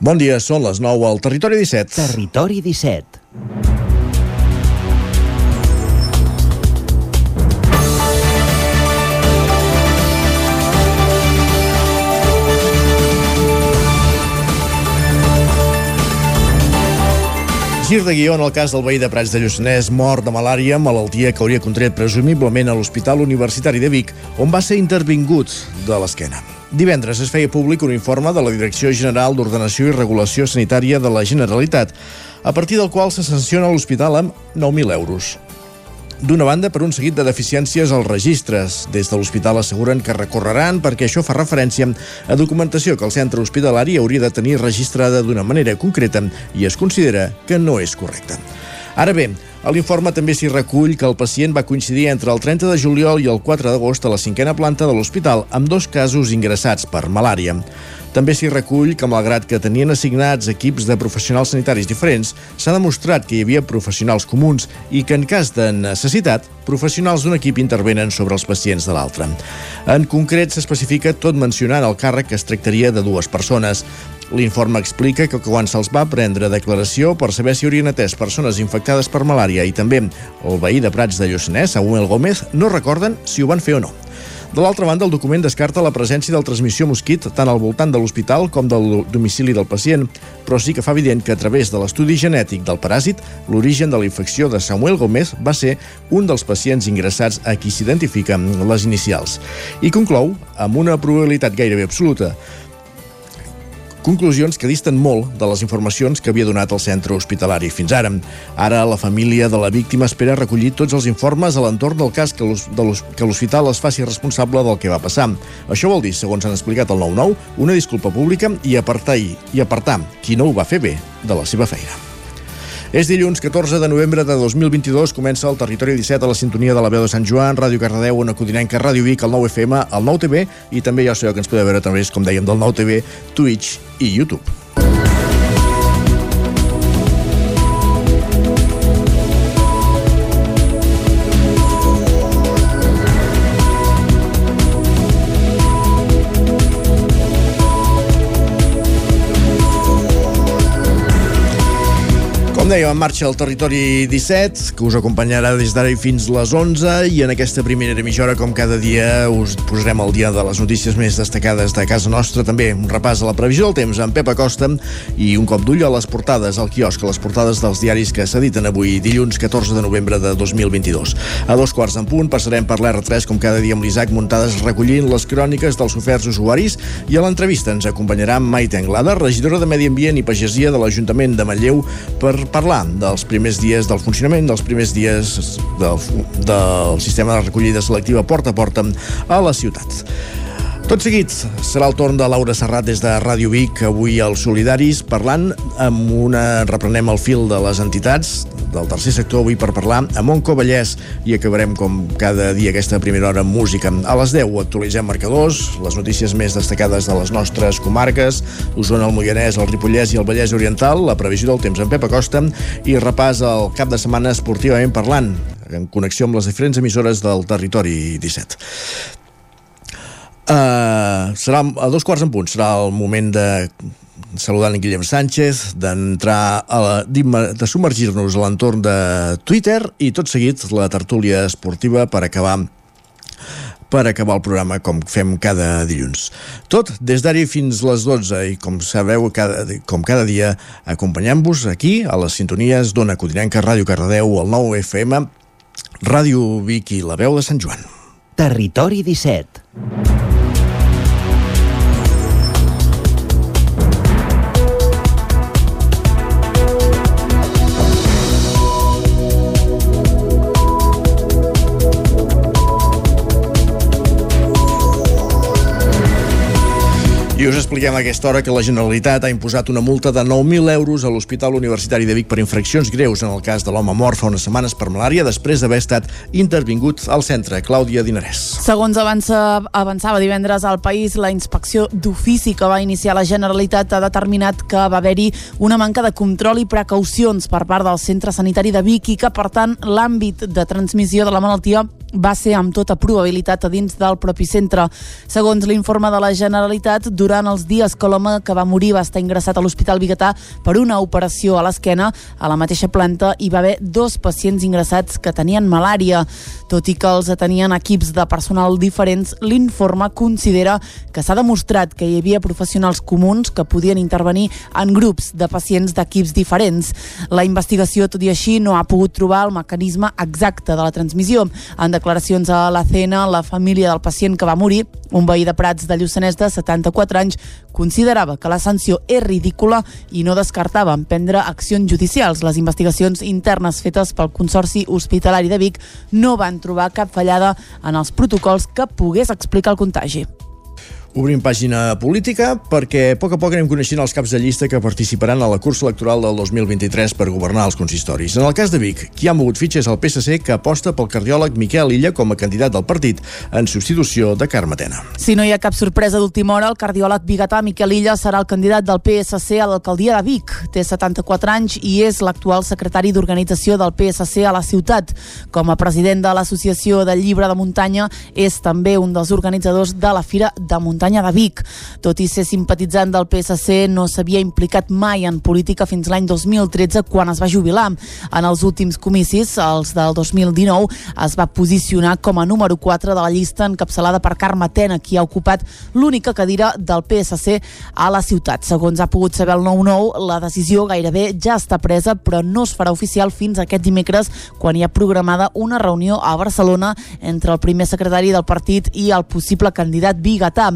Bon dia, són les 9 al Territori 17. Territori 17. Gir de guió en el cas del veí de Prats de Lluçanès mort de malària, malaltia que hauria contret presumiblement a l'Hospital Universitari de Vic, on va ser intervingut de l'esquena. Divendres es feia públic un informe de la Direcció General d'Ordenació i Regulació Sanitària de la Generalitat, a partir del qual se sanciona l'hospital amb 9.000 euros. D'una banda, per un seguit de deficiències als registres. Des de l'hospital asseguren que recorreran perquè això fa referència a documentació que el centre hospitalari hauria de tenir registrada d'una manera concreta i es considera que no és correcta. Ara bé, a l'informe també s'hi recull que el pacient va coincidir entre el 30 de juliol i el 4 d'agost a la cinquena planta de l'hospital amb dos casos ingressats per malària. També s'hi recull que, malgrat que tenien assignats equips de professionals sanitaris diferents, s'ha demostrat que hi havia professionals comuns i que, en cas de necessitat, professionals d'un equip intervenen sobre els pacients de l'altre. En concret, s'especifica tot mencionant el càrrec que es tractaria de dues persones. L'informe explica que quan se'ls va prendre declaració per saber si haurien atès persones infectades per malària i també el veí de Prats de Lluçanès, Samuel Gómez, no recorden si ho van fer o no. De l'altra banda, el document descarta la presència del transmissió mosquit tant al voltant de l'hospital com del domicili del pacient, però sí que fa evident que a través de l'estudi genètic del paràsit, l'origen de la infecció de Samuel Gómez va ser un dels pacients ingressats a qui s'identifiquen les inicials. I conclou amb una probabilitat gairebé absoluta Conclusions que disten molt de les informacions que havia donat el centre hospitalari fins ara. Ara la família de la víctima espera recollir tots els informes a l'entorn del cas que l'hospital es faci responsable del que va passar. Això vol dir, segons han explicat el 9-9, una disculpa pública i apartar, i apartar qui no ho va fer bé de la seva feina. És dilluns 14 de novembre de 2022, comença el Territori 17 a la sintonia de la veu de Sant Joan, Ràdio Cardedeu, Ona Codinenca, Ràdio Vic, el 9FM, el 9TV i també ja sabeu que ens podeu veure través, com dèiem, del 9TV, Twitch i YouTube. Dèiem, en marxa el Territori 17, que us acompanyarà des d'ara fins les 11, i en aquesta primera hora, com cada dia, us posarem el dia de les notícies més destacades de casa nostra. També un repàs a la previsió del temps amb Pep Acosta i un cop d'ull a les portades al quiosc, a les portades dels diaris que s'editen avui, dilluns 14 de novembre de 2022. A dos quarts en punt passarem per l'R3, com cada dia amb l'Isaac Muntades, recollint les cròniques dels oferts usuaris, i a l'entrevista ens acompanyarà Maite Anglada, regidora de Medi Ambient i Pagesia de l'Ajuntament de Manlleu, per parlar dels primers dies del funcionament, dels primers dies del, del sistema de recollida selectiva porta a porta a la ciutat. Tot seguit serà el torn de Laura Serrat des de Ràdio Vic, avui als Solidaris, parlant amb una... reprenem el fil de les entitats del tercer sector avui per parlar amb Monco Vallès i acabarem com cada dia aquesta primera hora amb música. A les 10 actualitzem marcadors, les notícies més destacades de les nostres comarques, Osona, el Moianès, el Ripollès i el Vallès Oriental, la previsió del temps amb Pep Acosta i repàs al cap de setmana esportivament parlant en connexió amb les diferents emissores del territori 17. Uh, serà a dos quarts en punt, serà el moment de saludar en Guillem Sánchez, d'entrar a la, de submergir-nos a l'entorn de Twitter i tot seguit la tertúlia esportiva per acabar per acabar el programa com fem cada dilluns. Tot des d'ara fins les 12 i com sabeu, cada, com cada dia acompanyant-vos aquí a les sintonies d'Ona Codinenca, Ràdio Cardedeu, el 9 FM, Ràdio Vic i la veu de Sant Joan. Territori 17 us expliquem a aquesta hora que la Generalitat ha imposat una multa de 9.000 euros a l'Hospital Universitari de Vic per infraccions greus en el cas de l'home mort fa unes setmanes per malària després d'haver estat intervingut al centre. Clàudia Dinarès. Segons avança, avançava divendres al país, la inspecció d'ofici que va iniciar la Generalitat ha determinat que va haver-hi una manca de control i precaucions per part del centre sanitari de Vic i que, per tant, l'àmbit de transmissió de la malaltia va ser amb tota probabilitat a dins del propi centre. Segons l'informe de la Generalitat, durant els dies que l'home que va morir va estar ingressat a l'Hospital Bigatà per una operació a l'esquena, a la mateixa planta hi va haver dos pacients ingressats que tenien malària. Tot i que els atenien equips de personal diferents, l'informe considera que s'ha demostrat que hi havia professionals comuns que podien intervenir en grups de pacients d'equips diferents. La investigació, tot i així, no ha pogut trobar el mecanisme exacte de la transmissió. En declaracions a la CN, la família del pacient que va morir, un veí de Prats de Lluçanès de 74 anys, considerava que la sanció és ridícula i no descartava emprendre accions judicials. Les investigacions internes fetes pel Consorci Hospitalari de Vic no van trobar cap fallada en els protocols que pogués explicar el contagi. Obrim pàgina política perquè a poc a poc anem coneixent els caps de llista que participaran a la cursa electoral del 2023 per governar els consistoris. En el cas de Vic, qui ha mogut fitxes al PSC que aposta pel cardiòleg Miquel Illa com a candidat del partit en substitució de Carme Tena. Si no hi ha cap sorpresa d'última hora, el cardiòleg bigatà Miquel Illa serà el candidat del PSC a l'alcaldia de Vic. Té 74 anys i és l'actual secretari d'organització del PSC a la ciutat. Com a president de l'Associació del Llibre de Muntanya, és també un dels organitzadors de la Fira de Muntanya muntanya de Vic. Tot i ser simpatitzant del PSC, no s'havia implicat mai en política fins l'any 2013, quan es va jubilar. En els últims comicis, els del 2019, es va posicionar com a número 4 de la llista encapçalada per Carme Tena, qui ha ocupat l'única cadira del PSC a la ciutat. Segons ha pogut saber el 9-9, la decisió gairebé ja està presa, però no es farà oficial fins aquest dimecres, quan hi ha programada una reunió a Barcelona entre el primer secretari del partit i el possible candidat bigatà.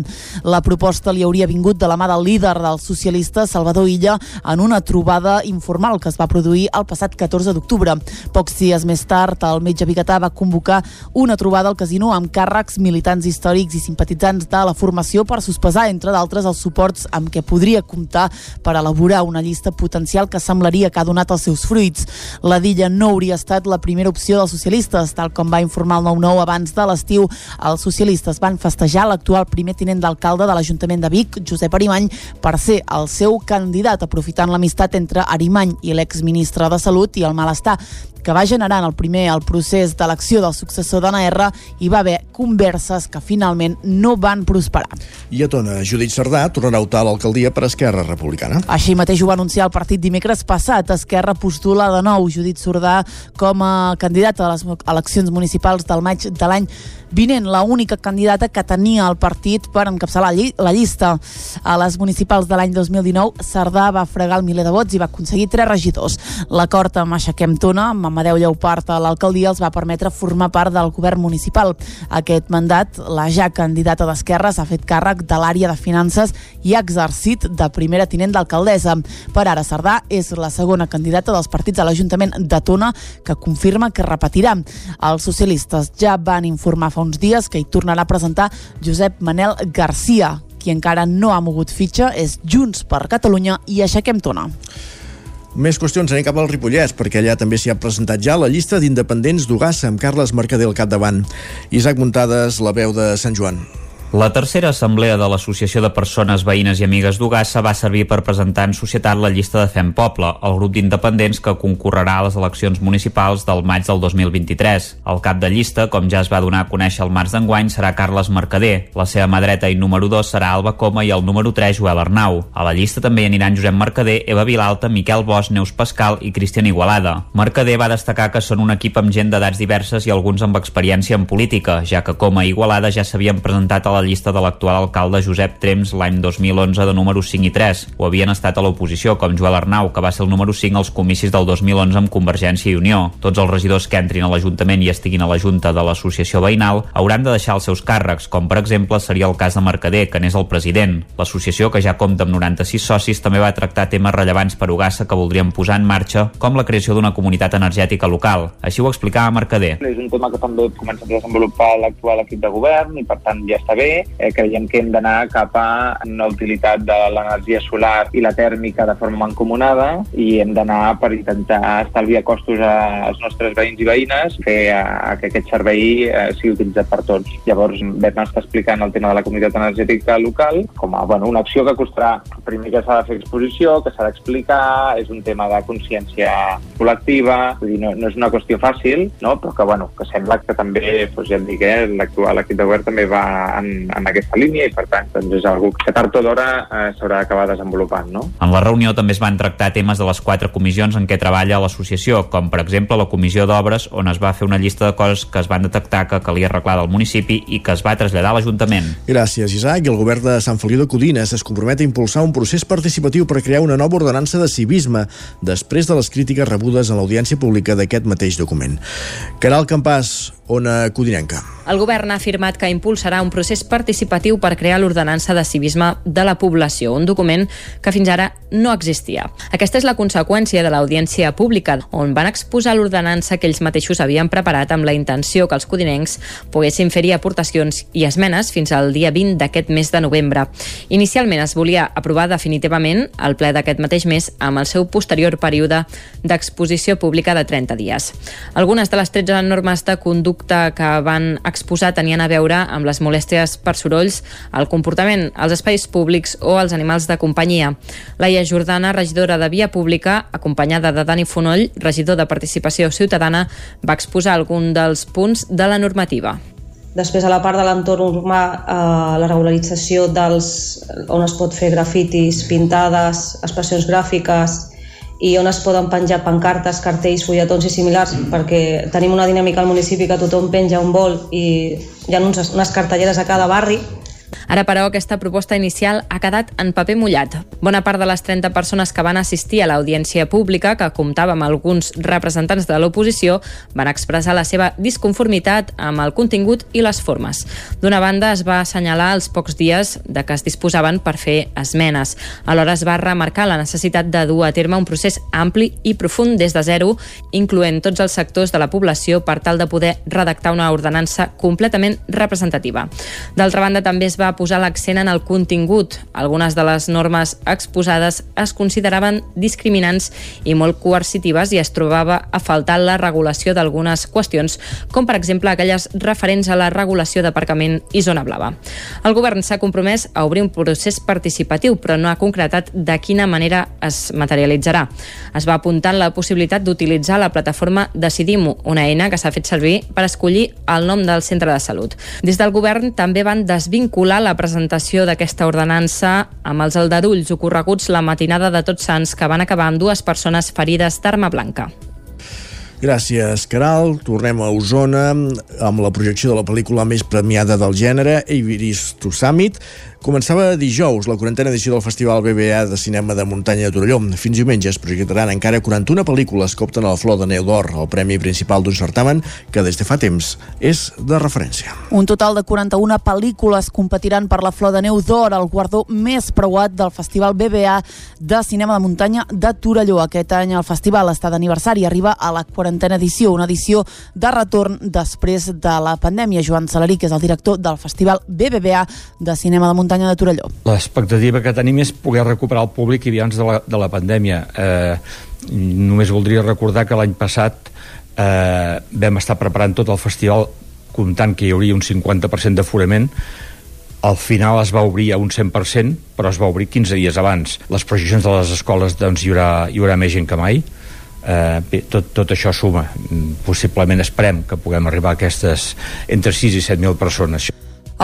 La proposta li hauria vingut de la mà del líder dels socialistes, Salvador Illa, en una trobada informal que es va produir el passat 14 d'octubre. Pocs dies més tard, el metge Bigatà va convocar una trobada al casino amb càrrecs, militants històrics i simpatitzants de la formació per sospesar, entre d'altres, els suports amb què podria comptar per elaborar una llista potencial que semblaria que ha donat els seus fruits. La Dilla no hauria estat la primera opció dels socialistes, tal com va informar el 9-9 abans de l'estiu. Els socialistes van festejar l'actual primer tinent d'alcalde de l'Ajuntament de Vic, Josep Arimany, per ser el seu candidat, aprofitant l'amistat entre Arimany i l'exministre de Salut i el malestar que va generar en el primer el procés d'elecció del successor d'Anna R hi va haver converses que finalment no van prosperar. I a Tona, Judit Cerdà tornarà a optar a l'alcaldia per Esquerra Republicana. Així mateix ho va anunciar el partit dimecres passat. Esquerra postula de nou Judit Cerdà com a candidat a les eleccions municipals del maig de l'any vinent, la única candidata que tenia el partit per encapçalar la llista. A les municipals de l'any 2019, Cerdà va fregar el miler de vots i va aconseguir tres regidors. L'acord amb Aixequem Tona, amb Amadeu Lleupart a l'alcaldia, els va permetre formar part del govern municipal. Aquest mandat, la ja candidata d'Esquerra s'ha fet càrrec de l'àrea de finances i ha exercit de primera tinent d'alcaldessa. Per ara, Cerdà és la segona candidata dels partits a l'Ajuntament de Tona que confirma que repetirà. Els socialistes ja van informar fa uns dies que hi tornarà a presentar Josep Manel Garcia. Qui encara no ha mogut fitxa és Junts per Catalunya i Aixequem Tona. Més qüestions, anem cap al Ripollès, perquè allà també s'hi ha presentat ja la llista d'independents d'Ugassa amb Carles Mercader al capdavant. Isaac Muntades, la veu de Sant Joan. La tercera assemblea de l'Associació de Persones Veïnes i Amigues d'Ugassa va servir per presentar en societat la llista de Fem Poble, el grup d'independents que concorrerà a les eleccions municipals del maig del 2023. El cap de llista, com ja es va donar a conèixer el març d'enguany, serà Carles Mercader. La seva mà dreta i número 2 serà Alba Coma i el número 3 Joel Arnau. A la llista també hi aniran Josep Mercader, Eva Vilalta, Miquel Bosch, Neus Pascal i Cristian Igualada. Mercader va destacar que són un equip amb gent d'edats diverses i alguns amb experiència en política, ja que Coma i Igualada ja s'havien presentat a la llista de l'actual alcalde Josep Trems l'any 2011 de número 5 i 3. Ho havien estat a l'oposició, com Joel Arnau, que va ser el número 5 als comicis del 2011 amb Convergència i Unió. Tots els regidors que entrin a l'Ajuntament i estiguin a la Junta de l'Associació Veïnal hauran de deixar els seus càrrecs, com per exemple seria el cas de Mercader, que n'és el president. L'associació, que ja compta amb 96 socis, també va tractar temes rellevants per Ugassa que voldrien posar en marxa, com la creació d'una comunitat energètica local. Així ho explicava Mercader. És un tema que també comença a desenvolupar l'actual equip de govern i per tant ja està bé eh, creiem que hem d'anar cap a una utilitat de l'energia solar i la tèrmica de forma mancomunada i hem d'anar per intentar estalviar costos als nostres veïns i veïnes, fer a, a que aquest servei eh, sigui utilitzat per tots. Llavors, vam estar explicant el tema de la comunitat energètica local com a bueno, una acció que costarà primer que s'ha de fer exposició, que s'ha d'explicar, és un tema de consciència col·lectiva, vull dir, no, no és una qüestió fàcil, no? però que, bueno, que sembla que també, doncs ja et dic, eh, l'actual equip de govern també va en, en aquesta línia i per tant doncs és algo que tard o d'hora eh, s'haurà d'acabar desenvolupant. No? En la reunió també es van tractar temes de les quatre comissions en què treballa l'associació, com per exemple la comissió d'obres on es va fer una llista de coses que es van detectar que calia arreglar del municipi i que es va traslladar a l'Ajuntament. Gràcies, Isaac. I el govern de Sant Feliu de Codines es compromet a impulsar un procés participatiu per crear una nova ordenança de civisme després de les crítiques rebudes en l'audiència pública d'aquest mateix document. Caral Campàs, Ona Codinenca. El govern ha afirmat que impulsarà un procés participatiu per crear l'ordenança de civisme de la població, un document que fins ara no existia. Aquesta és la conseqüència de l'audiència pública, on van exposar l'ordenança que ells mateixos havien preparat amb la intenció que els codinencs poguessin fer-hi aportacions i esmenes fins al dia 20 d'aquest mes de novembre. Inicialment es volia aprovar definitivament el ple d'aquest mateix mes amb el seu posterior període d'exposició pública de 30 dies. Algunes de les 13 normes de conducta que van exposar tenien a veure amb les molèsties per sorolls, el comportament als espais públics o als animals de companyia. Laia Jordana, regidora de Via Pública, acompanyada de Dani Fonoll, regidor de Participació Ciutadana, va exposar algun dels punts de la normativa. Després, a la part de l'entorn urbà, eh, la regularització dels, on es pot fer grafitis, pintades, expressions gràfiques i on es poden penjar pancartes, cartells, fulletons i similars, perquè tenim una dinàmica al municipi que tothom penja un vol i hi ha uns, unes cartelleres a cada barri Ara, però, aquesta proposta inicial ha quedat en paper mullat. Bona part de les 30 persones que van assistir a l'audiència pública, que comptava amb alguns representants de l'oposició, van expressar la seva disconformitat amb el contingut i les formes. D'una banda, es va assenyalar els pocs dies de que es disposaven per fer esmenes. Alhora es va remarcar la necessitat de dur a terme un procés ampli i profund des de zero, incloent tots els sectors de la població per tal de poder redactar una ordenança completament representativa. D'altra banda, també es va va posar l'accent en el contingut. Algunes de les normes exposades es consideraven discriminants i molt coercitives i es trobava a faltar la regulació d'algunes qüestions, com per exemple aquelles referents a la regulació d'aparcament i zona blava. El govern s'ha compromès a obrir un procés participatiu, però no ha concretat de quina manera es materialitzarà. Es va apuntar la possibilitat d'utilitzar la plataforma Decidim-ho, una eina que s'ha fet servir per escollir el nom del centre de salut. Des del govern també van desvincular la presentació d'aquesta ordenança amb els aldarulls ocorreguts la matinada de Tots Sants que van acabar amb dues persones ferides d'arma blanca. Gràcies, Caral. Tornem a Osona amb la projecció de la pel·lícula més premiada del gènere, Iris to Summit. Començava dijous la quarantena edició del Festival BBA de Cinema de Muntanya de Torelló. Fins diumenge es projectaran encara 41 pel·lícules que opten a la Flor de Neu d'Or, el premi principal d'un certamen que des de fa temps és de referència. Un total de 41 pel·lícules competiran per la Flor de Neu d'Or, el guardó més preuat del Festival BBA de Cinema de Muntanya de Torelló. Aquest any el festival està d'aniversari, arriba a la quarantena edició, una edició de retorn després de la pandèmia. Joan Salarí, que és el director del Festival BBVA de Cinema de Muntanya muntanya de Torelló. L'expectativa que tenim és poder recuperar el públic havia abans de la, de la pandèmia. Eh, només voldria recordar que l'any passat eh, vam estar preparant tot el festival comptant que hi hauria un 50% d'aforament al final es va obrir a un 100%, però es va obrir 15 dies abans. Les projeccions de les escoles doncs, hi, haurà, hi haurà més gent que mai. Eh, bé, tot, tot això suma. Possiblement esperem que puguem arribar a aquestes entre 6 i 7.000 persones.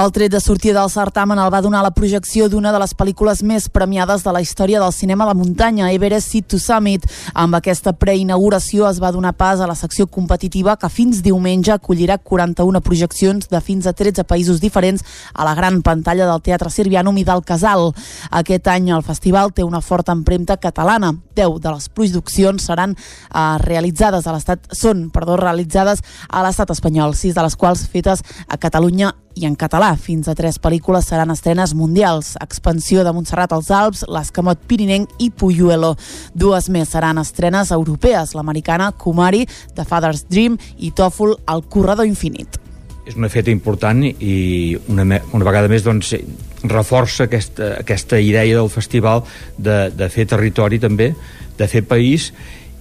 El tret de sortida del certamen el va donar la projecció d'una de les pel·lícules més premiades de la història del cinema de muntanya, Everest Seat to Summit. Amb aquesta preinauguració es va donar pas a la secció competitiva que fins diumenge acollirà 41 projeccions de fins a 13 països diferents a la gran pantalla del Teatre Sirvianum i del Casal. Aquest any el festival té una forta empremta catalana. 10 de les produccions seran eh, realitzades a l'estat són, perdó, realitzades a l'estat espanyol, sis de les quals fetes a Catalunya i en català. Fins a tres pel·lícules seran estrenes mundials. Expansió de Montserrat als Alps, l'Escamot Pirinenc i Puyuelo. Dues més seran estrenes europees, l'americana Kumari, The Father's Dream i Tòfol, El corredor infinit. És una feta important i una, una vegada més doncs, reforça aquesta, aquesta idea del festival de, de fer territori també, de fer país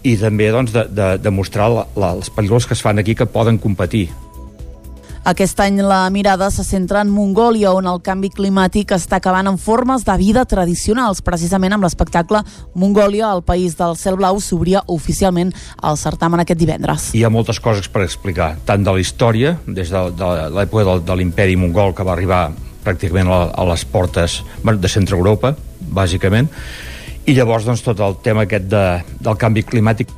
i també doncs, de, de, de mostrar la, la, les pel·lícules que es fan aquí que poden competir. Aquest any la mirada se centra en Mongòlia, on el canvi climàtic està acabant en formes de vida tradicionals. Precisament amb l'espectacle Mongòlia, el país del cel blau, s'obria oficialment el certamen aquest divendres. Hi ha moltes coses per explicar, tant de la història, des de, de l'època de, de l'imperi mongol que va arribar pràcticament a, les portes de centre Europa, bàsicament, i llavors doncs, tot el tema aquest de, del canvi climàtic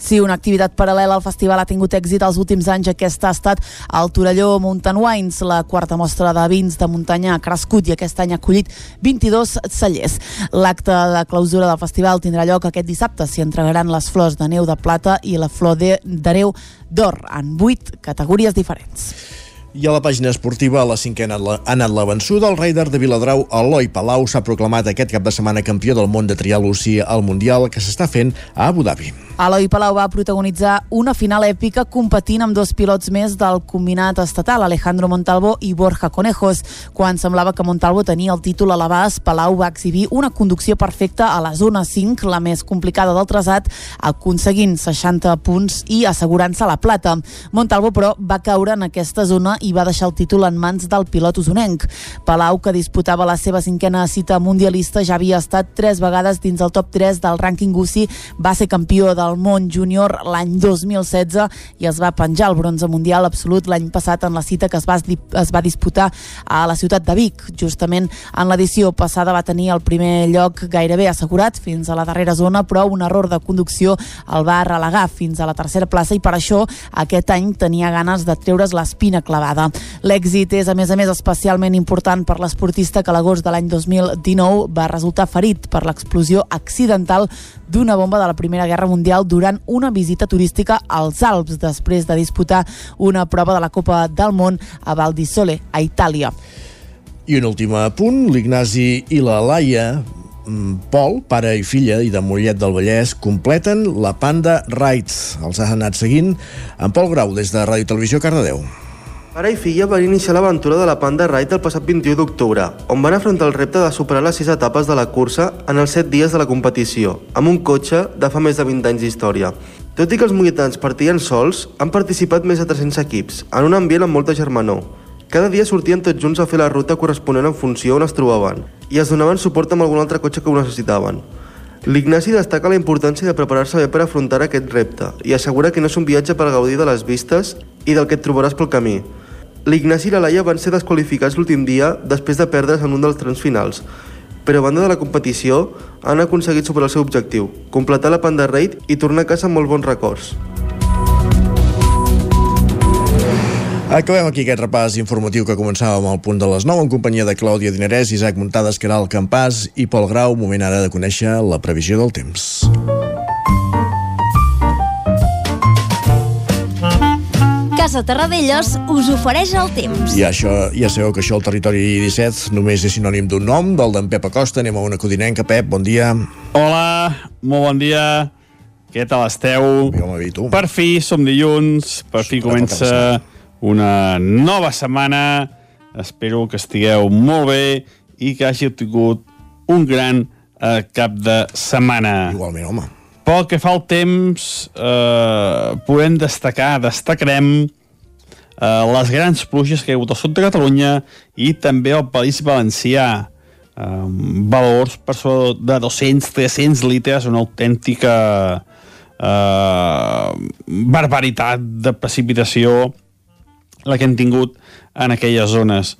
Sí, una activitat paral·lela al festival ha tingut èxit els últims anys. Aquesta ha estat el Torelló Mountain Wines, la quarta mostra de vins de muntanya ha crescut i aquest any ha acollit 22 cellers. L'acte de clausura del festival tindrà lloc aquest dissabte. S'hi entregaran les flors de neu de plata i la flor neu d'or en vuit categories diferents. I a la pàgina esportiva, a la cinquena ha anat la vençuda. El Raider de Viladrau, Eloi Palau, s'ha proclamat aquest cap de setmana campió del món de trial UCI al Mundial que s'està fent a Abu Dhabi. Eloi Palau va protagonitzar una final èpica competint amb dos pilots més del combinat estatal, Alejandro Montalvo i Borja Conejos. Quan semblava que Montalvo tenia el títol a l'abast, Palau va exhibir una conducció perfecta a la zona 5, la més complicada del traçat, aconseguint 60 punts i assegurant-se la plata. Montalvo, però, va caure en aquesta zona i va deixar el títol en mans del pilot usonenc. Palau, que disputava la seva cinquena cita mundialista, ja havia estat tres vegades dins el top 3 del rànquing UCI, va ser campió del món júnior l'any 2016 i es va penjar el bronze mundial absolut l'any passat en la cita que es va, es va disputar a la ciutat de Vic. Justament en l'edició passada va tenir el primer lloc gairebé assegurat fins a la darrera zona, però un error de conducció el va relegar fins a la tercera plaça i per això aquest any tenia ganes de treure's l'espina clavada temporada. L'èxit és, a més a més, especialment important per l'esportista que l'agost de l'any 2019 va resultar ferit per l'explosió accidental d'una bomba de la Primera Guerra Mundial durant una visita turística als Alps després de disputar una prova de la Copa del Món a Val di Sole, a Itàlia. I un últim punt, l'Ignasi i la Laia mm, Pol, pare i filla i de Mollet del Vallès, completen la Panda Rides. Els ha anat seguint en Pol Grau des de Ràdio Televisió Cardedeu. Pare i filla van iniciar l'aventura de la Panda Ride el passat 21 d'octubre, on van afrontar el repte de superar les 6 etapes de la cursa en els 7 dies de la competició, amb un cotxe de fa més de 20 anys d'història. Tot i que els molletans partien sols, han participat més de 300 equips, en un ambient amb molta germanor. Cada dia sortien tots junts a fer la ruta corresponent en funció on es trobaven, i es donaven suport amb algun altre cotxe que ho necessitaven. L'Ignasi destaca la importància de preparar-se bé per afrontar aquest repte i assegura que no és un viatge per gaudir de les vistes i del que et trobaràs pel camí, L'Ignasi i la Laia van ser desqualificats l'últim dia després de perdre's en un dels trens finals, però a banda de la competició han aconseguit superar el seu objectiu, completar la Panda Raid i tornar a casa amb molts bons records. Acabem aquí aquest repàs informatiu que començàvem al punt de les 9 en companyia de Clàudia Dinarès, Isaac Muntades, Caral Campàs i Pol Grau. Moment ara de conèixer la previsió del temps. Casa Terradellos us ofereix el temps. I això, ja sabeu que això al territori 17 només és sinònim d'un nom, del d'en Pep Acosta. Anem a una codinenca. Pep, bon dia. Hola, molt bon dia. Què tal esteu? Jo m'he tu. Per fi som dilluns, per fi comença una nova setmana. Espero que estigueu molt bé i que hàgiu tingut un gran eh, cap de setmana. Igualment, home. Pel que fa al temps, eh, podem destacar, destacarem eh, les grans pluges que hi ha hagut al sud de Catalunya i també al País Valencià. Eh, valors per sobre de 200-300 litres, una autèntica eh, barbaritat de precipitació la que hem tingut en aquelles zones.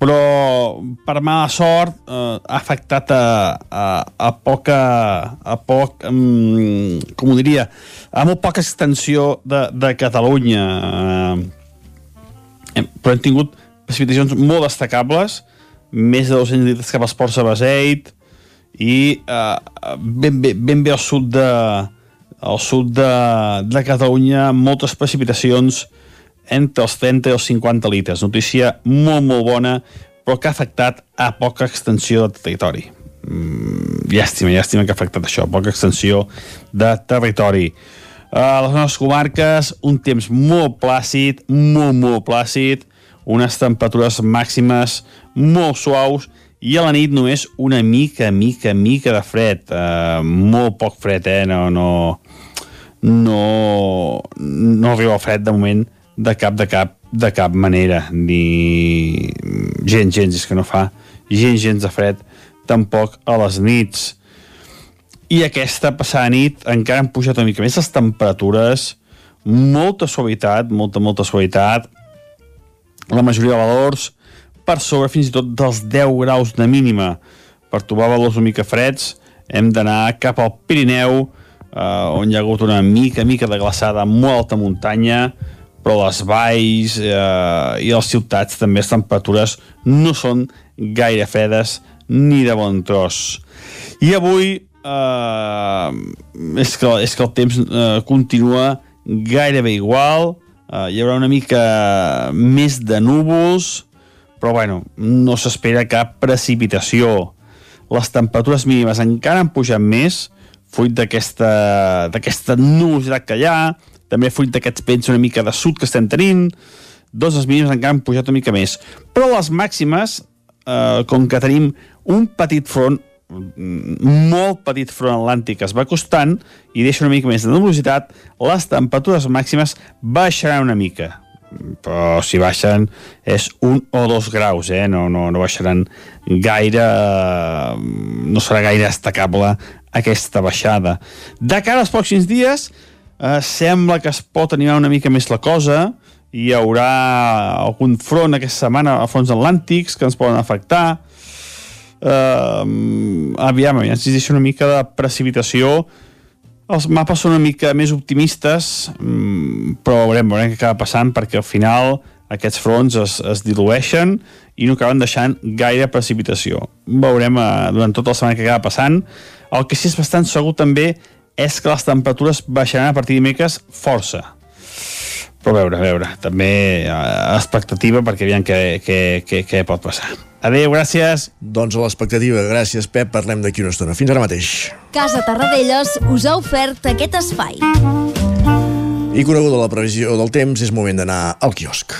Però per mala sort eh, ha afectat a, a, a poca a poc, um, com ho diria a molt poca extensió de, de Catalunya. Eh, però hem tingut precipitacions molt destacables, més de 200 litres cap als ports de Baseit i eh, ben, bé, ben bé al sud de, al sud de, de Catalunya moltes precipitacions entre els 30 i els 50 litres. Notícia molt, molt bona, però que ha afectat a poca extensió de territori. Mm, llàstima, llàstima que ha afectat això, poca extensió de territori. A les nostres comarques, un temps molt plàcid, molt, molt plàcid, unes temperatures màximes molt suaus i a la nit només una mica, mica, mica de fred. Uh, molt poc fred, eh? No, no, no, no arriba el fred de moment de cap, de cap, de cap manera. Ni gens, gens, és que no fa gens, gens de fred tampoc a les nits. I aquesta passada nit encara han pujat una mica més les temperatures, molta suavitat, molta, molta suavitat, la majoria de valors per sobre fins i tot dels 10 graus de mínima. Per trobar valors una mica freds hem d'anar cap al Pirineu, eh, on hi ha hagut una mica, mica de glaçada molt alta muntanya, però les valls eh, i les ciutats també les temperatures no són gaire fredes ni de bon tros. I avui eh, és, que, és que el temps eh, continua gairebé igual, eh, hi haurà una mica més de núvols, però bueno, no s'espera cap precipitació. Les temperatures mínimes encara han pujat més, fruit d'aquesta nubositat que hi ha, també fruit d'aquests vents una mica de sud que estem tenint, dos els mínims encara han pujat una mica més. Però les màximes, eh, com que tenim un petit front, molt petit front atlàntic es va costant i deixa una mica més de nubositat, les temperatures màximes baixaran una mica però si baixen és un o dos graus, eh? no, no, no baixaran gaire, no serà gaire destacable aquesta baixada. De cara als pròxims dies, eh, sembla que es pot animar una mica més la cosa, hi haurà algun front aquesta setmana a fronts atlàntics que ens poden afectar, eh, aviam, aviam, si deixa una mica de precipitació els mapes són una mica més optimistes mm, però veurem, veurem què acaba passant perquè al final aquests fronts es, es dilueixen i no acaben deixant gaire precipitació. Veurem eh, durant tota la setmana que acaba passant. El que sí és bastant segur també és que les temperatures baixaran a partir de dimecres força però a veure, a veure, també eh, expectativa perquè aviam què, què, què, què pot passar Adéu, gràcies. Doncs a l'expectativa. Gràcies, Pep. Parlem d'aquí una estona. Fins ara mateix. Casa Tarradellas us ha ofert aquest espai. I coneguda la previsió del temps, és moment d'anar al quiosc.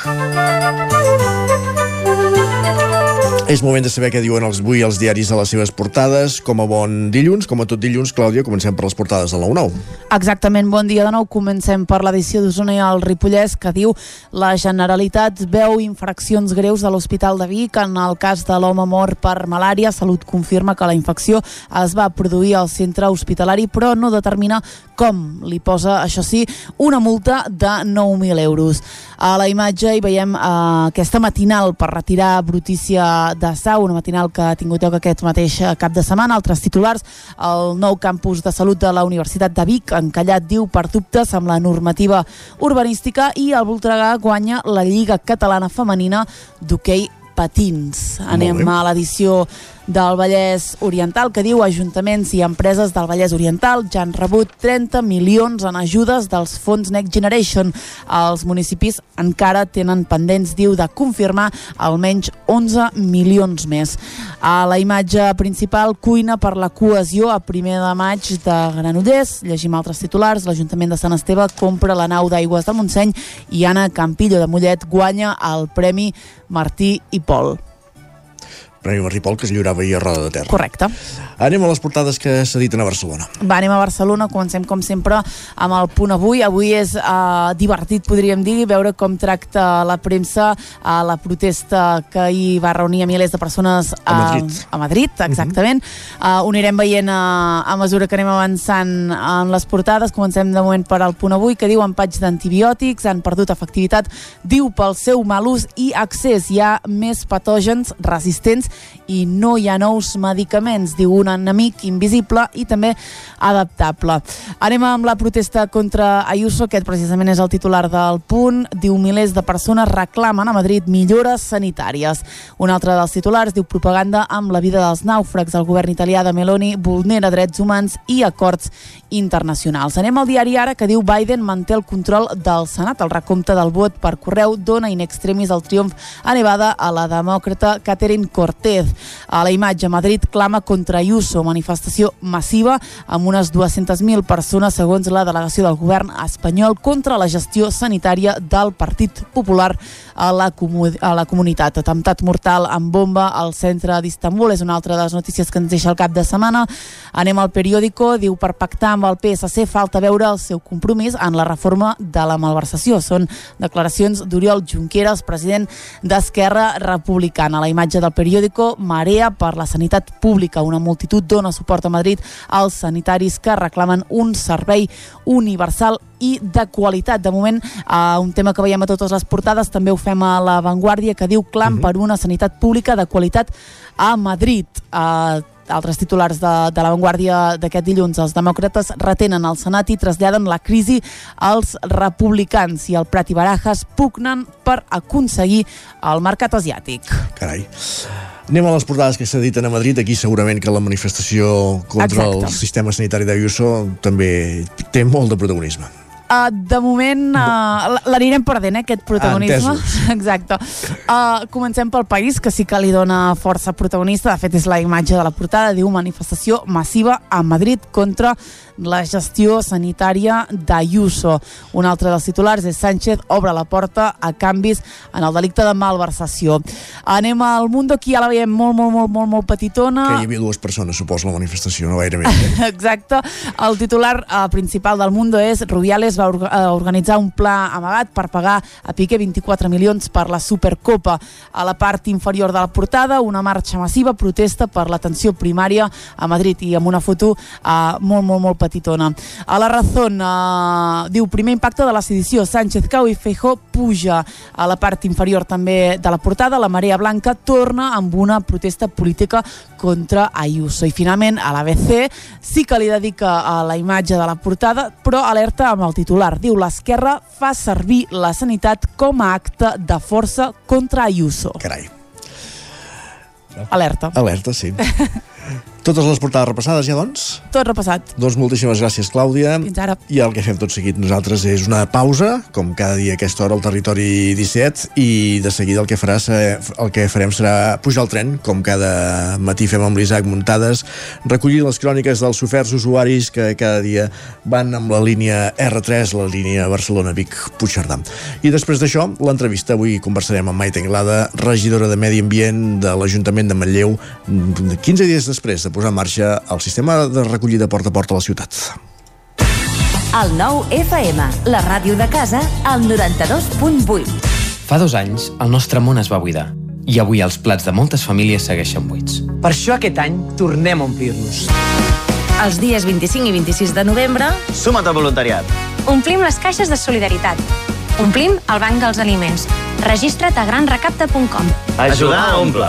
És moment de saber què diuen els, avui els diaris a les seves portades. Com a bon dilluns, com a tot dilluns, Clàudia, comencem per les portades de la 9 Exactament, bon dia de nou. Comencem per l'edició d'Osona i el Ripollès, que diu la Generalitat veu infraccions greus de l'Hospital de Vic en el cas de l'home mort per malària. Salut confirma que la infecció es va produir al centre hospitalari, però no determina com. Li posa, això sí, una multa de 9.000 euros. A la imatge hi veiem eh, aquesta matinal per retirar brutícia de Sau, una matinal que ha tingut lloc aquest mateix eh, cap de setmana. Altres titulars, el nou campus de salut de la Universitat de Vic, encallat, diu, per dubtes amb la normativa urbanística i el Voltregà guanya la Lliga Catalana Femenina d'hoquei patins. Anem a l'edició del Vallès Oriental, que diu ajuntaments i empreses del Vallès Oriental ja han rebut 30 milions en ajudes dels fons Next Generation. Els municipis encara tenen pendents, diu, de confirmar almenys 11 milions més. A la imatge principal, cuina per la cohesió a primer de maig de Granollers. Llegim altres titulars. L'Ajuntament de Sant Esteve compra la nau d'aigües del Montseny i Anna Campillo de Mollet guanya el Premi Martí i Pol. Premi Marripol, que es lliurava ahir a Roda de Terra. Correcte. Anem a les portades que s'editen a Barcelona. Va, anem a Barcelona, comencem com sempre amb el punt avui. Avui és uh, divertit, podríem dir, veure com tracta la premsa a uh, la protesta que hi va reunir a milers de persones a Madrid. A Madrid, Mhm. exactament. Uh -huh. uh, ho anirem veient uh, a mesura que anem avançant en les portades. Comencem de moment per al punt avui, que diu empatx d'antibiòtics han perdut efectivitat, diu pel seu mal ús i accés. Hi ha més patògens resistents i no hi ha nous medicaments, diu un enemic invisible i també adaptable. Anem amb la protesta contra Ayuso, aquest precisament és el titular del punt. Diu milers de persones reclamen a Madrid millores sanitàries. Un altre dels titulars diu propaganda amb la vida dels nàufrags. El govern italià de Meloni vulnera drets humans i acords internacionals. Anem al diari Ara que diu Biden manté el control del Senat. El recompte del vot per correu dona in extremis el triomf a Nevada a la demòcrata Catherine Sánchez. A la imatge, Madrid clama contra Ayuso, manifestació massiva amb unes 200.000 persones segons la delegació del govern espanyol contra la gestió sanitària del Partit Popular a la, a la comunitat. Atemptat mortal amb bomba al centre d'Istanbul és una altra de les notícies que ens deixa el cap de setmana. Anem al periòdico, diu per pactar amb el PSC falta veure el seu compromís en la reforma de la malversació. Són declaracions d'Oriol Junqueras, president d'Esquerra Republicana. La imatge del periòdico Marea per la sanitat pública. Una multitud dona suport a Madrid als sanitaris que reclamen un servei universal i de qualitat. De moment, uh, un tema que veiem a totes les portades, també ho fem a La Vanguardia, que diu clam uh mhm. -huh. per una sanitat pública de qualitat a Madrid. Uh, altres titulars de, de la Vanguardia d'aquest dilluns. Els demòcrates retenen el Senat i traslladen la crisi als republicans i el Prat i Barajas pugnen per aconseguir el mercat asiàtic. Carai. Anem a les portades que s'editen a Madrid. Aquí segurament que la manifestació contra Exacte. el sistema sanitari d'Ayuso també té molt de protagonisme. Uh, de moment uh, l'anirem perdent, eh, aquest protagonisme. Ah, Exacte. Uh, comencem pel país, que sí que li dona força protagonista. De fet, és la imatge de la portada. Diu manifestació massiva a Madrid contra la gestió sanitària d'Ayuso. Un altre dels titulars és Sánchez obre la porta a canvis en el delicte de malversació. Anem al Mundo, aquí ja la veiem molt, molt, molt, molt, molt petitona. Que hi havia dues persones, suposo, la manifestació, no gaire més. Eh? Exacte. El titular uh, principal del Mundo és Rubiales va or uh, organitzar un pla amagat per pagar a Piqué 24 milions per la Supercopa. A la part inferior de la portada, una marxa massiva protesta per l'atenció primària a Madrid i amb una foto uh, molt, molt, molt petitona. A la Razón eh, diu primer impacte de la sedició. Sánchez cau i Feijó puja. A la part inferior també de la portada, la Marea Blanca torna amb una protesta política contra Ayuso. I finalment, a l'ABC sí que li dedica a la imatge de la portada, però alerta amb el titular. Diu l'esquerra fa servir la sanitat com a acte de força contra Ayuso. Carai. Alerta. Alerta, sí. Totes les portades repassades ja, doncs? Tot repassat. Doncs moltíssimes gràcies, Clàudia. Fins ara. I el que fem tot seguit nosaltres és una pausa, com cada dia a aquesta hora al Territori 17, i de seguida el que, farà, el que farem serà pujar al tren, com cada matí fem amb l'Isaac Muntades, recollir les cròniques dels oferts usuaris que cada dia van amb la línia R3, la línia Barcelona-Vic-Puigcerdà. I després d'això, l'entrevista. Avui conversarem amb Maite Anglada, regidora de Medi Ambient de l'Ajuntament de Manlleu, 15 dies després de posar en marxa el sistema de recollida porta a porta a la ciutat. El nou FM, la ràdio de casa, al 92.8. Fa dos anys, el nostre món es va buidar i avui els plats de moltes famílies segueixen buits. Per això aquest any tornem a omplir-nos. Els dies 25 i 26 de novembre... Suma't al voluntariat. Omplim les caixes de solidaritat. Omplim el banc dels aliments. Registra't a granrecapta.com. Ajudar a omple.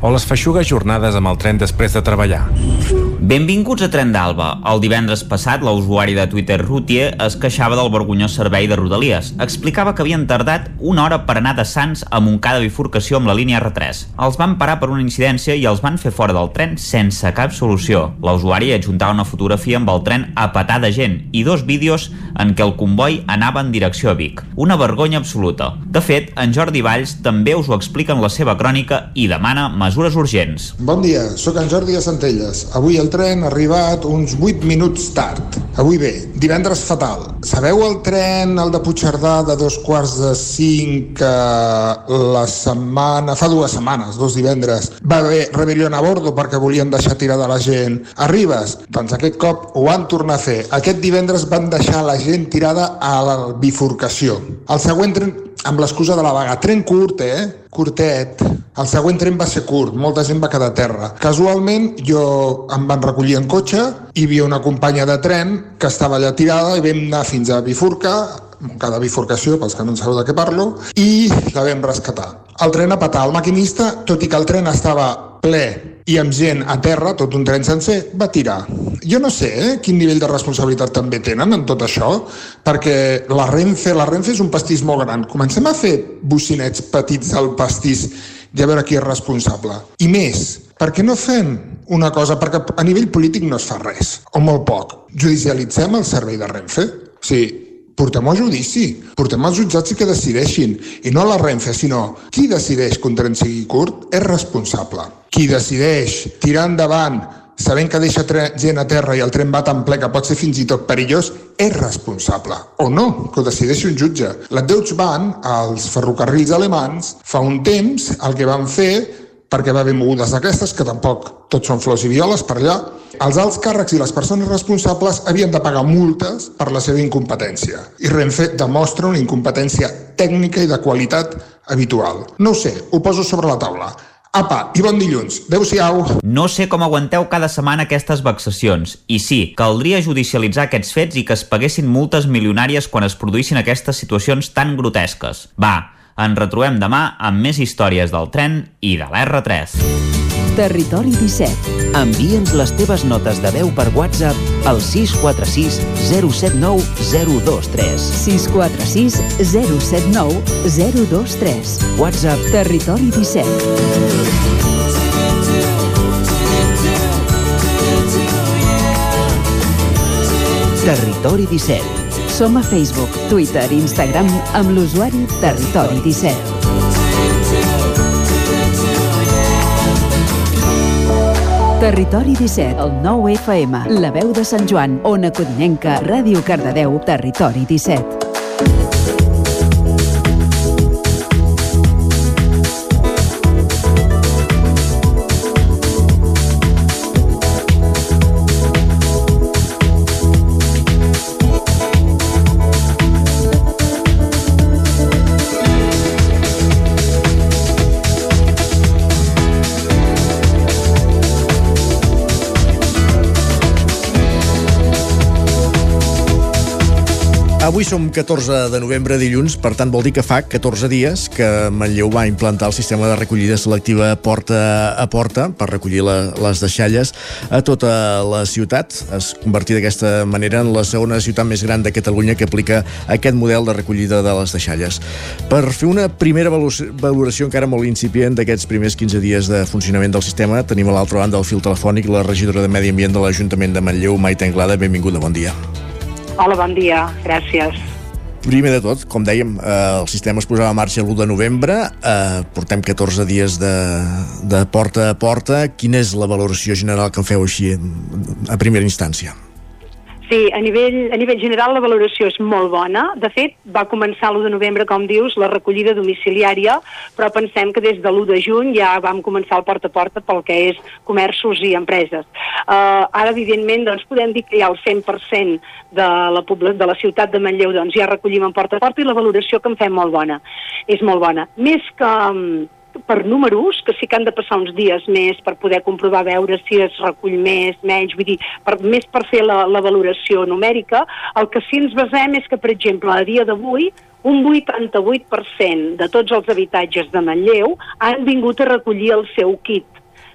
o les feixugues jornades amb el tren després de treballar. Benvinguts a Tren d'Alba. El divendres passat, la usuària de Twitter Rutier es queixava del vergonyós servei de Rodalies. Explicava que havien tardat una hora per anar de Sants a Montcada bifurcació amb la línia R3. Els van parar per una incidència i els van fer fora del tren sense cap solució. La usuària adjuntava una fotografia amb el tren a petar de gent i dos vídeos en què el comboi anava en direcció a Vic. Una vergonya absoluta. De fet, en Jordi Valls també us ho explica en la seva crònica i demana mesures urgents. Bon dia, sóc en Jordi de Centelles. Avui el tren ha arribat uns 8 minuts tard. Avui bé, divendres fatal. Sabeu el tren, el de Puigcerdà, de dos quarts de cinc, que la setmana, fa dues setmanes, dos divendres, va haver rebel·lió a bordo perquè volien deixar tirada la gent. Arribes? Doncs aquest cop ho van tornar a fer. Aquest divendres van deixar la gent tirada a la bifurcació. El següent tren, amb l'excusa de la vaga, tren curt, eh? Curtet. El següent tren va ser curt, molta gent va quedar a terra. Casualment, jo em van recollir en cotxe, hi havia una companya de tren que estava allà tirada i vam anar fins a Bifurca, cada bifurcació, pels que no en sabeu de què parlo, i la vam rescatar. El tren a petar. El maquinista, tot i que el tren estava ple i amb gent a terra, tot un tren sencer, va tirar. Jo no sé eh, quin nivell de responsabilitat també tenen en tot això, perquè la Renfe, la Renfe és un pastís molt gran. Comencem a fer bocinets petits al pastís i a veure qui és responsable. I més, per què no fem una cosa? Perquè a nivell polític no es fa res, o molt poc. Judicialitzem el servei de Renfe? O sigui, portem-ho a judici, portem als jutjats i que decideixin, i no la Renfe, sinó qui decideix que un tren sigui curt és responsable. Qui decideix tirar endavant sabent que deixa gent a terra i el tren va tan ple que pot ser fins i tot perillós, és responsable. O no, que ho decideixi un jutge. La Deutsche Bahn, els ferrocarrils alemans, fa un temps el que van fer perquè va haver mogudes d'aquestes, que tampoc tots són flors i violes per allà, els alts càrrecs i les persones responsables havien de pagar multes per la seva incompetència. I Renfe demostra una incompetència tècnica i de qualitat habitual. No ho sé, ho poso sobre la taula. Apa, i bon dilluns. Adéu-siau. No sé com aguanteu cada setmana aquestes vexacions. I sí, caldria judicialitzar aquests fets i que es paguessin multes milionàries quan es produïssin aquestes situacions tan grotesques. Va, ens retrobem demà amb més històries del tren i de l'R3. Territori 17. Envia'ns les teves notes de veu per WhatsApp al 646 079 023. 646 079 023. WhatsApp Territori 17. Territori 17. Som a Facebook, Twitter i Instagram amb l'usuari Territori 17. Territori 17, el 9 FM, la veu de Sant Joan, Ona Codinenca, Ràdio Cardedeu, Territori 17. Avui som 14 de novembre, dilluns, per tant vol dir que fa 14 dies que Manlleu va implantar el sistema de recollida selectiva porta a porta per recollir la, les deixalles a tota la ciutat. Es convertir d'aquesta manera en la segona ciutat més gran de Catalunya que aplica aquest model de recollida de les deixalles. Per fer una primera valoració encara molt incipient d'aquests primers 15 dies de funcionament del sistema, tenim a l'altra banda del fil telefònic la regidora de Medi Ambient de l'Ajuntament de Manlleu, Maite Anglada. Benvinguda, bon dia. Hola, bon dia. Gràcies. Primer de tot, com dèiem, eh, el sistema es posava en marxa l'1 de novembre, eh, portem 14 dies de, de porta a porta. Quina és la valoració general que en feu així a primera instància? Sí, a nivell, a nivell general la valoració és molt bona. De fet, va començar l'1 de novembre, com dius, la recollida domiciliària, però pensem que des de l'1 de juny ja vam començar el porta a porta pel que és comerços i empreses. Uh, ara, evidentment, doncs, podem dir que ha el 100% de la, de la ciutat de Manlleu doncs, ja recollim en porta a porta i la valoració que en fem molt bona. És molt bona. Més que per números, que sí que han de passar uns dies més per poder comprovar veure si es recull més, menys, vull dir, per, més per fer la, la valoració numèrica, el que sí ens basem és que, per exemple, a dia d'avui, un 88% de tots els habitatges de Manlleu han vingut a recollir el seu kit.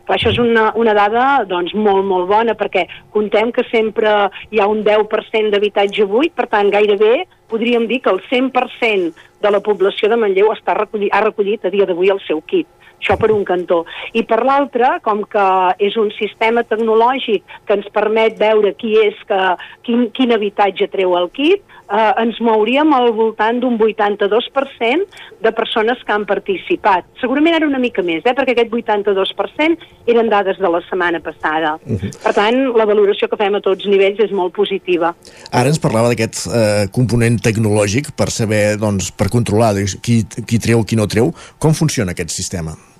Clar, això és una, una dada doncs, molt, molt bona perquè contem que sempre hi ha un 10% d'habitatge buit, per tant, gairebé podríem dir que el 100% de la població de Manlleu està recollit, ha recollit a dia d'avui el seu kit. Això per un cantó. I per l'altre, com que és un sistema tecnològic que ens permet veure qui és que, quin, quin habitatge treu el kit, eh, ens mouríem al voltant d'un 82% de persones que han participat. Segurament era una mica més, eh, perquè aquest 82% eren dades de la setmana passada. Uh -huh. Per tant, la valoració que fem a tots nivells és molt positiva. Ara ens parlava d'aquest eh, component tecnològic per saber, doncs, per controlar qui, qui treu, qui no treu. Com funciona aquest sistema?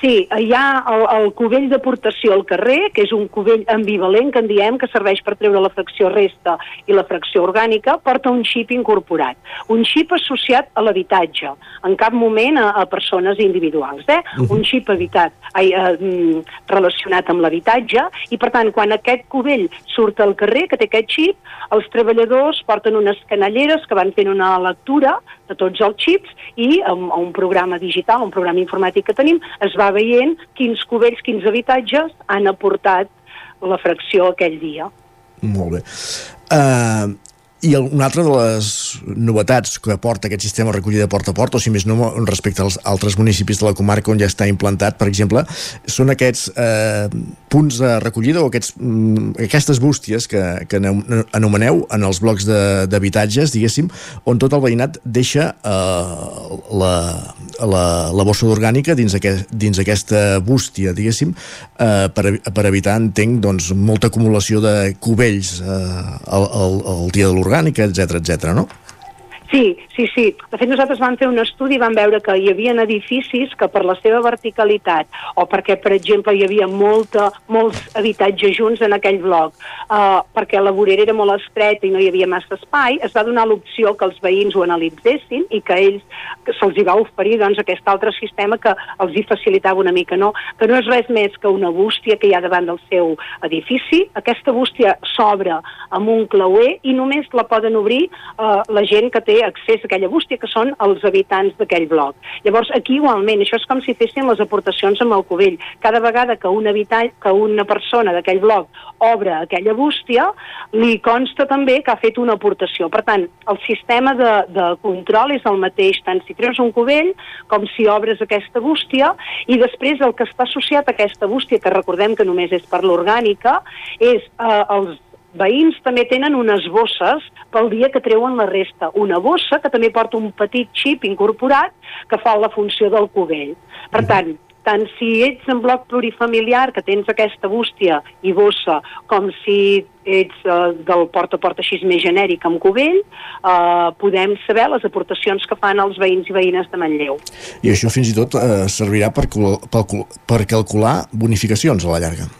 Sí, hi ha el, el cubell d'aportació al carrer, que és un cubell ambivalent, que en diem, que serveix per treure la fracció resta i la fracció orgànica, porta un xip incorporat. Un xip associat a l'habitatge, en cap moment a, a persones individuals. Eh? Uh -huh. Un xip habitat, ai, eh, relacionat amb l'habitatge, i per tant, quan aquest cubell surt al carrer, que té aquest xip, els treballadors porten unes canelleres que van fent una lectura de tots els xips i amb un programa digital, un programa informàtic que tenim, es va veient quins cubells, quins habitatges han aportat la fracció aquell dia. Molt bé. Uh, i una altra de les novetats que aporta aquest sistema de recollida porta a porta, o si més no respecte als altres municipis de la comarca on ja està implantat, per exemple, són aquests eh, punts de recollida o aquests, mm, aquestes bústies que, que anomeneu en els blocs d'habitatges, diguéssim, on tot el veïnat deixa eh, la, la, la bossa d'orgànica dins, aquest, dins aquesta bústia, diguéssim, eh, per, per evitar, entenc, doncs, molta acumulació de cubells eh, al, al, al dia de l'orgànica orgànica, etc etc. no? Sí, sí, sí. De fet, nosaltres vam fer un estudi i vam veure que hi havia edificis que per la seva verticalitat o perquè, per exemple, hi havia molta, molts habitatges junts en aquell bloc, uh, perquè la vorera era molt estreta i no hi havia massa espai, es va donar l'opció que els veïns ho analitzessin i que ells se'ls hi va oferir doncs, aquest altre sistema que els hi facilitava una mica, no? Que no és res més que una bústia que hi ha davant del seu edifici. Aquesta bústia s'obre amb un clauer i només la poden obrir uh, la gent que té accés a aquella bústia, que són els habitants d'aquell bloc. Llavors, aquí igualment, això és com si fessin les aportacions amb el cubell. Cada vegada que un habitant, que una persona d'aquell bloc obre aquella bústia, li consta també que ha fet una aportació. Per tant, el sistema de, de control és el mateix, tant si treus un cubell com si obres aquesta bústia, i després el que està associat a aquesta bústia, que recordem que només és per l'orgànica, és eh, els veïns també tenen unes bosses pel dia que treuen la resta. Una bossa que també porta un petit xip incorporat que fa la funció del cubell. Per tant, tant si ets en bloc plurifamiliar, que tens aquesta bústia i bossa, com si ets uh, del porta a porta així més genèric amb cubell, uh, podem saber les aportacions que fan els veïns i veïnes de Manlleu. I això fins i tot uh, servirà per, per, per calcular bonificacions a la llarga.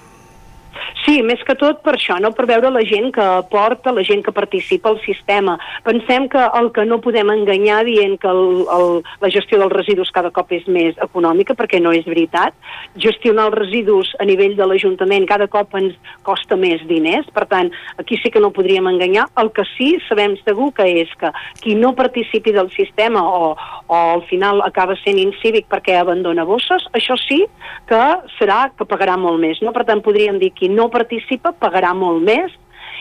Sí, més que tot per això, no? per veure la gent que aporta, la gent que participa al sistema. Pensem que el que no podem enganyar dient que el, el, la gestió dels residus cada cop és més econòmica, perquè no és veritat. Gestionar els residus a nivell de l'Ajuntament cada cop ens costa més diners, per tant, aquí sí que no podríem enganyar. El que sí sabem segur que és que qui no participi del sistema o, o al final acaba sent incívic perquè abandona bosses, això sí que serà que pagarà molt més. No? Per tant, podríem dir qui no participa pagarà molt més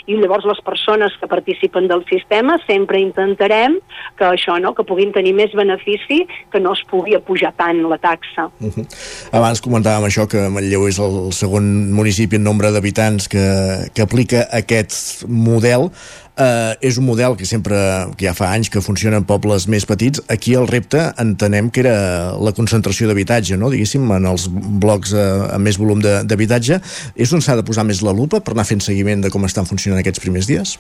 i llavors les persones que participen del sistema sempre intentarem que això, no?, que puguin tenir més benefici, que no es pugui apujar tant la taxa. Uh -huh. Abans comentàvem això, que Manlleu és el segon municipi en nombre d'habitants que, que aplica aquest model eh, és un model que sempre, que ja fa anys que funciona en pobles més petits. Aquí el repte entenem que era la concentració d'habitatge, no? diguéssim, en els blocs eh, amb més volum d'habitatge. És on s'ha de posar més la lupa per anar fent seguiment de com estan funcionant aquests primers dies?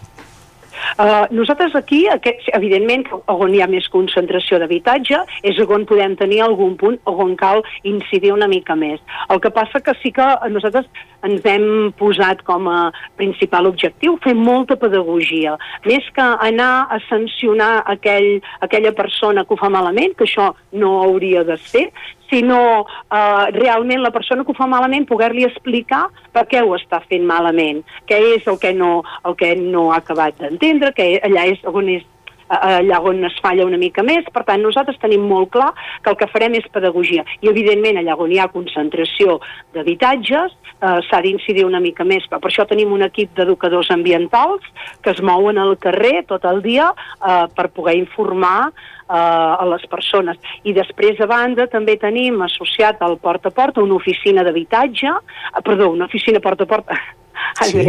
Uh, nosaltres aquí, aquest, evidentment, on hi ha més concentració d'habitatge, és on podem tenir algun punt on cal incidir una mica més. El que passa que sí que nosaltres ens hem posat com a principal objectiu fer molta pedagogia. Més que anar a sancionar aquell, aquella persona que ho fa malament, que això no hauria de ser, sinó eh, realment la persona que ho fa malament poder-li explicar per què ho està fent malament, què és el que no, el que no ha acabat d'entendre, que allà és on és allà on es falla una mica més. Per tant, nosaltres tenim molt clar que el que farem és pedagogia. I, evidentment, allà on hi ha concentració d'habitatges, eh, s'ha d'incidir una mica més. Per això tenim un equip d'educadors ambientals que es mouen al carrer tot el dia eh, per poder informar eh, a les persones. I després, a banda, també tenim associat al porta a porta una oficina d'habitatge, eh, perdó, una oficina porta a porta, sí.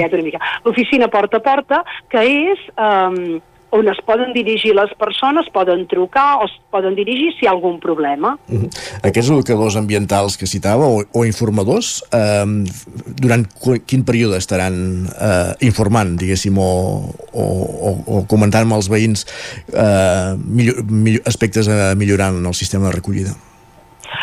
l'oficina porta a porta, que és eh, on es poden dirigir les persones, poden trucar o es poden dirigir si hi ha algun problema. Uh -huh. Aquests educadors ambientals que citava o, o informadors, eh, durant quin període estaran eh, informant, diguéssim, o, o, o, o comentant amb els veïns eh, millor, millor, aspectes a millorar en el sistema de recollida?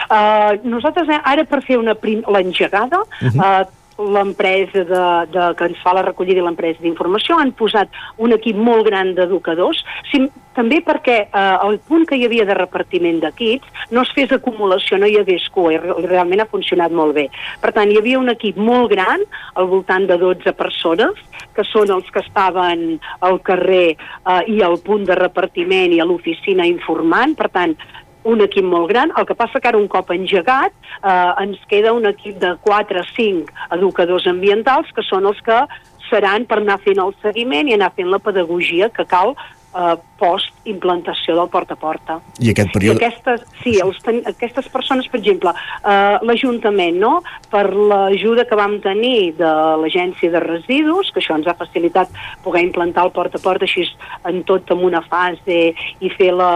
Uh, nosaltres eh, ara per fer l'engegada uh -huh. uh, l'empresa de, de, que ens fa la recollida i l'empresa d'informació han posat un equip molt gran d'educadors, si, també perquè eh, el punt que hi havia de repartiment d'equips no es fes acumulació, no hi hagués cua, i realment ha funcionat molt bé. Per tant, hi havia un equip molt gran, al voltant de 12 persones, que són els que estaven al carrer eh, i al punt de repartiment i a l'oficina informant, per tant, un equip molt gran, el que passa que ara un cop engegat eh, ens queda un equip de 4 o 5 educadors ambientals que són els que seran per anar fent el seguiment i anar fent la pedagogia que cal eh, post-implantació del porta a porta. I aquest període... I aquestes, sí, els ten, aquestes persones, per exemple, eh, l'Ajuntament, no?, per l'ajuda que vam tenir de l'Agència de Residus, que això ens ha facilitat poder implantar el porta a porta així en tot en una fase i fer la,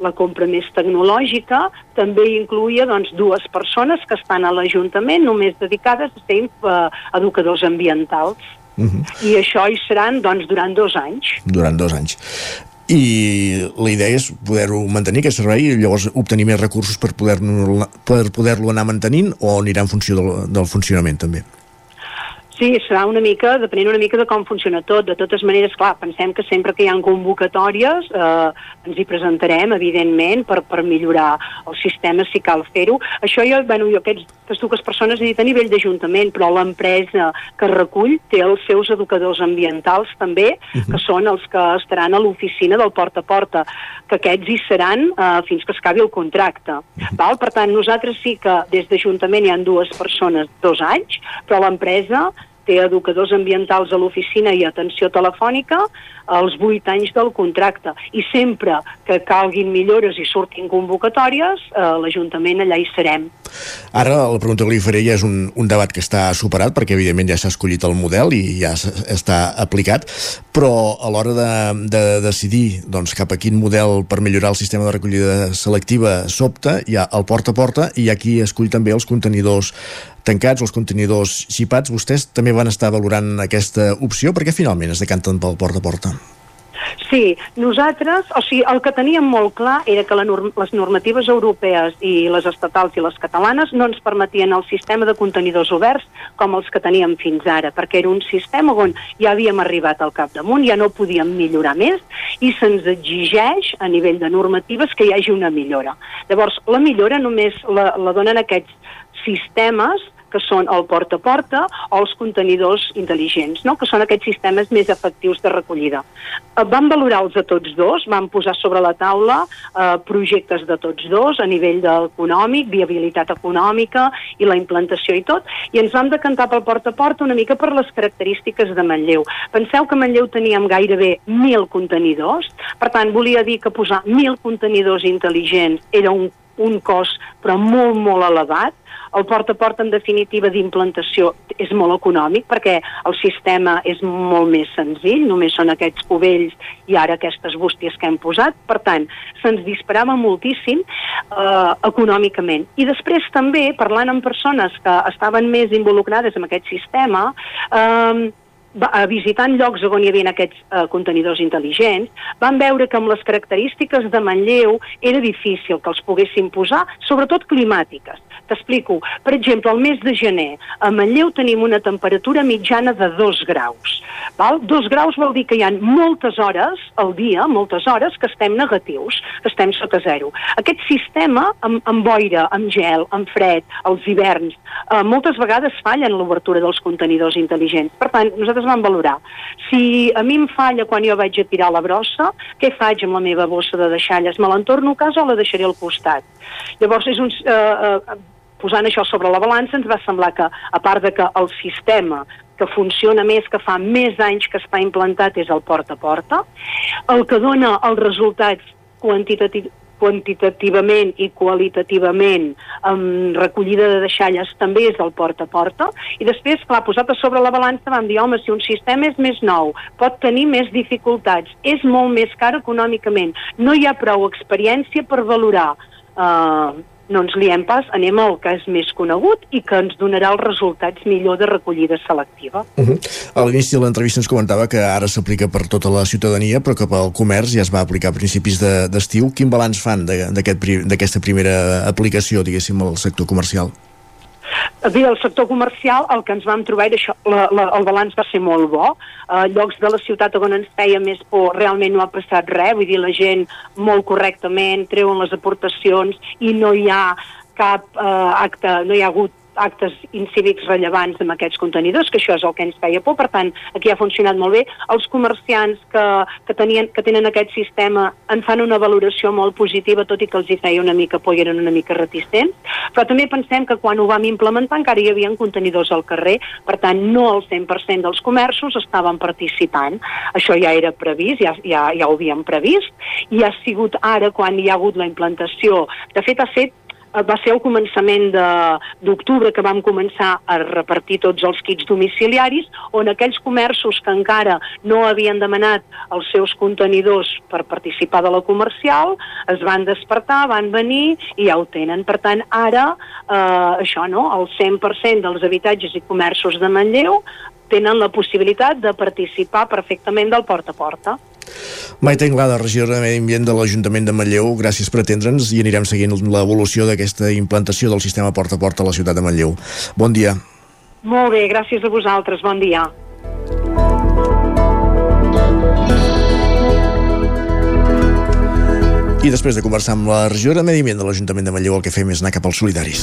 la compra més tecnològica també incluïa doncs, dues persones que estan a l'Ajuntament només dedicades a ser eh, educadors ambientals. Uh mhm. -huh. I això hi seran doncs, durant dos anys. Durant dos anys. I la idea és poder-ho mantenir, aquest servei, i llavors obtenir més recursos per poder-lo per poder anar mantenint o anirà en funció del, del funcionament també? Sí, serà una mica, depenent una mica de com funciona tot. De totes maneres, clar, pensem que sempre que hi ha convocatòries eh, ens hi presentarem, evidentment, per, per millorar el sistema si cal fer-ho. Això jo, bueno, jo aquests, aquestes dues persones he dit a nivell d'Ajuntament, però l'empresa que recull té els seus educadors ambientals també, uh -huh. que són els que estaran a l'oficina del porta a porta, que aquests hi seran eh, fins que acabi el contracte. Val? Per tant, nosaltres sí que des d'Ajuntament hi han dues persones dos anys, però l'empresa té educadors ambientals a l'oficina i atenció telefònica als 8 anys del contracte. I sempre que calguin millores i surtin convocatòries, eh, l'Ajuntament allà hi serem. Ara la pregunta que li faré ja és un, un debat que està superat, perquè evidentment ja s'ha escollit el model i ja està aplicat, però a l'hora de, de decidir doncs, cap a quin model per millorar el sistema de recollida selectiva s'opta, hi ha el porta a porta i hi ha qui escull també els contenidors tancats, els contenidors xipats. Vostès també van estar valorant aquesta opció, perquè finalment es decanten pel porta a porta? Sí, nosaltres, o sigui, el que teníem molt clar era que la norm les normatives europees i les estatals i les catalanes no ens permetien el sistema de contenidors oberts com els que teníem fins ara, perquè era un sistema on ja havíem arribat al capdamunt, ja no podíem millorar més i se'ns exigeix a nivell de normatives que hi hagi una millora. Llavors, la millora només la, la donen aquests sistemes que són el porta a porta o els contenidors intel·ligents, no? que són aquests sistemes més efectius de recollida. Eh, vam valorar-los a tots dos, vam posar sobre la taula eh, projectes de tots dos a nivell econòmic, viabilitat econòmica i la implantació i tot, i ens vam decantar pel porta a porta una mica per les característiques de Manlleu. Penseu que a Manlleu teníem gairebé 1.000 contenidors, per tant, volia dir que posar 1.000 contenidors intel·ligents era un un cost però molt, molt elevat. El porta a porta, en definitiva, d'implantació és molt econòmic perquè el sistema és molt més senzill, només són aquests cubells i ara aquestes bústies que hem posat. Per tant, se'ns disparava moltíssim eh, econòmicament. I després també, parlant amb persones que estaven més involucrades en aquest sistema, eh, visitant llocs on hi havia aquests eh, contenidors intel·ligents, van veure que amb les característiques de Manlleu era difícil que els poguessin posar, sobretot climàtiques. T'explico. Per exemple, el mes de gener, a Manlleu tenim una temperatura mitjana de 2 graus. Val? 2 graus vol dir que hi ha moltes hores al dia, moltes hores, que estem negatius, que estem sota zero. Aquest sistema, amb, amb boira, amb gel, amb fred, els hiverns, eh, moltes vegades fallen l'obertura dels contenidors intel·ligents. Per tant, nosaltres vam valorar. Si a mi em falla quan jo vaig a tirar la brossa, què faig amb la meva bossa de deixalles? Me l'entorno a casa o la deixaré al costat? Llavors, és un, eh, eh, posant això sobre la balança, ens va semblar que, a part de que el sistema que funciona més, que fa més anys que està implantat, és el porta a porta, el que dona els resultats quantitatius quantitativament i qualitativament amb recollida de deixalles també és el porta a porta. I després, clar, posat a sobre la balança vam dir, home, si un sistema és més nou pot tenir més dificultats és molt més car econòmicament no hi ha prou experiència per valorar eh, no ens liem pas, anem al és més conegut i que ens donarà els resultats millor de recollida selectiva. Uh -huh. A l'inici de l'entrevista ens comentava que ara s'aplica per tota la ciutadania, però que pel comerç ja es va aplicar a principis d'estiu. De, Quin balanç fan d'aquesta aquest, primera aplicació, diguéssim, al sector comercial? Bé, el sector comercial, el que ens vam trobar era això, la, la, el balanç va ser molt bo. Uh, llocs de la ciutat on ens feia més por realment no ha passat res, vull dir, la gent molt correctament treuen les aportacions i no hi ha cap uh, acte, no hi ha hagut actes incívics rellevants amb aquests contenidors, que això és el que ens feia por, per tant, aquí ha funcionat molt bé. Els comerciants que, que, tenien, que tenen aquest sistema en fan una valoració molt positiva, tot i que els hi feia una mica por i eren una mica reticents, però també pensem que quan ho vam implementar encara hi havia contenidors al carrer, per tant, no el 100% dels comerços estaven participant. Això ja era previst, ja, ja, ja ho havíem previst, i ha sigut ara quan hi ha hagut la implantació. De fet, ha fet va ser al començament d'octubre que vam començar a repartir tots els kits domiciliaris, on aquells comerços que encara no havien demanat els seus contenidors per participar de la comercial, es van despertar, van venir i ja ho tenen. Per tant, ara, eh, això, no?, el 100% dels habitatges i comerços de Manlleu tenen la possibilitat de participar perfectament del porta a porta. Maite Inglada, regidora de Medi Ambient de l'Ajuntament de Manlleu, gràcies per atendre'ns i anirem seguint l'evolució d'aquesta implantació del sistema porta a porta a la ciutat de Manlleu. Bon dia. Molt bé, gràcies a vosaltres, bon dia. I després de conversar amb la regidora de Medi Ambient de l'Ajuntament de Manlleu, el que fem és anar cap als solidaris.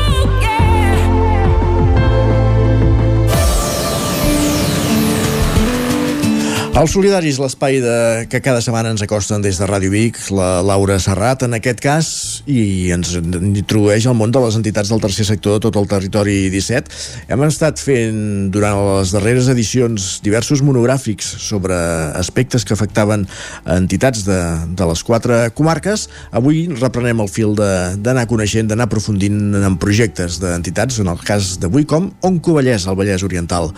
Els Solidaris, l'espai de... que cada setmana ens acosten des de Ràdio Vic, la Laura Serrat, en aquest cas, i ens introdueix al món de les entitats del tercer sector de tot el territori 17. Hem estat fent, durant les darreres edicions, diversos monogràfics sobre aspectes que afectaven entitats de, de les quatre comarques. Avui reprenem el fil d'anar coneixent, d'anar aprofundint en projectes d'entitats, en el cas d'avui com On Covellès, al Vallès Oriental.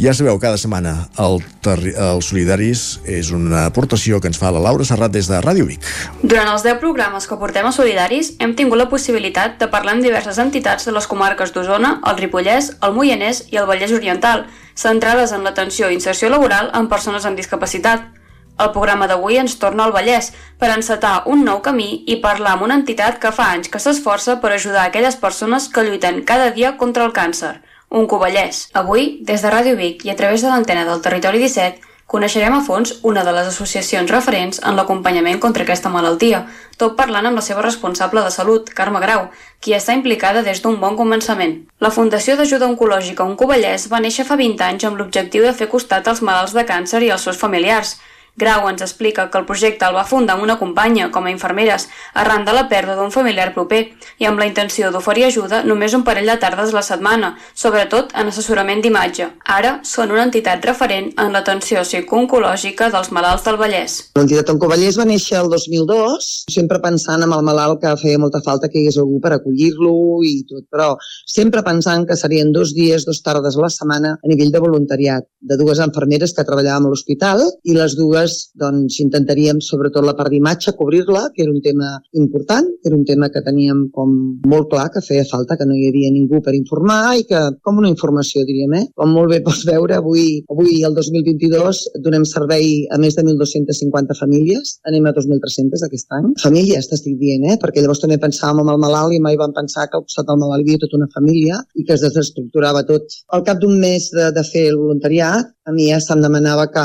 Ja sabeu, cada setmana el, el Solidaris és una aportació que ens fa la Laura Serrat des de Ràdio Vic. Durant els 10 programes que portem a Solidaris hem tingut la possibilitat de parlar amb diverses entitats de les comarques d'Osona, el Ripollès, el Moianès i el Vallès Oriental, centrades en l'atenció i inserció laboral en persones amb discapacitat. El programa d'avui ens torna al Vallès per encetar un nou camí i parlar amb una entitat que fa anys que s'esforça per ajudar aquelles persones que lluiten cada dia contra el càncer, un Covellès. Avui, des de Ràdio Vic i a través de l'antena del Territori 17, coneixerem a fons una de les associacions referents en l'acompanyament contra aquesta malaltia, tot parlant amb la seva responsable de salut, Carme Grau, qui està implicada des d'un bon començament. La Fundació d'Ajuda Oncològica Oncovellès va néixer fa 20 anys amb l'objectiu de fer costat als malalts de càncer i als seus familiars, Grau ens explica que el projecte el va fundar amb una companya, com a infermeres, arran de la pèrdua d'un familiar proper, i amb la intenció d'oferir ajuda només un parell de tardes a la setmana, sobretot en assessorament d'imatge. Ara són una entitat referent en l'atenció psicooncològica dels malalts del Vallès. L'entitat Oncovallès va néixer el 2002, sempre pensant en el malalt que feia molta falta que hi hagués algú per acollir-lo i tot, però sempre pensant que serien dos dies, dos tardes a la setmana a nivell de voluntariat, de dues infermeres que treballàvem a l'hospital i les dues aleshores doncs, intentaríem sobretot la part d'imatge, cobrir-la, que era un tema important, era un tema que teníem com molt clar que feia falta, que no hi havia ningú per informar i que, com una informació, diríem, eh? Com molt bé pots veure, avui, avui el 2022 donem servei a més de 1.250 famílies, anem a 2.300 aquest any. Famílies, t'estic dient, eh? Perquè llavors també pensàvem en el malalt i mai vam pensar que al costat del malalt hi havia tota una família i que es desestructurava tot. Al cap d'un mes de, de fer el voluntariat, a mi ja se'm demanava que,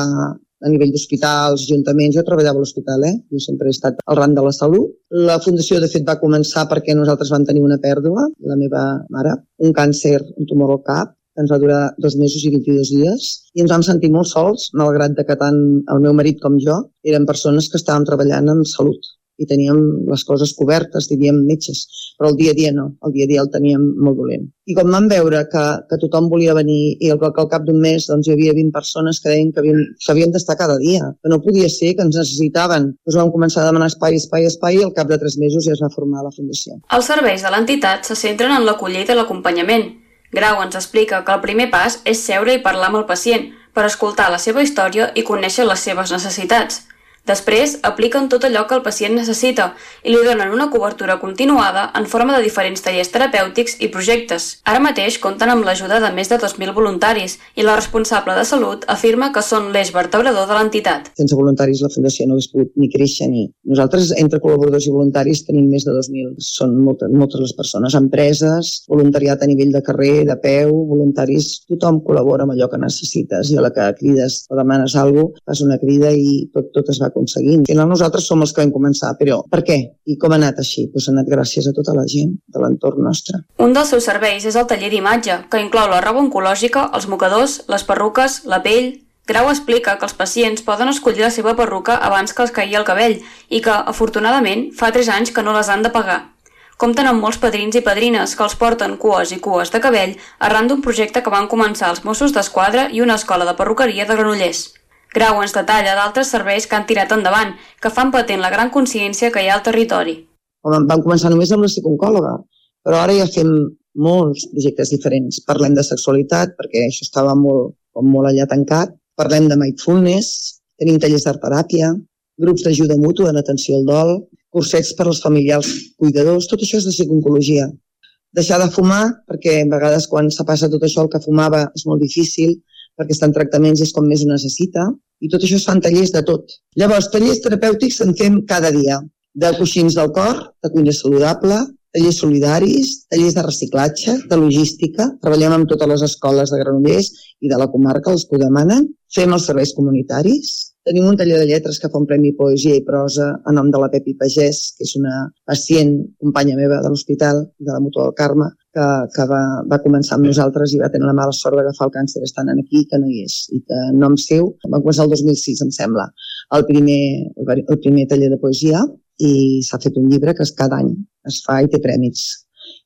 a nivell d'hospitals, ajuntaments, jo treballava a l'hospital, eh? jo sempre he estat al ran de la salut. La fundació, de fet, va començar perquè nosaltres vam tenir una pèrdua, la meva mare, un càncer, un tumor al cap, que ens va durar dos mesos i 22 dies, i ens vam sentir molt sols, malgrat que tant el meu marit com jo eren persones que estàvem treballant amb salut i teníem les coses cobertes, diríem metges, però el dia a dia no, el dia a dia el teníem molt dolent. I quan vam veure que, que tothom volia venir i que al cap d'un mes doncs, hi havia 20 persones que deien que s'havien d'estar cada dia, que no podia ser, que ens necessitaven, doncs vam començar a demanar espai, espai, espai i al cap de tres mesos ja es va formar la Fundació. Els serveis de l'entitat se centren en l'acollida i l'acompanyament. Grau ens explica que el primer pas és seure i parlar amb el pacient per escoltar la seva història i conèixer les seves necessitats. Després, apliquen tot allò que el pacient necessita i li donen una cobertura continuada en forma de diferents tallers terapèutics i projectes. Ara mateix compten amb l'ajuda de més de 2.000 voluntaris i la responsable de salut afirma que són l'eix vertebrador de l'entitat. Sense voluntaris la Fundació no hagués pogut ni créixer ni... Nosaltres, entre col·laboradors i voluntaris, tenim més de 2.000. Són moltes, moltes les persones, empreses, voluntariat a nivell de carrer, de peu, voluntaris, tothom col·labora amb allò que necessites i a la que crides o demanes alguna cosa, fas una crida i tot, tot es va aconseguint. Al final nosaltres som els que vam començar, però per què? I com ha anat així? Pues ha anat gràcies a tota la gent de l'entorn nostre. Un dels seus serveis és el taller d'imatge, que inclou la roba oncològica, els mocadors, les perruques, la pell, Grau explica que els pacients poden escollir la seva perruca abans que els caigui el cabell i que, afortunadament, fa 3 anys que no les han de pagar. Compten amb molts padrins i padrines que els porten cues i cues de cabell arran d'un projecte que van començar els Mossos d'Esquadra i una escola de perruqueria de Granollers. Grau ens detalla d'altres serveis que han tirat endavant, que fan patent la gran consciència que hi ha al territori. Vam començar només amb la psicòloga, però ara ja fem molts projectes diferents. Parlem de sexualitat, perquè això estava molt, com molt allà tancat. Parlem de mindfulness, tenim tallers d'art teràpia, grups d'ajuda mútua en atenció al dol, cursets per als familiars cuidadors, tot això és de psicologia. Deixar de fumar, perquè a vegades quan se passa tot això el que fumava és molt difícil, perquè estan tractaments i és com més ho necessita, i tot això es fan tallers de tot. Llavors, tallers terapèutics en fem cada dia, de coixins del cor, de cuina saludable, tallers solidaris, tallers de reciclatge, de logística, treballem amb totes les escoles de Granollers i de la comarca, els que ho demanen, fem els serveis comunitaris, tenim un taller de lletres que fa un premi Poesia i Prosa a nom de la Pepi Pagès, que és una pacient, companya meva de l'hospital, de la Mutua del Carme, que, que va, va començar amb nosaltres i va tenir la mala sort d'agafar el càncer estant aquí, que no hi és, i que en nom seu va començar el 2006, em sembla, el primer, el primer taller de poesia i s'ha fet un llibre que cada any es fa i té prèmits.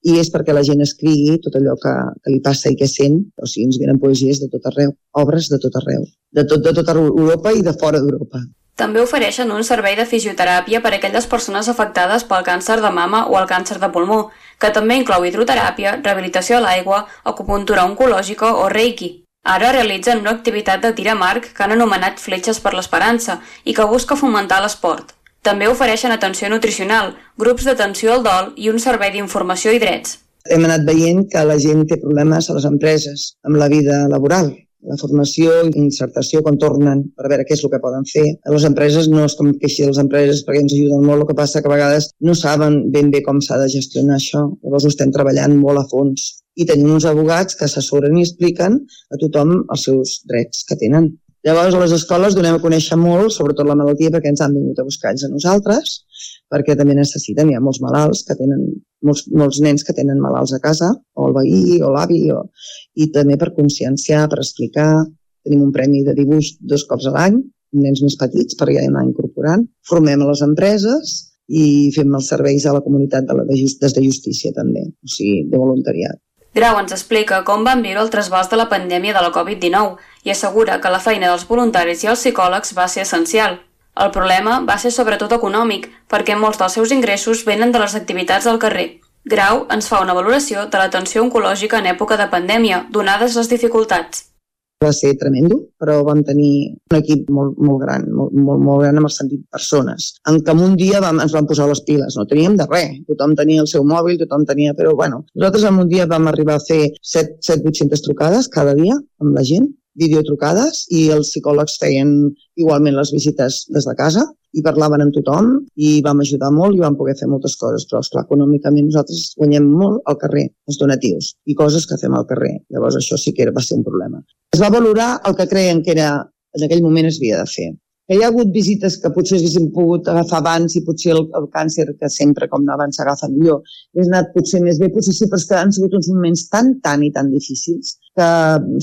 I és perquè la gent escrigui tot allò que, que li passa i que sent, o sigui, ens venen poesies de tot arreu, obres de tot arreu, de, tot, de tota Europa i de fora d'Europa. També ofereixen un servei de fisioteràpia per a aquelles persones afectades pel càncer de mama o el càncer de pulmó, que també inclou hidroteràpia, rehabilitació a l'aigua, acupuntura oncològica o reiki. Ara realitzen una activitat de tir a marc que han anomenat Fletxes per l'Esperança i que busca fomentar l'esport. També ofereixen atenció nutricional, grups d'atenció al dol i un servei d'informació i drets. Hem anat veient que la gent té problemes a les empreses amb la vida laboral, la formació insertació quan tornen per veure què és el que poden fer. A les empreses no es com queixi de les empreses perquè ens ajuden molt, el que passa que a vegades no saben ben bé com s'ha de gestionar això. Llavors ho estem treballant molt a fons. I tenim uns abogats que assessoren i expliquen a tothom els seus drets que tenen. Llavors, a les escoles donem a conèixer molt, sobretot la malaltia, perquè ens han vingut a buscar ells a nosaltres, perquè també necessiten, hi ha molts malalts que tenen, molts, molts nens que tenen malalts a casa, o el veí, o l'avi, o... i també per conscienciar, per explicar. Tenim un premi de dibuix dos cops a l'any, nens més petits, per ja anar incorporant. Formem a les empreses i fem els serveis a la comunitat de la, de just, des de justícia també, o sigui, de voluntariat. Grau ens explica com van viure el trasbals de la pandèmia de la Covid-19 i assegura que la feina dels voluntaris i els psicòlegs va ser essencial. El problema va ser sobretot econòmic, perquè molts dels seus ingressos venen de les activitats al carrer. Grau ens fa una valoració de l'atenció oncològica en època de pandèmia, donades les dificultats. Va ser tremendo, però vam tenir un equip molt, molt gran, molt, molt, molt gran amb el sentit persones, en què en un dia vam, ens vam posar les piles, no teníem de res, tothom tenia el seu mòbil, tothom tenia, però bueno, nosaltres en un dia vam arribar a fer 7-800 trucades cada dia amb la gent, videotrucades i els psicòlegs feien igualment les visites des de casa i parlaven amb tothom i vam ajudar molt i vam poder fer moltes coses, però esclar, econòmicament nosaltres guanyem molt al carrer, els donatius i coses que fem al carrer. Llavors això sí que va ser un problema. Es va valorar el que creien que era en aquell moment es havia de fer que hi ha hagut visites que potser haguéssim pogut agafar abans i potser el, el càncer, que sempre com abans s'agafa millor, és anat potser més bé, potser sí, però és que han sigut uns moments tan, tan i tan difícils que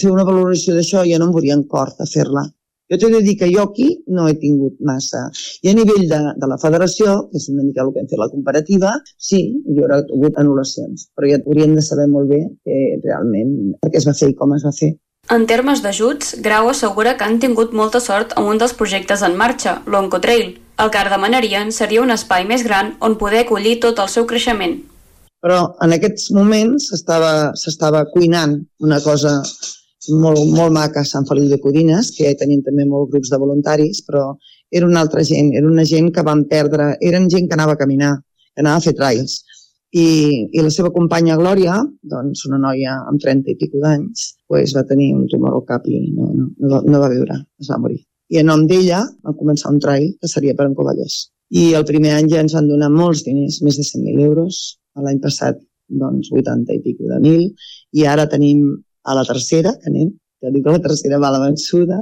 fer una valoració d'això ja no em veuria en cor de fer-la. Jo t'he de dir que jo aquí no he tingut massa. I a nivell de, de la federació, que és una mica el que hem fet la comparativa, sí, hi haurà hagut anul·lacions, però ja hauríem de saber molt bé que realment per què es va fer i com es va fer. En termes d'ajuts, Grau assegura que han tingut molta sort amb un dels projectes en marxa, l'Oncotrail. El que demanarien seria un espai més gran on poder acollir tot el seu creixement. Però en aquests moments s'estava cuinant una cosa molt, molt maca a Sant Feliu de Codines, que ja tenim també molts grups de voluntaris, però era una altra gent, era una gent que van perdre, eren gent que anava a caminar, que anava a fer trails, i, i la seva companya Glòria, doncs una noia amb 30 i pico d'anys, pues, va tenir un tumor al cap i no, no, no, no va viure, es va morir. I en nom d'ella va començar un trail que seria per en Covellers. I el primer any ja ens van donar molts diners, més de 100.000 euros. L'any passat, doncs, 80 i pico de mil. I ara tenim a la tercera, que anem, que dic que la tercera va la vençuda,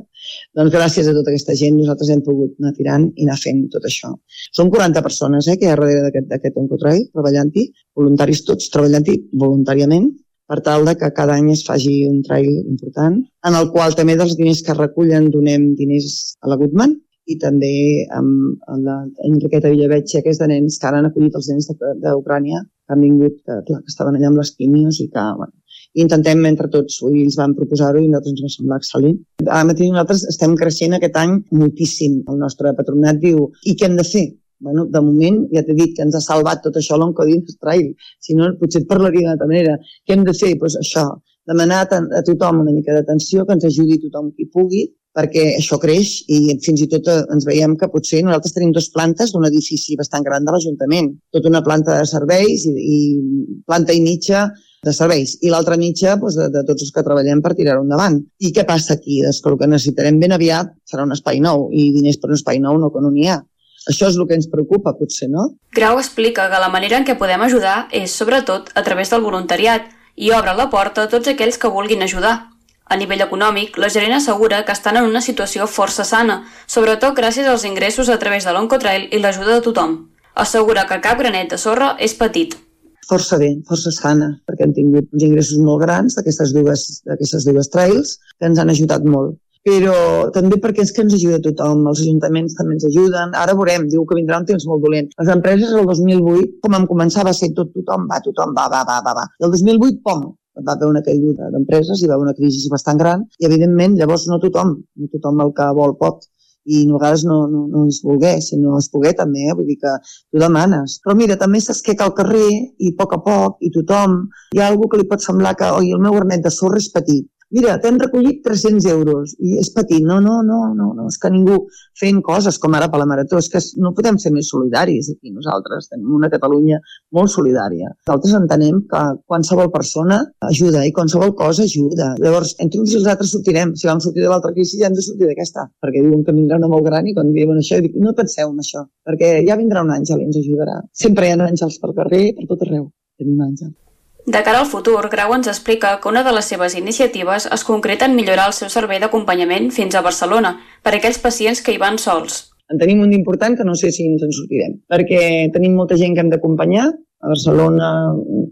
doncs gràcies a tota aquesta gent nosaltres hem pogut anar tirant i anar fent tot això. Són 40 persones eh, que hi ha darrere d'aquest Oncotrail treballant-hi, voluntaris tots treballant-hi voluntàriament, per tal de que cada any es faci un trail important, en el qual també dels diners que recullen donem diners a la Goodman i també amb, la Enriqueta Villavetge, que és de nens que ara han acollit els nens d'Ucrània, que han vingut, que, clar, que estaven allà amb les quimios i que, bueno, intentem entre tots, i ells van proposar-ho i nosaltres ens va semblar excel·lent. Ara mateix nosaltres estem creixent aquest any moltíssim. El nostre patronat diu, i què hem de fer? Bueno, de moment, ja t'he dit que ens ha salvat tot això l'Oncodins Trail, si no potser et parlaria d'una altra manera. Què hem de fer? Pues això, demanar a, a tothom una mica d'atenció, que ens ajudi tothom qui pugui, perquè això creix i fins i tot eh, ens veiem que potser nosaltres tenim dues plantes d'un edifici bastant gran de l'Ajuntament, tota una planta de serveis i, i planta i mitja de serveis i l'altra mitja doncs, de, de tots els que treballem per tirar-ho endavant. I què passa aquí? Doncs que el que necessitarem ben aviat serà un espai nou i diners per un espai nou no que no n'hi ha. Això és el que ens preocupa, potser, no? Grau explica que la manera en què podem ajudar és, sobretot, a través del voluntariat i obre la porta a tots aquells que vulguin ajudar. A nivell econòmic, la gerent assegura que estan en una situació força sana, sobretot gràcies als ingressos a través de l'Oncotrail i l'ajuda de tothom. Assegura que cap granet de sorra és petit força bé, força sana, perquè han tingut uns ingressos molt grans d'aquestes dues, dues trails que ens han ajudat molt. Però també perquè és que ens ajuda tothom, els ajuntaments també ens ajuden. Ara veurem, diu que vindrà un temps molt dolent. Les empreses el 2008, com em començava a ser tot, tothom va, tothom va, va, va, va, va. I el 2008, pom, va haver una caiguda d'empreses i va haver una crisi bastant gran i evidentment llavors no tothom, no tothom el que vol pot i a vegades no, no, no es volgué, si no es pogué també, eh? vull dir que tu demanes. Però mira, també s'esqueca al carrer i a poc a poc i tothom, hi ha algú que li pot semblar que oi, el meu arnet de sorra és petit, mira, t'hem recollit 300 euros i és petit. No, no, no, no, no, és que ningú fent coses com ara per la Marató, és que no podem ser més solidaris aquí nosaltres. Tenim una Catalunya molt solidària. Nosaltres entenem que qualsevol persona ajuda i qualsevol cosa ajuda. Llavors, entre uns i els altres sortirem. Si vam sortir de l'altra crisi, ja hem de sortir d'aquesta, perquè diuen que vindrà una molt gran i quan diuen això, dic, no penseu en això, perquè ja vindrà un àngel i ens ajudarà. Sempre hi ha àngels per carrer, per tot arreu. Tenim àngels. De cara al futur, Grau ens explica que una de les seves iniciatives es concreta en millorar el seu servei d'acompanyament fins a Barcelona per a aquells pacients que hi van sols. En tenim un important que no sé si ens en sortirem, perquè tenim molta gent que hem d'acompanyar a Barcelona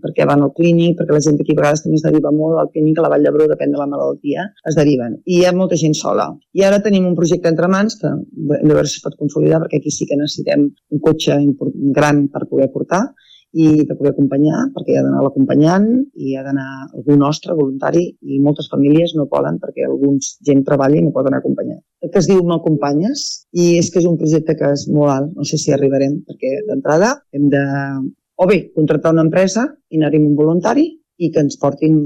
perquè van al clínic, perquè la gent aquí a vegades també es deriva molt al clínic, a la Vall d'Hebró, depèn de la malaltia, es deriven. I hi ha molta gent sola. I ara tenim un projecte entre mans que de veure si es pot consolidar, perquè aquí sí que necessitem un cotxe gran per poder portar, i per poder acompanyar, perquè hi ha d'anar l'acompanyant i hi ha d'anar algú nostre, voluntari, i moltes famílies no poden perquè alguns gent treballa i no poden acompanyar. El que es diu M'acompanyes, i és que és un projecte que és molt alt, no sé si arribarem, perquè d'entrada hem de, o bé, contractar una empresa i anar-hi un voluntari i que ens portin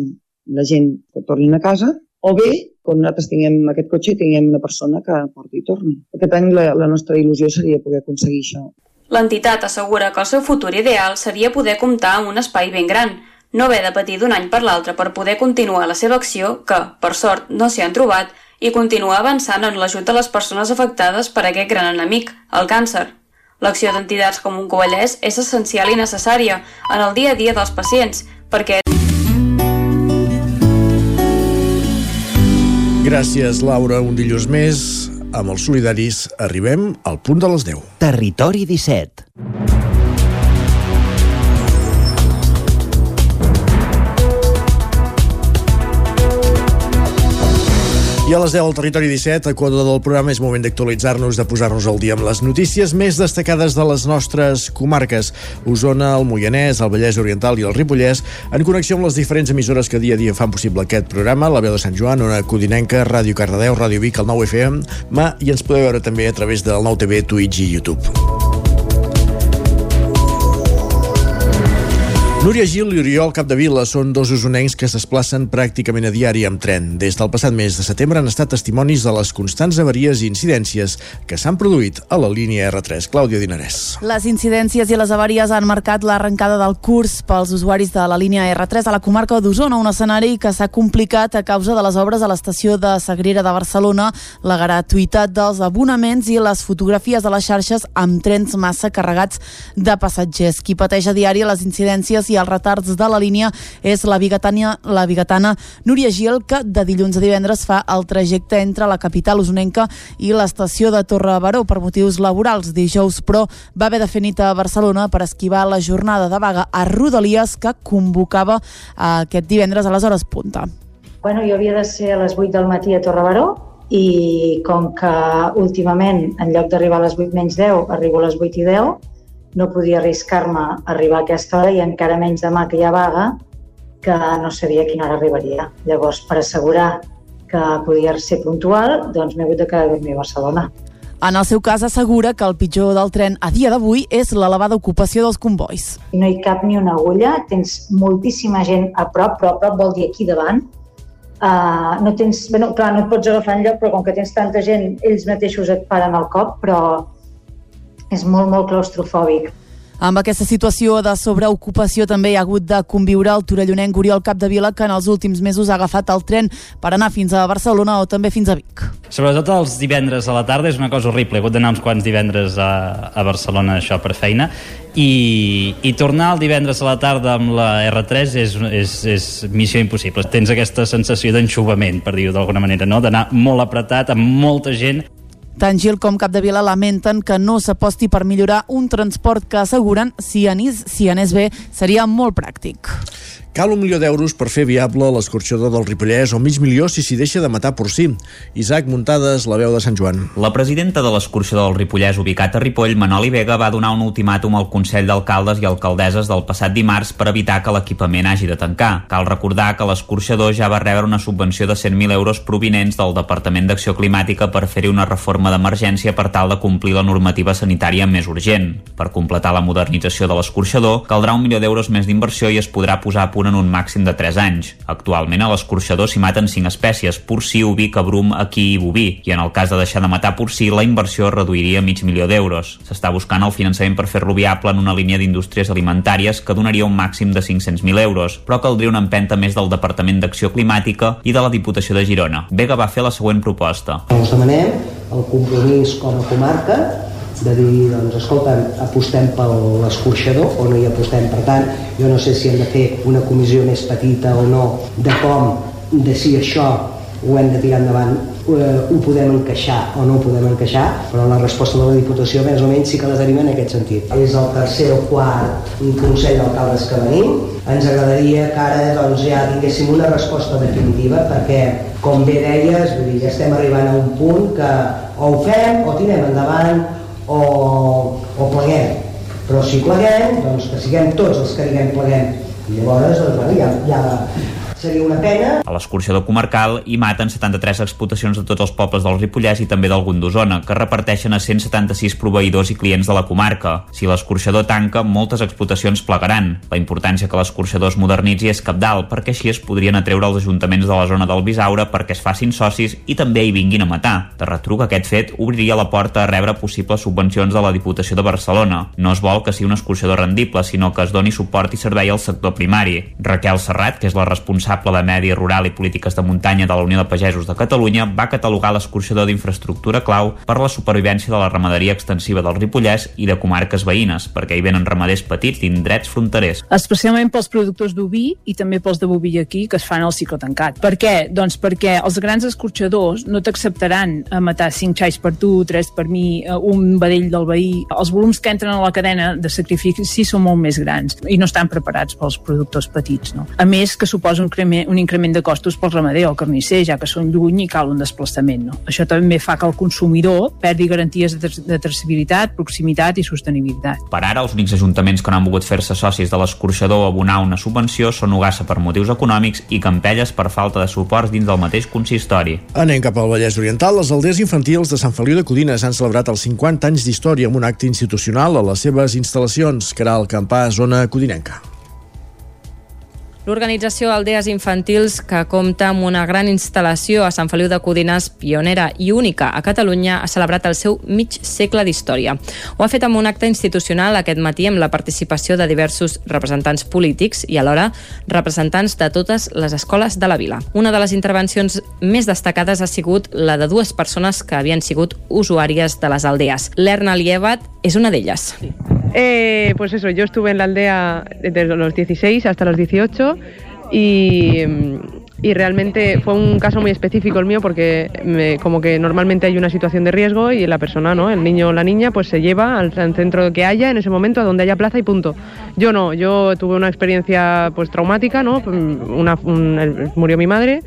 la gent que tornin a casa, o bé, quan nosaltres tinguem aquest cotxe, tinguem una persona que porti i torni. Aquest any la, la nostra il·lusió seria poder aconseguir això. L'entitat assegura que el seu futur ideal seria poder comptar amb un espai ben gran, no haver de patir d'un any per l'altre per poder continuar la seva acció, que, per sort, no s'hi han trobat, i continuar avançant en l'ajut a les persones afectades per aquest gran enemic, el càncer. L'acció d'entitats com un Covellès és essencial i necessària en el dia a dia dels pacients, perquè... Gràcies, Laura. Un dilluns més amb els solidaris arribem al punt de les 10. Territori 17. I a les 10 al Territori 17, a quota del programa, és moment d'actualitzar-nos, de posar-nos al dia amb les notícies més destacades de les nostres comarques. Osona, el Moianès, el Vallès Oriental i el Ripollès, en connexió amb les diferents emissores que dia a dia fan possible aquest programa, la veu de Sant Joan, una Codinenca, Ràdio Cardedeu, Ràdio Vic, el 9 FM, i ens podeu veure també a través del 9 TV, Twitch i YouTube. Núria Gil i Oriol Capdevila són dos usonencs que es desplacen pràcticament a diari amb tren. Des del passat mes de setembre han estat testimonis de les constants avaries i incidències que s'han produït a la línia R3. Clàudia Dinarès. Les incidències i les avaries han marcat l'arrencada del curs pels usuaris de la línia R3 a la comarca d'Osona, un escenari que s'ha complicat a causa de les obres a l'estació de Sagrera de Barcelona, la gratuïtat dels abonaments i les fotografies a les xarxes amb trens massa carregats de passatgers. Qui pateix a diari les incidències i els retards de la línia és la bigatana, la bigatana Núria Gil, que de dilluns a divendres fa el trajecte entre la capital usonenca i l'estació de Torre Baró per motius laborals. Dijous, però, va haver de fer nit a Barcelona per esquivar la jornada de vaga a Rodalies que convocava aquest divendres a les hores punta. Bueno, jo havia de ser a les 8 del matí a Torre Baró i com que últimament, en lloc d'arribar a les 8 menys 10, arribo a les 8 i 10, no podia arriscar-me a arribar a aquesta hora i encara menys demà que hi ha vaga, que no sabia a quina hora arribaria. Llavors, per assegurar que podia ser puntual, doncs m'he hagut de quedar a dormir a Barcelona. En el seu cas assegura que el pitjor del tren a dia d'avui és l'elevada ocupació dels convois. No hi cap ni una agulla, tens moltíssima gent a prop, però a prop vol dir aquí davant. Uh, no tens, bueno, clar, no et pots agafar en lloc, però com que tens tanta gent, ells mateixos et paren el cop, però és molt, molt claustrofòbic. Amb aquesta situació de sobreocupació també hi ha hagut de conviure el torellonenc Oriol Capdevila que en els últims mesos ha agafat el tren per anar fins a Barcelona o també fins a Vic. Sobretot els divendres a la tarda és una cosa horrible. He hagut d'anar uns quants divendres a, a Barcelona això per feina i, i tornar el divendres a la tarda amb la R3 és, és, és missió impossible. Tens aquesta sensació d'enxubament, per dir-ho d'alguna manera, no? d'anar molt apretat amb molta gent tant Gil com Capdevila lamenten que no s'aposti per millorar un transport que asseguren, si anés, si anés bé, seria molt pràctic. Cal un milió d'euros per fer viable l'escorxador del Ripollès o mig milió si s'hi deixa de matar porcí. Isaac Muntades, la veu de Sant Joan. La presidenta de l'escorxador del Ripollès ubicat a Ripoll, Manoli Vega, va donar un ultimàtum al Consell d'Alcaldes i Alcaldesses del passat dimarts per evitar que l'equipament hagi de tancar. Cal recordar que l'escorxador ja va rebre una subvenció de 100.000 euros provinents del Departament d'Acció Climàtica per fer-hi una reforma d'emergència per tal de complir la normativa sanitària més urgent. Per completar la modernització de l'escorxador, caldrà un milió d'euros més d'inversió i es podrà posar a punt duren un màxim de 3 anys. Actualment a l'escorxador s'hi maten 5 espècies, porcí, oví, cabrum, equí i boví, i en el cas de deixar de matar porcí, la inversió reduiria mig milió d'euros. S'està buscant el finançament per fer-lo viable en una línia d'indústries alimentàries que donaria un màxim de 500.000 euros, però caldria una empenta més del Departament d'Acció Climàtica i de la Diputació de Girona. Vega va fer la següent proposta. Us demanem el compromís com a comarca de dir, doncs, escolta, apostem per l'escorxador o no hi apostem. Per tant, jo no sé si hem de fer una comissió més petita o no de com, de si això ho hem de tirar endavant, eh, ho podem encaixar o no ho podem encaixar, però la resposta de la Diputació més o menys sí que la tenim en aquest sentit. És el tercer o quart Consell d'Alcaldes que venim. Ens agradaria que ara doncs, ja tinguéssim una resposta definitiva perquè, com bé deies, vull dir, ja estem arribant a un punt que o ho fem o tirem endavant o, o pleguem. Però si pleguem, doncs que siguem tots els que diguem pleguem. I llavors, doncs, bueno, ja, ja seria una pena. A l'escorxador comarcal hi maten 73 explotacions de tots els pobles del Ripollès i també d'algun d'Osona, que reparteixen a 176 proveïdors i clients de la comarca. Si l'escorxador tanca, moltes explotacions plegaran. La importància que l'escorxador es modernitzi és capdalt, perquè així es podrien atreure els ajuntaments de la zona del Bisaure perquè es facin socis i també hi vinguin a matar. De retruc, aquest fet obriria la porta a rebre possibles subvencions de la Diputació de Barcelona. No es vol que sigui un escorxador rendible, sinó que es doni suport i servei al sector primari. Raquel Serrat, que és la responsable responsable de Medi Rural i Polítiques de Muntanya de la Unió de Pagesos de Catalunya, va catalogar l'escorxador d'infraestructura clau per la supervivència de la ramaderia extensiva del Ripollès i de comarques veïnes, perquè hi venen ramaders petits d'indrets fronterers. Especialment pels productors d'oví i també pels de boví aquí que es fan al cicle tancat. Per què? Doncs perquè els grans escorxadors no t'acceptaran a matar 5 xais per tu, 3 per mi, eh, un vedell del veí. Els volums que entren a la cadena de sacrifici són molt més grans i no estan preparats pels productors petits. No? A més, que suposa un increment, un increment de costos pel ramader o carnisser, ja que són lluny i cal un desplaçament. No? Això també fa que el consumidor perdi garanties de, de traçabilitat, proximitat i sostenibilitat. Per ara, els únics ajuntaments que no han volgut fer-se socis de l'escorxador o abonar una subvenció són Ugassa per motius econòmics i Campelles per falta de suports dins del mateix consistori. Anem cap al Vallès Oriental. Les aldees infantils de Sant Feliu de Codines han celebrat els 50 anys d'història amb un acte institucional a les seves instal·lacions, que era el campà zona codinenca. L'organització Aldees Infantils, que compta amb una gran instal·lació a Sant Feliu de Codines, pionera i única a Catalunya, ha celebrat el seu mig segle d'història. Ho ha fet amb un acte institucional aquest matí amb la participació de diversos representants polítics i alhora representants de totes les escoles de la vila. Una de les intervencions més destacades ha sigut la de dues persones que havien sigut usuàries de les aldees. L'Erna Lievat és una d'elles. Eh, pues eso, yo estuve en la aldea desde los 16 hasta los 18 y, y realmente fue un caso muy específico el mío porque como que normalmente hay una situación de riesgo y la persona, ¿no? el niño o la niña, pues se lleva al, centro que haya en ese momento, a donde haya plaza y punto. Yo no, yo tuve una experiencia pues traumática, ¿no? Una, un, murió mi madre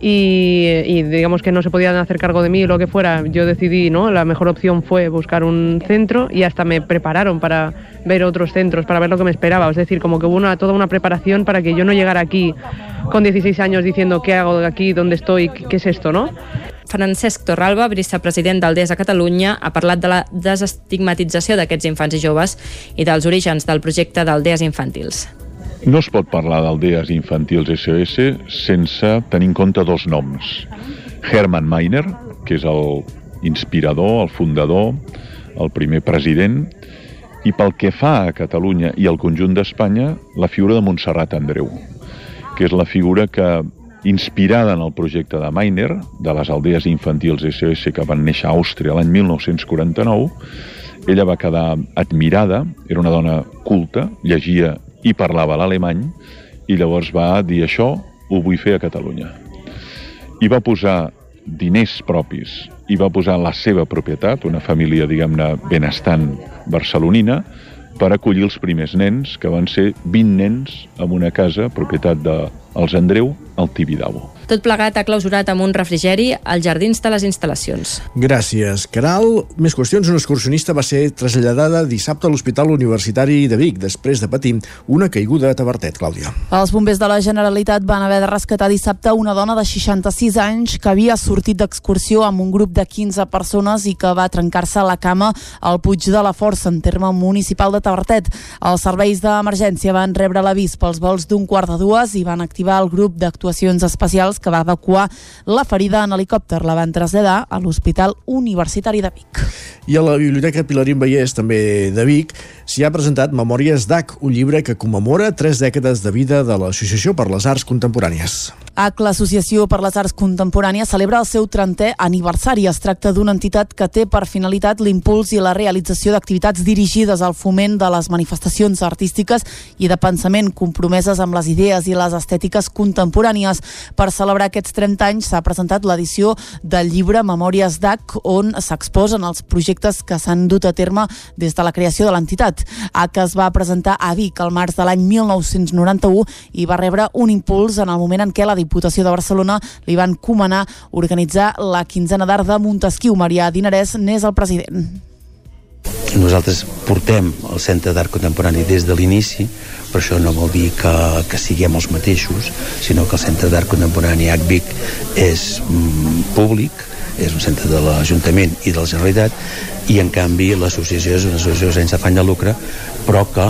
y, y, digamos que no se podían hacer cargo de mí lo que fuera, yo decidí, ¿no? La mejor opción fue buscar un centro y hasta me prepararon para ver otros centros, para ver lo que me esperaba. Es decir, como que hubo una, toda una preparación para que yo no llegara aquí con 16 años diciendo qué hago aquí, dónde estoy, qué es esto, ¿no? Francesc Torralba, vicepresident d'Aldees a Catalunya, ha parlat de la desestigmatització d'aquests infants i joves i dels orígens del projecte d'Aldees Infantils. No es pot parlar d'aldees infantils SOS sense tenir en compte dos noms. Hermann Meiner, que és el inspirador, el fundador, el primer president, i pel que fa a Catalunya i al conjunt d'Espanya, la figura de Montserrat Andreu, que és la figura que, inspirada en el projecte de Meiner, de les aldees infantils SOS que van néixer a Àustria l'any 1949, ella va quedar admirada, era una dona culta, llegia i parlava l'alemany, i llavors va dir això ho vull fer a Catalunya. I va posar diners propis i va posar la seva propietat, una família, diguem-ne, benestant barcelonina, per acollir els primers nens, que van ser 20 nens en una casa, propietat de els Andreu al Tibidabo. Tot plegat ha clausurat amb un refrigeri als jardins de les instal·lacions. Gràcies, Caral. Més qüestions. Una excursionista va ser traslladada dissabte a l'Hospital Universitari de Vic després de patir una caiguda a Tabertet, Clàudia. Els bombers de la Generalitat van haver de rescatar dissabte una dona de 66 anys que havia sortit d'excursió amb un grup de 15 persones i que va trencar-se la cama al Puig de la Força, en terme municipal de Tabertet. Els serveis d'emergència van rebre l'avís pels vols d'un quart de dues i van activar el grup d'actuacions especials que va evacuar la ferida en helicòpter. La van traslladar a l'Hospital Universitari de Vic. I a la Biblioteca Pilarín Vallès, també de Vic, s'hi ha presentat Memòries d'AC, un llibre que commemora tres dècades de vida de l'Associació per les Arts Contemporànies. AC, l'Associació per les Arts Contemporànies, celebra el seu 30è aniversari. Es tracta d'una entitat que té per finalitat l'impuls i la realització d'activitats dirigides al foment de les manifestacions artístiques i de pensament compromeses amb les idees i les estètiques contemporànies. Per celebrar aquests 30 anys s'ha presentat l'edició del llibre Memòries d'AC, on s'exposen els projectes que s'han dut a terme des de la creació de l'entitat. AC es va presentar a Vic el març de l'any 1991 i va rebre un impuls en el moment en què la Diputació de Barcelona li van comanar organitzar la quinzena d'art de Montesquieu. Maria Dinarès n'és el president. Nosaltres portem el Centre d'Art Contemporani des de l'inici, però això no vol dir que, que siguem els mateixos, sinó que el Centre d'Art Contemporani ACVIC és mm, públic, és un centre de l'Ajuntament i de la Generalitat, i en canvi l'associació és una associació sense afany de lucre, però que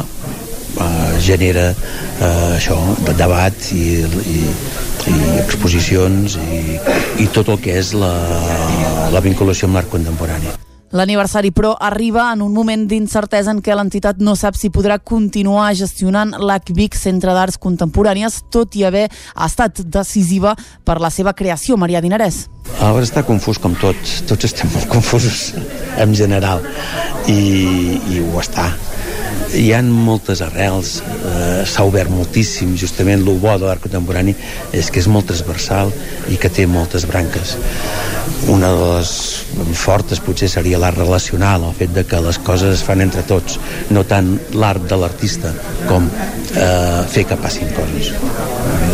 eh, genera eh, això, de debat i, i, i exposicions i, i tot el que és la, la vinculació amb l'art contemporani. L'aniversari, però, arriba en un moment d'incertesa en què l'entitat no sap si podrà continuar gestionant l'ACVIC Centre d'Arts Contemporànies, tot i haver estat decisiva per la seva creació. Maria Dinarès. Ara està confús com tots, tots estem molt confusos en general i, i ho està hi han moltes arrels eh, s'ha obert moltíssim. Justament el bo de l'art contemporani és que és molt transversal i que té moltes branques. Una de les fortes potser seria l'art relacional el fet de que les coses es fan entre tots no tant l'art de l'artista com eh, fer que passin coses.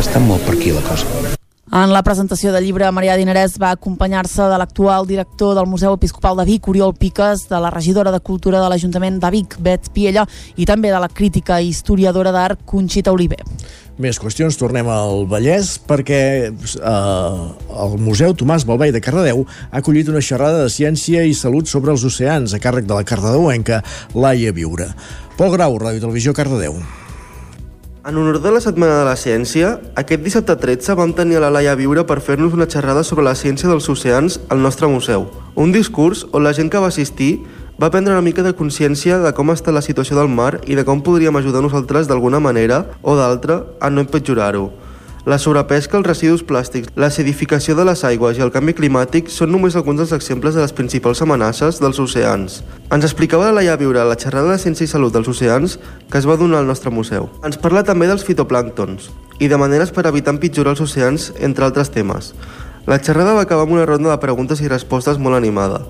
Està molt per aquí la cosa en la presentació del llibre, Maria Dinarès va acompanyar-se de l'actual director del Museu Episcopal de Vic, Oriol Piques, de la regidora de Cultura de l'Ajuntament de Vic, Bet Piella, i també de la crítica i historiadora d'art, Conxita Oliver. Més qüestions, tornem al Vallès perquè eh, el Museu Tomàs Balvei de Cardedeu ha acollit una xerrada de ciència i salut sobre els oceans a càrrec de la cardedeuenca Laia Viure. Pol Grau, Ràdio Televisió Cardedeu. En honor de la Setmana de la Ciència, aquest dissabte 13 vam tenir a la Laia viure per fer-nos una xerrada sobre la ciència dels oceans al nostre museu. Un discurs on la gent que va assistir va prendre una mica de consciència de com està la situació del mar i de com podríem ajudar nosaltres d'alguna manera o d'altra a no empitjorar-ho. La sobrepesca, els residus plàstics, l'acidificació de les aigües i el canvi climàtic són només alguns dels exemples de les principals amenaces dels oceans. Ens explicava la Laia Viure a la xerrada de Ciència i Salut dels Oceans que es va donar al nostre museu. Ens parla també dels fitoplànctons i de maneres per evitar empitjorar els oceans, entre altres temes. La xerrada va acabar amb una ronda de preguntes i respostes molt animada.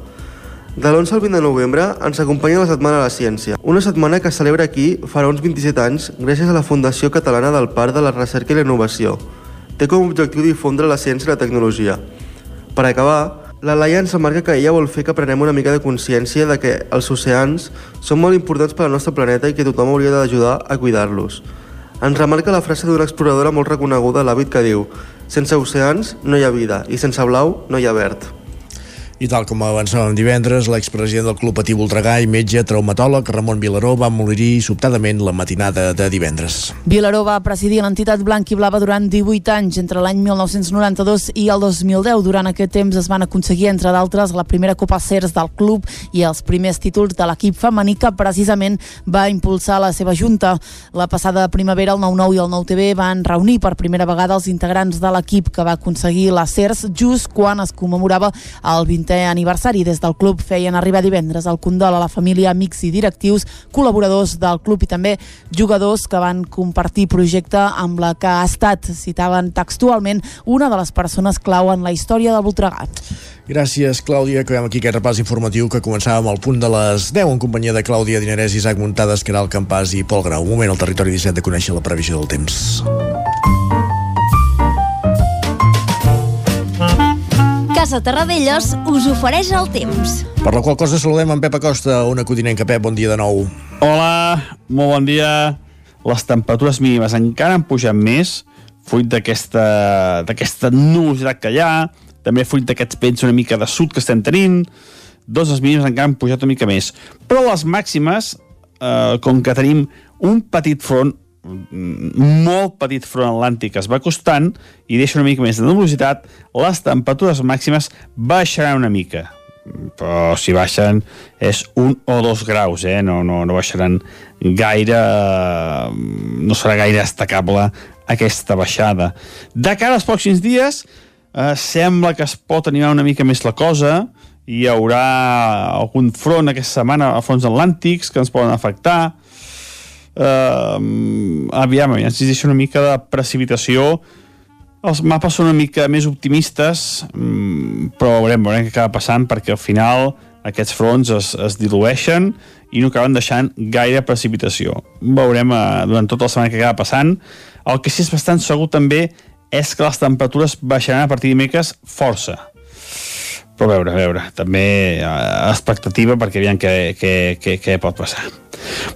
De l'11 al 20 de novembre ens acompanya la Setmana de la Ciència, una setmana que celebra aquí farà uns 27 anys gràcies a la Fundació Catalana del Parc de la Recerca i la Innovació. Té com a objectiu difondre la ciència i la tecnologia. Per acabar, la Laia ens remarca que ella vol fer que prenem una mica de consciència de que els oceans són molt importants per al nostre planeta i que tothom hauria d'ajudar a cuidar-los. Ens remarca la frase d'una exploradora molt reconeguda a l'hàbit que diu «Sense oceans no hi ha vida i sense blau no hi ha verd». I tal com avançàvem divendres, l'expresident del Club Patí Voltregà i metge traumatòleg Ramon Vilaró va morir sobtadament la matinada de divendres. Vilaró va presidir l'entitat blanc i blava durant 18 anys, entre l'any 1992 i el 2010. Durant aquest temps es van aconseguir, entre d'altres, la primera Copa Cers del club i els primers títols de l'equip femení que precisament va impulsar la seva junta. La passada primavera el 9-9 i el 9-TV van reunir per primera vegada els integrants de l'equip que va aconseguir la Cers just quan es commemorava el 20 20è aniversari. Des del club feien arribar divendres el condol a la família, amics i directius, col·laboradors del club i també jugadors que van compartir projecte amb la que ha estat, citaven textualment, una de les persones clau en la història del Voltregà. Gràcies, Clàudia. Acabem aquí aquest repàs informatiu que començàvem al punt de les 10 en companyia de Clàudia Dinarès, Isaac Muntades, Caral Campàs i Pol Grau. Un moment al territori 17 de conèixer la previsió del temps. Casa Terradellos us ofereix el temps. Per la qual cosa saludem en Pep Acosta, una codinenca. Pep, bon dia de nou. Hola, molt bon dia. Les temperatures mínimes encara han pujat més, fruit d'aquesta nubositat que hi ha, també fruit d'aquests vents una mica de sud que estem tenint, dos dels mínims encara han pujat una mica més. Però les màximes, eh, com que tenim un petit front, molt petit front atlàntic es va costant i deixa una mica més de nubositat, les temperatures màximes baixaran una mica. Però si baixen és un o dos graus, eh? no, no, no baixaran gaire, no serà gaire destacable aquesta baixada. De cara als pròxims dies, eh, sembla que es pot animar una mica més la cosa, hi haurà algun front aquesta setmana a fronts atlàntics que ens poden afectar, eh, aviam, si deixa una mica de precipitació els mapes són una mica més optimistes mm, però veurem, veurem què acaba passant perquè al final aquests fronts es, es dilueixen i no acaben deixant gaire precipitació. Veurem eh, durant tota la setmana que acaba passant. El que sí és bastant segur també és que les temperatures baixaran a partir de dimecres força. Però a veure, a veure, també eh, expectativa perquè aviam què, què, què, què pot passar.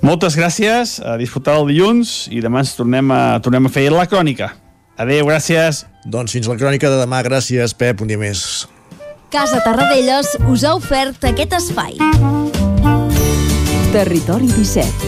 Moltes gràcies, a disfrutar el dilluns i demà ens tornem a, tornem a fer la crònica. Adéu, gràcies. Doncs fins la crònica de demà. Gràcies, Pep, un dia més. Casa Tarradellas us ha ofert aquest espai. Territori 17.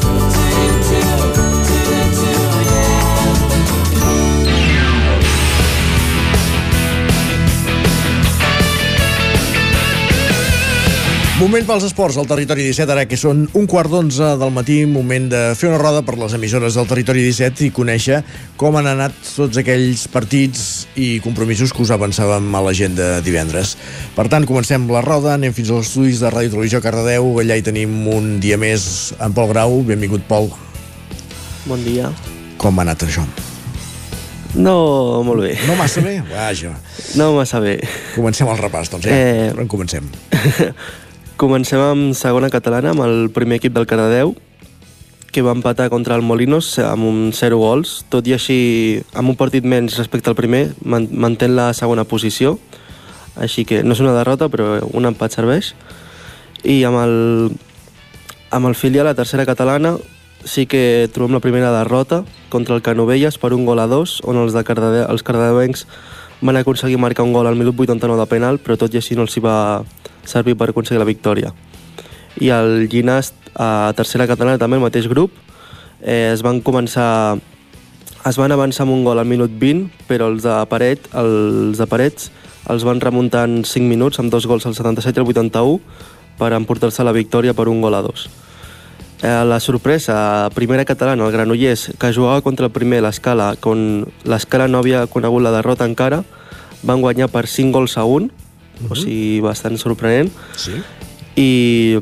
Moment pels esports al Territori 17, ara que són un quart d'onze del matí, moment de fer una roda per les emissores del Territori 17 i conèixer com han anat tots aquells partits i compromisos que us avançàvem a l'agenda divendres. Per tant, comencem la roda, anem fins als estudis de Ràdio Televisió Cardedeu, allà hi tenim un dia més en Pol Grau. Benvingut, Pol. Bon dia. Com ha anat això? No, molt bé. No massa bé? Vaja. No massa bé. Comencem el repàs, doncs, ja. Eh... On comencem? Comencem amb segona catalana, amb el primer equip del Cardedeu, que va empatar contra el Molinos amb un 0 gols, tot i així, amb un partit menys respecte al primer, man mantén la segona posició, així que no és una derrota, però un empat serveix. I amb el, amb el filial, la tercera catalana, sí que trobem la primera derrota contra el Canovelles per un gol a dos, on els, de Cardedeu, els cardevencs van aconseguir marcar un gol al minut 89 de penal, però tot i així no els hi va servir per aconseguir la victòria. I el Llinast, a tercera catalana, també el mateix grup, eh, es van començar es van avançar amb un gol al minut 20, però els de, Paret, els de Parets els van remuntar en 5 minuts amb dos gols al 77 i al 81 per emportar-se la victòria per un gol a dos. Eh, la sorpresa, primera catalana, el Granollers, que jugava contra el primer l'Escala, quan l'Escala no havia conegut la derrota encara, van guanyar per 5 gols a 1, uh -huh. o sigui, bastant sorprenent. Sí. I,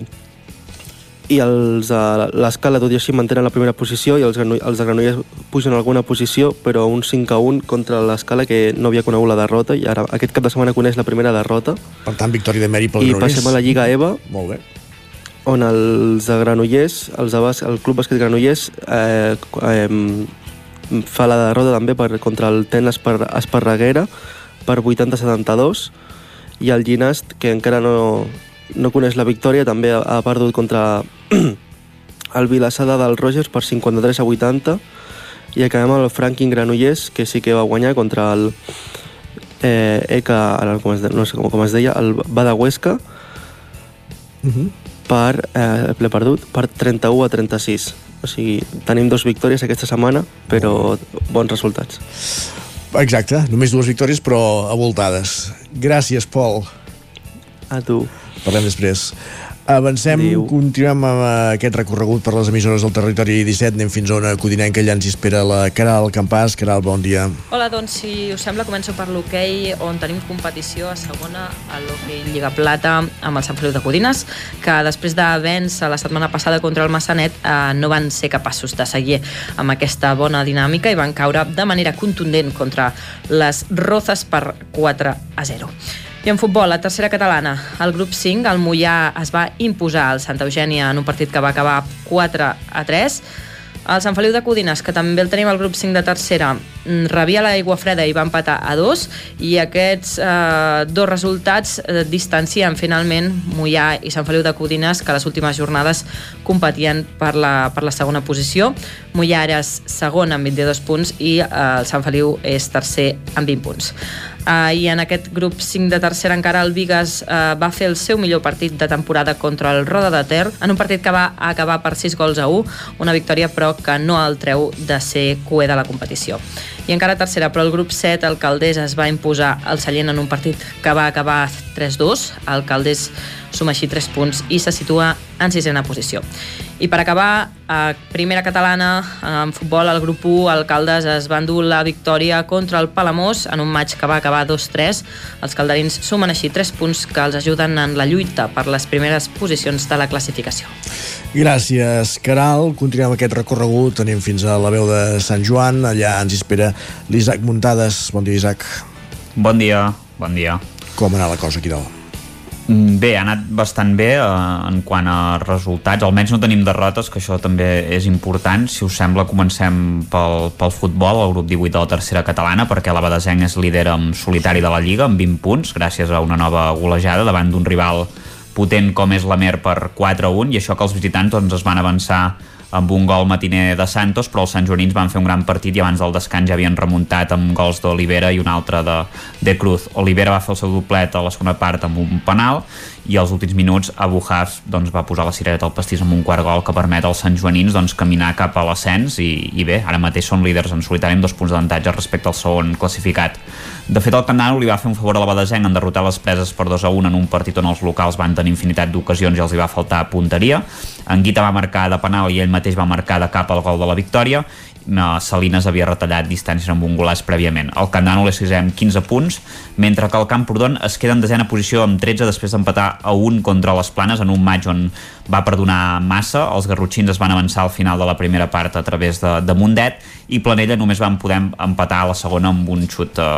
i els de l'Escala, tot i així, mantenen la primera posició i els, els de Granollers pugen alguna posició, però un 5 a 1 contra l'Escala que no havia conegut la derrota i ara aquest cap de setmana coneix la primera derrota. Per tant, victòria de mèrit pel I Granollers. passem a la Lliga EVA. Molt bé on els de Granollers, els de bas, el Club Bàsquet Granollers eh, eh, fa la derrota també per, contra el Ten Espar, Esparreguera per 80-72 i el Ginast, que encara no, no coneix la victòria, també ha, ha perdut contra el Vilassada del Rogers per 53 a 80 i acabem amb el Franklin Granollers, que sí que va guanyar contra el eh, ECA, ara com es, de, no sé com, com es deia, el Badahuesca, Uh -huh. per, eh, l'he perdut, per 31 a 36. O sigui, tenim dos victòries aquesta setmana, però bons resultats. Exacte, només dues victòries, però avoltades. Gràcies, Pol. A tu. Parlem després. Avancem, Adéu. continuem amb aquest recorregut per les emissores del territori 17, anem fins a una codinenca, allà ens hi espera la Caral Campàs. Caral, bon dia. Hola, doncs si us sembla començo per l'hoquei on tenim competició a segona a l'hoquei Lliga Plata amb el Sant Feliu de Codines, que després de vèncer la setmana passada contra el Massanet eh, no van ser capaços de seguir amb aquesta bona dinàmica i van caure de manera contundent contra les Rozas per 4 a 0. I en futbol, la tercera catalana, el grup 5, el Mollà es va imposar al Santa Eugènia en un partit que va acabar 4 a 3. El Sant Feliu de Codines, que també el tenim al grup 5 de tercera, mm, rebia l'aigua freda i va empatar a 2 i aquests eh, dos resultats eh, distancien finalment Mollà i Sant Feliu de Codines que les últimes jornades competien per la, per la segona posició. Mollà era segon amb 22 punts i eh, el Sant Feliu és tercer amb 20 punts. Uh, I en aquest grup 5 de tercera encara el Vigas uh, va fer el seu millor partit de temporada contra el Roda de Ter en un partit que va acabar per 6 gols a 1, una victòria però que no el treu de ser cué de la competició. I encara tercera, però el grup 7, el Caldés es va imposar al Sallent en un partit que va acabar 3-2. El Caldés suma així 3 punts i se situa en sisena posició. I per acabar, a primera catalana, en futbol, el grup 1, el Caldes es va endur la victòria contra el Palamós en un maig que va acabar 2-3. Els calderins sumen així 3 punts que els ajuden en la lluita per les primeres posicions de la classificació. Gràcies, Caral. Continuem aquest recorregut. Anem fins a la veu de Sant Joan. Allà ens espera l'Isaac Muntades. Bon dia, Isaac. Bon dia, bon dia. Com ha anat la cosa aquí dalt? Mm, bé, ha anat bastant bé eh, en quant a resultats, almenys no tenim derrotes, que això també és important. Si us sembla, comencem pel, pel futbol, el grup 18 de la tercera catalana, perquè la Badesenc és líder en solitari de la Lliga, amb 20 punts, gràcies a una nova golejada davant d'un rival potent com és la Mer per 4-1, i això que els visitants doncs, es van avançar amb un gol matiner de Santos, però els Sant Joanins van fer un gran partit i abans del descans ja havien remuntat amb gols d'Olivera i un altre de, de Cruz. Olivera va fer el seu doblet a la segona part amb un penal i als últims minuts Abu Hafs doncs, va posar la cirereta al pastís amb un quart gol que permet als Sant Joanins doncs, caminar cap a l'ascens i, i bé, ara mateix són líders en solitari amb dos punts d'avantatge respecte al segon classificat. De fet, el Canal li va fer un favor a la Badesenc en derrotar les preses per 2 a 1 en un partit on els locals van tenir infinitat d'ocasions i els hi va faltar punteria. En Guita va marcar de penal i ell mateix va marcar de cap el gol de la victòria Salines havia retallat distàncies amb un golaç prèviament. El Candànol és 6 amb 15 punts, mentre que el Camprodon es queda en desena posició amb 13 després d'empatar a un contra les Planes en un maig on va perdonar massa. Els garrotxins es van avançar al final de la primera part a través de, de Mundet i Planella només van poder empatar a la segona amb un xut eh,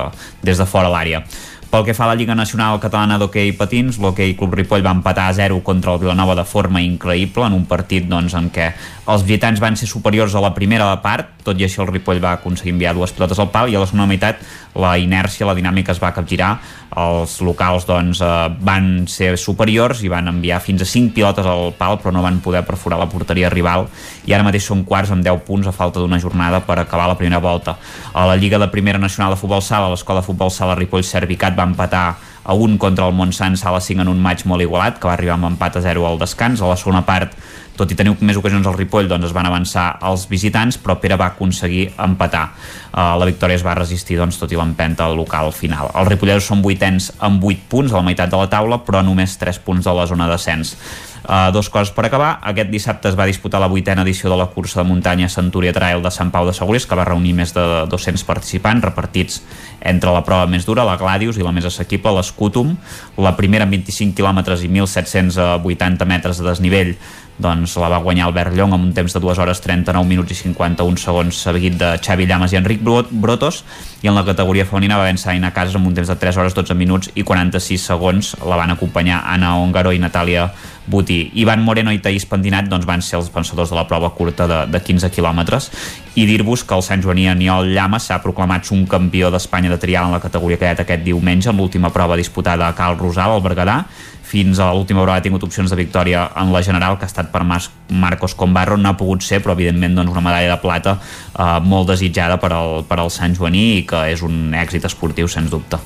des de fora l'àrea. Pel que fa a la Lliga Nacional Catalana d'Hockey Patins, l'Hockey Club Ripoll va empatar a 0 contra el Vilanova de forma increïble en un partit doncs, en què els visitants van ser superiors a la primera part, tot i així el Ripoll va aconseguir enviar dues pilotes al pal i a la segona meitat la inèrcia, la dinàmica es va capgirar els locals doncs, eh, van ser superiors i van enviar fins a 5 pilotes al pal però no van poder perforar la porteria rival i ara mateix són quarts amb 10 punts a falta d'una jornada per acabar la primera volta. A la Lliga de Primera Nacional de Futbol Sala, l'Escola de Futbol Sala Ripoll Servicat va empatar a un contra el Montsant Sala 5 en un maig molt igualat, que va arribar amb empat a 0 al descans. A la segona part, tot i tenir més ocasions al Ripoll, doncs es van avançar els visitants, però Pere va aconseguir empatar. Uh, la victòria es va resistir, doncs, tot i l'empenta al local final. Els ripolleros són vuitens amb 8 punts a la meitat de la taula, però només 3 punts de la zona d'ascens. Uh, dos coses per acabar. Aquest dissabte es va disputar la vuitena edició de la cursa de muntanya Centúria Trail de Sant Pau de Segures, que va reunir més de 200 participants repartits entre la prova més dura, la Gladius, i la més assequible, l'Escutum. La primera amb 25 quilòmetres i 1.780 metres de desnivell doncs la va guanyar Albert Llong amb un temps de 2 hores 39 minuts i 51 segons. Seguit de Xavi Llamas i Enric Brotos. I en la categoria femenina va vèncer Aina Casas amb un temps de 3 hores 12 minuts i 46 segons. La van acompanyar Anna Ongaro i Natàlia Buti. Ivan Moreno i Taís Pendinat doncs, van ser els pensadors de la prova curta de, de 15 quilòmetres. I dir-vos que el Sant Joaní Aniol Llamas s'ha proclamat un campió d'Espanya de trial en la categoria cadet aquest diumenge en l'última prova disputada a Cal Rosal, al Berguedà fins a l'última hora ha tingut opcions de victòria en la general, que ha estat per Mas Marcos Combarro, no ha pogut ser, però evidentment doncs, una medalla de plata eh, molt desitjada per al, per al Sant Joaní i que és un èxit esportiu, sens dubte.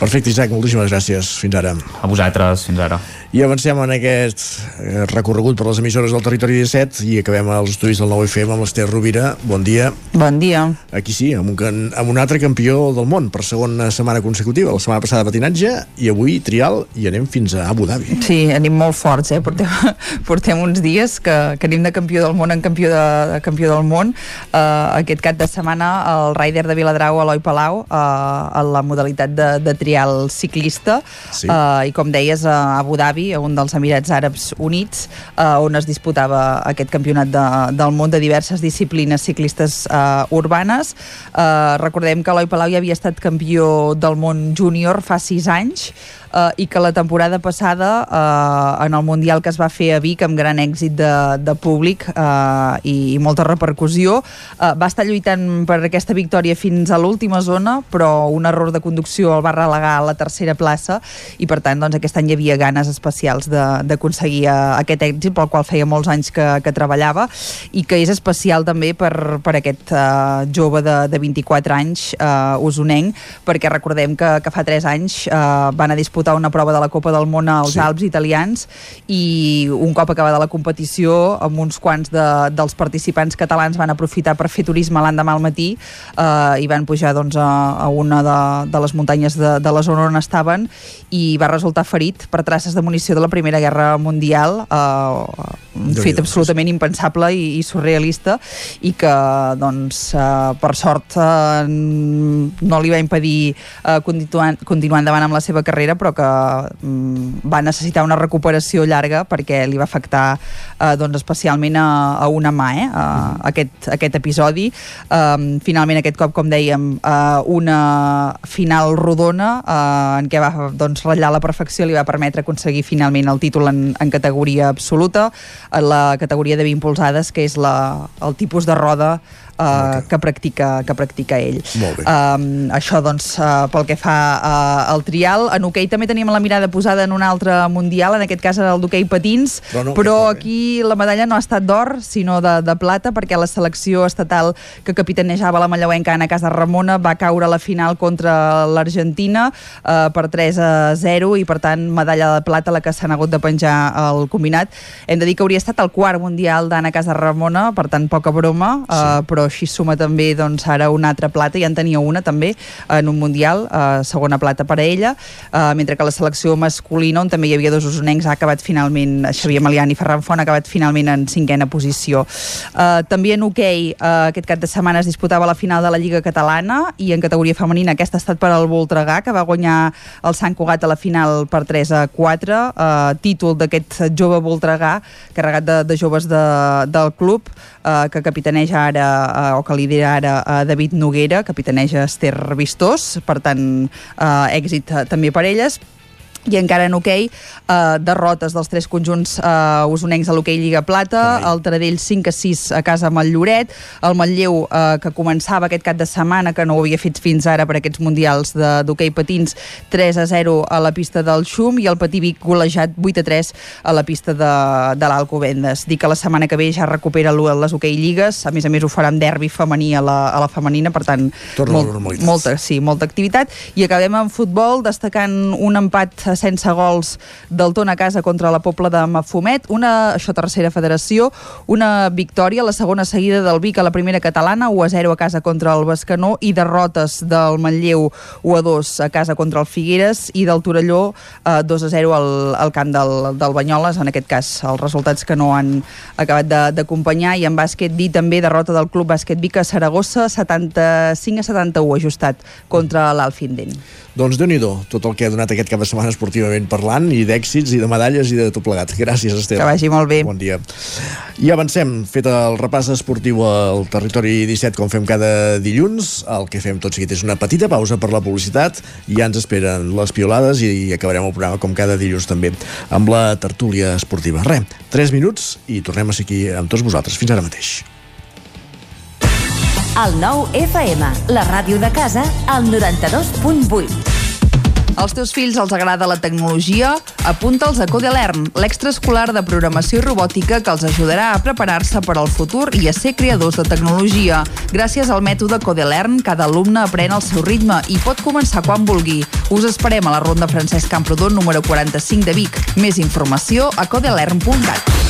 Perfecte, Isaac, moltíssimes gràcies. Fins ara. A vosaltres, fins ara. I avancem en aquest eh, recorregut per les emissores del territori 17 i acabem als estudis del 9FM amb l'Ester Rovira. Bon dia. Bon dia. Aquí sí, amb un, amb un altre campió del món per segona setmana consecutiva. La setmana passada patinatge i avui trial i anem fins a Abu Dhabi. Sí, anem molt forts, eh? Portem, portem uns dies que, que anem de campió del món en campió, de, de campió del món. Uh, aquest cap de setmana el rider de Viladrau, Eloi Palau, uh, a la modalitat de, de trial ciclista. Sí. Uh, I com deies, a Abu Dhabi, a un dels Emirats Àrabs Units, uh, on es disputava aquest campionat de, del món de diverses disciplines ciclistes uh, urbanes. Uh, recordem que Eloi Palau ja havia estat campió del món júnior fa sis anys, eh, i que la temporada passada eh, en el Mundial que es va fer a Vic amb gran èxit de, de públic eh, i, i molta repercussió eh, va estar lluitant per aquesta victòria fins a l'última zona però un error de conducció el va relegar a la tercera plaça i per tant doncs, aquest any hi havia ganes especials d'aconseguir eh, aquest èxit pel qual feia molts anys que, que treballava i que és especial també per, per aquest eh, jove de, de 24 anys eh, usonenc perquè recordem que, que fa 3 anys eh, van a disputar una prova de la Copa del Món als Sí. Alps italians i un cop acabada la competició amb uns quants de, dels participants catalans van aprofitar per fer turisme l'endemà al matí eh, i van pujar doncs, a, a una de, de les muntanyes de, de la zona on estaven i va resultar ferit per traces de munició de la Primera Guerra Mundial eh, un fet absolutament impensable i, i surrealista i que doncs eh, per sort eh, no li va impedir eh, continuar, continuar endavant amb la seva carrera però que mm, va necessitar una recuperació llarga perquè li va afectar eh, doncs especialment a, a una mà eh, a, aquest, aquest episodi. Um, finalment aquest cop com dèiem uh, una final rodona uh, en què va doncs, ratllar la perfecció li va permetre aconseguir finalment el títol en, en categoria absoluta en la categoria de 20 polzades que és la, el tipus de roda uh, que, practica, que practica ell. Um, això, doncs, uh, pel que fa uh, al trial. En hoquei també teníem la mirada posada en un altre mundial, en aquest cas era el d'hoquei patins, Però no, però aquí la medalla no ha estat d'or, sinó de, de plata, perquè la selecció estatal que capitanejava la Manlleuenca, Anna Casa Ramona, va caure a la final contra l'Argentina uh, per 3 a 0 i, per tant, medalla de plata la que s'han hagut de penjar al combinat. Hem de dir que hauria estat el quart mundial d'Anna Casa Ramona, per tant, poca broma, uh, però així suma també doncs, ara una altra plata, ja en tenia una també en un mundial, uh, segona plata per a ella, uh, mentre que la selecció masculina, on també hi havia dos usonencs, ha acabat finalment, Xavier Malian i Ferran Font, ha acabat finalment en cinquena posició. Uh, també en hoquei, uh, aquest cap de setmana es disputava la final de la Lliga Catalana i en categoria femenina aquesta ha estat per al Voltregà, que va guanyar el Sant Cugat a la final per 3 a 4, uh, títol d'aquest jove Voltregà, carregat de, de joves de, del club, uh, que capitaneja ara, uh, o que lidera ara uh, David Noguera, capitaneja Esther Vistós, per tant, uh, èxit uh, també per elles i encara en hoquei, eh, derrotes dels tres conjunts eh, usonencs a l'hoquei Lliga Plata, el Taradell 5 a 6 a casa amb el Lloret, el Manlleu eh, que començava aquest cap de setmana, que no ho havia fet fins ara per aquests mundials d'hoquei patins, 3 a 0 a la pista del Xum i el Patí Vic golejat 8 a 3 a la pista de, de l'Alcobendes. Dic que la setmana que ve ja recupera les hoquei lligues, a més a més ho farà amb derbi femení a la, a la femenina, per tant, normalitat. molta, sí, molta activitat. I acabem amb futbol, destacant un empat sense gols del Tona casa contra la Pobla de Mafumet, una, això tercera federació, una victòria, la segona seguida del Vic a la primera catalana, 1 a 0 a casa contra el Bescanó, i derrotes del Manlleu 1 a 2 a casa contra el Figueres, i del Torelló eh, 2 a 0 al, al camp del, del Banyoles, en aquest cas els resultats que no han acabat d'acompanyar, i en bàsquet dir també derrota del Club Bàsquet Vic a Saragossa, 75 a 71 ajustat contra l'Alfinden. Doncs déu nhi tot el que ha donat aquest cap de setmana esportivament parlant, i d'èxits, i de medalles, i de tot plegat. Gràcies, Esther. Que vagi molt bé. Bon dia. I avancem, fet el repàs esportiu al territori 17, com fem cada dilluns. El que fem tot seguit és una petita pausa per la publicitat, i ja ens esperen les piolades, i acabarem el programa com cada dilluns també, amb la tertúlia esportiva. Re, 3 minuts, i tornem a ser aquí amb tots vosaltres. Fins ara mateix. El nou FM, la ràdio de casa, al 92.8. Als teus fills els agrada la tecnologia? Apunta'ls a Codelern, l'extraescolar de programació i robòtica que els ajudarà a preparar-se per al futur i a ser creadors de tecnologia. Gràcies al mètode Codelern, cada alumne aprèn al seu ritme i pot començar quan vulgui. Us esperem a la Ronda Francesc Camprodon número 45 de Vic. Més informació a codelern.cat.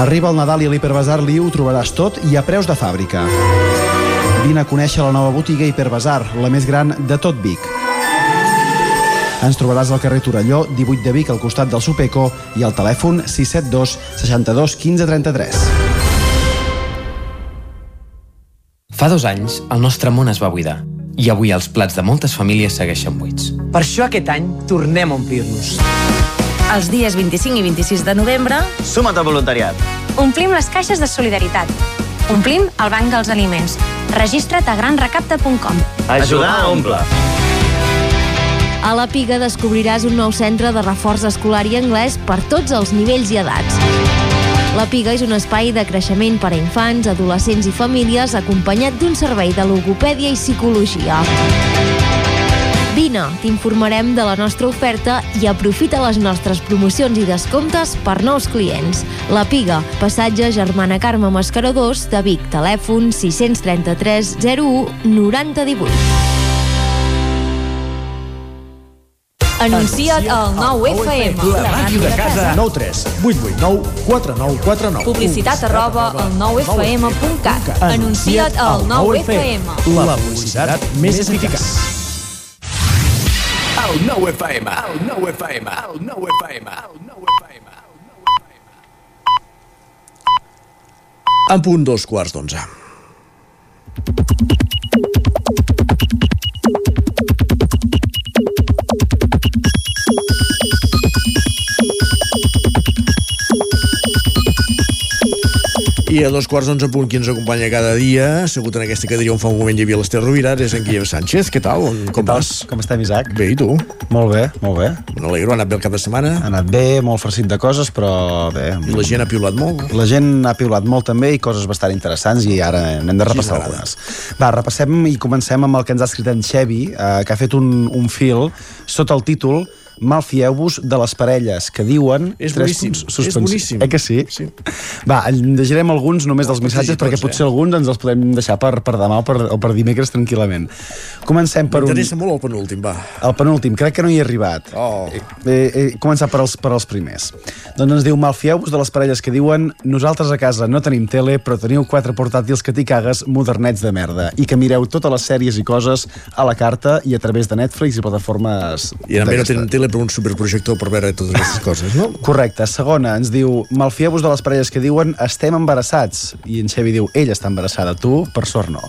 Arriba el Nadal i a l'Hiperbasar Liu ho trobaràs tot i a preus de fàbrica. Vine a conèixer la nova botiga Hiperbasar, la més gran de tot Vic. Ens trobaràs al carrer Torelló, 18 de Vic, al costat del Supeco, i al telèfon 672 62 15 33. Fa dos anys, el nostre món es va buidar i avui els plats de moltes famílies segueixen buits. Per això aquest any tornem a omplir-nos. Els dies 25 i 26 de novembre Suma't al voluntariat. omplim les caixes de solidaritat. Omplim el banc dels aliments. Registra't a granrecapta.com. Ajudar a omple. A la Piga descobriràs un nou centre de reforç escolar i anglès per tots els nivells i edats. La Piga és un espai de creixement per a infants, adolescents i famílies acompanyat d'un servei de logopèdia i psicologia. Vine, t'informarem de la nostra oferta i aprofita les nostres promocions i descomptes per nous clients. La Piga, passatge Germana Carme Mascaró 2 de Vic, telèfon 633 01 90 18. Anuncia't al 9FM. La màquina de casa. 9 3 8 8 9 4 9 4 9. Publicitat arroba al 9FM.cat. Anuncia't al 9FM. La publicitat més eficaç. El 9 FM, el 9 FM, el 9 FM, el 9 FM. En punt dos quarts d'onze. I a dos quarts d'onze punt qui ens acompanya cada dia, assegut en aquesta cadira on fa un moment hi havia l'Ester Rovira, és en Guillem Sánchez. Què tal? On, com vas? Com estem, Isaac? Bé, i tu? Molt bé, molt bé. Me n'alegro, ha anat bé el cap de setmana? Ha anat bé, molt farcit de coses, però bé. I la gent ha piulat molt? La gent ha piulat molt també i coses bastant interessants i ara n'hem de repassar algunes. Va, repassem i comencem amb el que ens ha escrit en Xevi, eh, que ha fet un, un fil sota el títol Malfieu-vos de les parelles que diuen... És tres boníssim, és boníssim. Eh que sí? sí. Va, en llegirem alguns només dels missatges llegir perquè tots, potser eh? alguns ens els podem deixar per, per demà o per, o per dimecres tranquil·lament. Comencem per un... M'interessa molt el penúltim, va. El penúltim, crec que no hi he arribat. Oh. He, he començat per als, per als primers. Doncs ens diu, malfieu-vos de les parelles que diuen nosaltres a casa no tenim tele, però teniu quatre portàtils que t'hi cagues modernets de merda i que mireu totes les sèries i coses a la carta i a través de Netflix i plataformes... I també no tenen tele per un superprojector per veure totes aquestes coses, no? Correcte. Segona, ens diu, malfieu-vos de les parelles que diuen estem embarassats. I en Xevi diu, ella està embarassada, tu, per sort, no.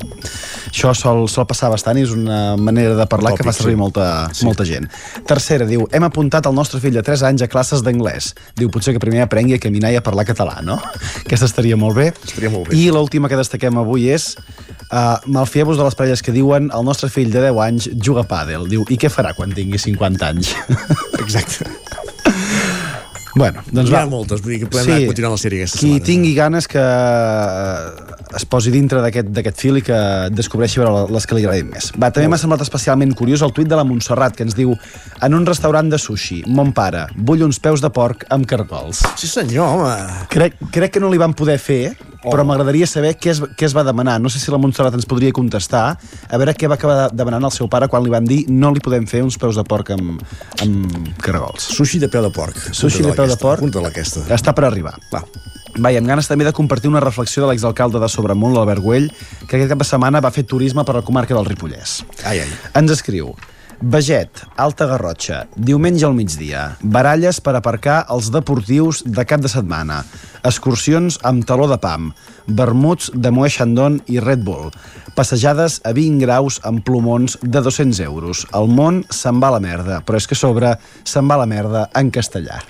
Això sol, sol passar bastant i és una manera de parlar que Tòpic, fa servir sí. molta, sí. molta gent. Tercera, diu, hem apuntat el nostre fill de 3 anys a classes d'anglès. Diu, potser que primer aprengui a caminar i a parlar català, no? Aquesta estaria molt bé. Estaria molt bé. I l'última que destaquem avui és uh, malfieu-vos de les parelles que diuen el nostre fill de 10 anys juga a pàdel. Diu, i què farà quan tingui 50 anys? Exacte. Bueno, doncs va. ha moltes, vull dir que podem anar continuant la sèrie aquesta qui setmana. tingui ganes que eh, es posi dintre d'aquest d'aquest fil i que descobreixi veure les que li agradin més. Va, també m'ha semblat especialment curiós el tuit de la Montserrat, que ens diu en un restaurant de sushi, mon pare, vull uns peus de porc amb cargols. Sí senyor, home. Crec, crec que no li van poder fer, oh. però m'agradaria saber què es, què es va demanar. No sé si la Montserrat ens podria contestar, a veure què va acabar demanant el seu pare quan li van dir no li podem fer uns peus de porc amb, amb cargols. Sushi de peu de porc. Sushi de peu de porc. Punta aquesta. Està per arribar. Va. Va, i amb ganes també de compartir una reflexió de l'exalcalde de Sobremunt, l'Albert Güell, que aquest cap de setmana va fer turisme per la comarca del Ripollès. Ai, ai. Ens escriu Veget, Alta Garrotxa, diumenge al migdia, baralles per aparcar els deportius de cap de setmana, excursions amb taló de pam, vermuts de Moe Chandon i Red Bull, passejades a 20 graus amb plomons de 200 euros. El món se'n va a la merda, però és que a sobre se'n va a la merda en castellà.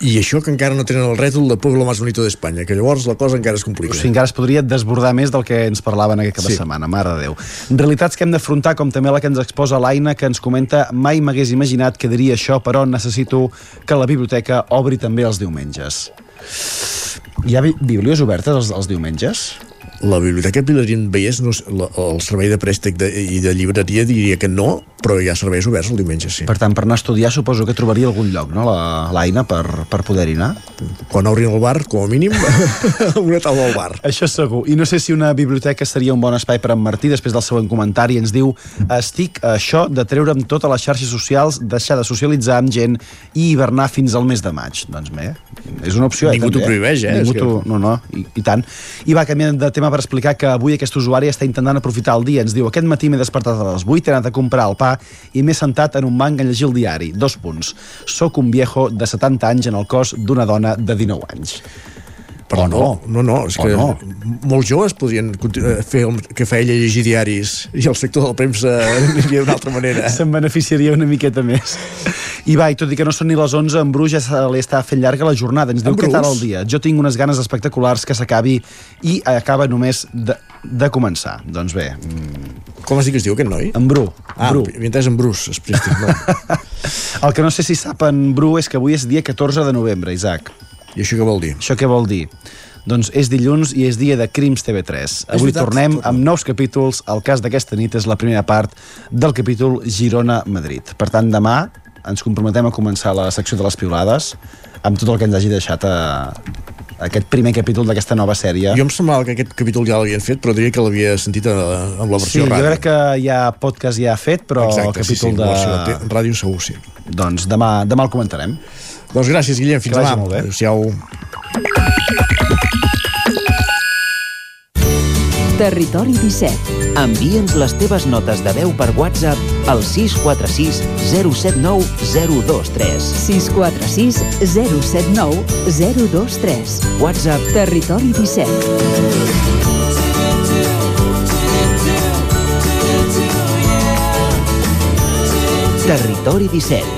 I això que encara no tenen el rètol de Pueblo más bonito d'Espanya, que llavors la cosa encara es complica. O sigui, encara es podria desbordar més del que ens parlaven aquest cap Sí. setmana, mare de Déu. Realitats que hem d'afrontar, com també la que ens exposa l'Aina, que ens comenta mai m'hagués imaginat que diria això, però necessito que la biblioteca obri també els diumenges. Hi ha bi- obertes els, els diumenges? La biblioteca Pilarín Vallès, no, la, el servei de préstec de, i de llibreria diria que no, però hi ha serveis oberts el diumenge, sí. Per tant, per anar a estudiar suposo que trobaria algun lloc, no?, la- l'Aina, per, per poder-hi anar. Quan obrin el bar, com a mínim, una taula al bar. Això segur. I no sé si una biblioteca seria un bon espai per en Martí, després del següent comentari, ens diu estic a això de treure'm totes les xarxes socials, deixar de socialitzar amb gent i hivernar fins al mes de maig. Doncs bé, és una opció, eh, Ningú també. t'ho prohibeix, eh? Ningú t'ho... No, no, i, i tant. I va canviant de tema per explicar que avui aquest usuari està intentant aprofitar el dia. Ens diu, aquest matí m'he despertat a les 8, he anat a comprar el pa i m'he sentat en un banc a llegir el diari. Dos punts. Soc un viejo de 70 anys en el cos d'una dona de 19 anys. Però no, no, no, és O que no. molts joves podrien eh, fer el que feia ella llegir diaris i el sector de la premsa aniria d'una altra manera. Se'n beneficiaria una miqueta més. I va, i tot i que no són ni les 11, en Bru ja se li està fent llarga la jornada. Ens diu En què tal Bruce? el dia. Jo tinc unes ganes espectaculars que s'acabi i acaba només de, de començar. Doncs bé, mm, Com es diu que es diu aquest noi? en Bru. Ah, Bru. havia entès en Bruce, Springsteen. No. El que no sé si sap en Bru és que avui és dia 14 de novembre, Isaac. I això què vol dir? Això què vol dir? Doncs és dilluns i és dia de Crims TV3. Avui veritat, tornem amb nous capítols. El cas d'aquesta nit és la primera part del capítol Girona-Madrid. Per tant, demà ens comprometem a començar la secció de les piulades amb tot el que ens hagi deixat a, aquest primer capítol d'aquesta nova sèrie. Jo em semblava que aquest capítol ja l'havien fet, però diria que l'havia sentit a, amb la Sí, versió jo ràdio. crec que hi ha podcast ja fet, però Exacte, el sí, sí, capítol versió de... de... ràdio segur, sí. Doncs demà, demà el comentarem. Doncs gràcies, Guillem. Fins demà. molt bé. Adéu-siau. Territori 17. Envia'ns les teves notes de veu per WhatsApp al 646 079 023. 646 079 023. WhatsApp Territori 17. Territori 17.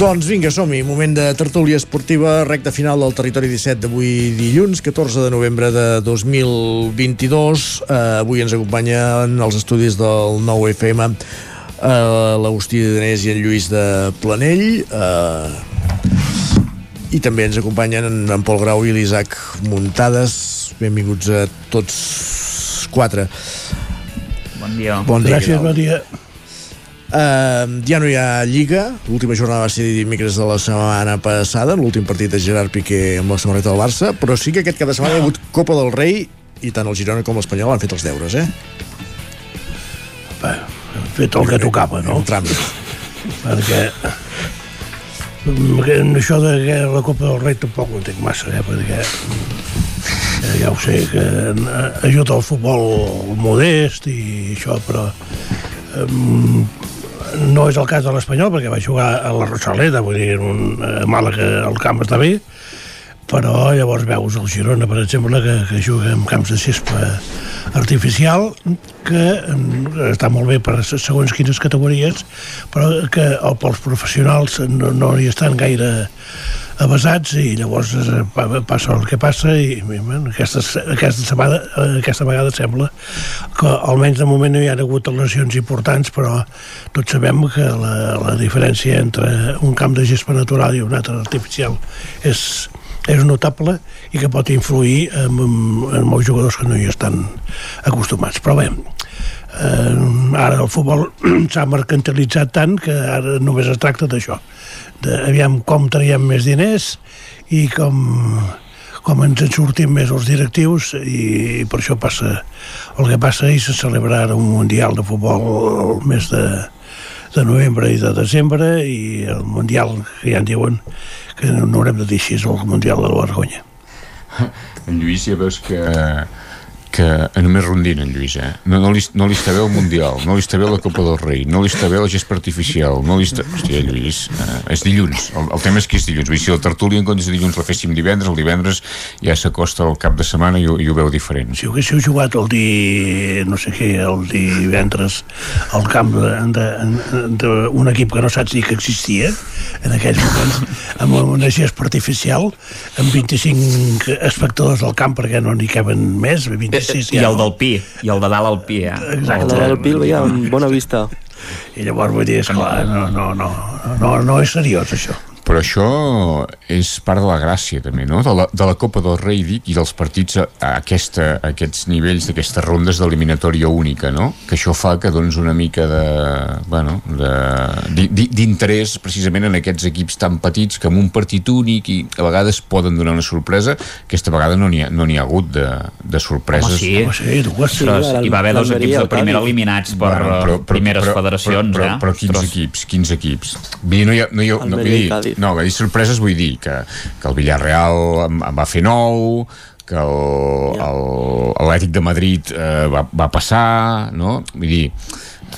Doncs vinga, som-hi. Moment de tertúlia esportiva, recta final del Territori 17 d'avui dilluns, 14 de novembre de 2022. Uh, avui ens acompanyen els estudis del nou FM uh, l'Agustí Danés i en Lluís de Planell. Uh, I també ens acompanyen en, en Pol Grau i l'Isaac Muntades. Benvinguts a tots quatre. Bon dia. Bon dia. Gràcies, bon dia. Uh, ja no hi ha Lliga, l'última jornada va ser dimecres de la setmana passada, l'últim partit de Gerard Piqué amb la samarreta del Barça, però sí que aquest cada setmana hi ha hagut Copa del Rei i tant el Girona com l'Espanyol han fet els deures, eh? Bé, hem fet el que tocava, no? Un tràmit. Perquè això de que la Copa del Rei tampoc ho entenc massa, eh? Perquè eh, ja ho sé, que eh, ajuda al futbol modest i això, però no és el cas de l'Espanyol, perquè va jugar a la Rosaleda, vull dir, un, a Màlaga el camp està bé, però llavors veus el Girona, per exemple, que, que juga en camps de gespa artificial, que està molt bé per segons quines categories, però que pels professionals no, no hi estan gaire avasats i llavors eh, pa- passa el que passa i bueno, aquesta, aquesta, setmana, aquesta vegada sembla que almenys de moment no hi ha hagut lesions importants però tots sabem que la, la diferència entre un camp de gespa natural i un altre artificial és, és notable i que pot influir en, en molts jugadors que no hi estan acostumats. Però bé eh, ara el futbol s'ha mercantilitzat tant que ara només es tracta d'això aviam com traiem més diners i com, com ens en sortim més els directius i, per això passa el que passa i se celebra ara un Mundial de Futbol el mes de, de novembre i de desembre i el Mundial que ja en diuen que no haurem de dir així, el Mundial de la vergonya. En Lluís ja veus que que només rondina en Lluís, eh? No, no, li, no li està bé el Mundial, no li està bé la Copa del Rei, no li està bé la gespa artificial, no li està... Hòstia, Lluís, eh, és dilluns, el, el tema és que és dilluns. Vull dir, si la tertúlia en comptes de dilluns la féssim divendres, el divendres ja s'acosta el cap de setmana i, ho- i ho veu diferent. Si haguéssiu jugat el dia, no sé què, el divendres al camp d'un equip que no saps ni que existia, en aquells moments, amb una gespa artificial, amb 25 espectadors al camp perquè no n'hi caben més, 26 I el del Pi, i el de dalt al Pi, eh? Exacte. El del Pi el veia amb bona vista. I llavors vull dir, esclar, no, no, no, no, no és seriós això. Però això és part de la gràcia també, no? De la, de la Copa del Rei dic, i dels partits a, a, aquesta, a aquests nivells d'aquestes rondes d'eliminatòria única, no? Que això fa que dones una mica de, bueno, d'interès precisament en aquests equips tan petits que amb un partit únic i a vegades poden donar una sorpresa, aquesta vegada no n'hi ha, no ha hagut de, de sorpreses. Home, sí. Home, sí, dues, sí. Ostres, hi va haver dos equips de primera Cádiz. eliminats per bueno, primeres federacions, però, eh? però, però quins Ostres. equips, quins equips vull dir, no hi ha, no hi ha, no, vull dir. No, vull dir sorpreses vull dir que, que el Villarreal en, en va fer nou que l'Atlètic de Madrid eh, va, va passar no? vull dir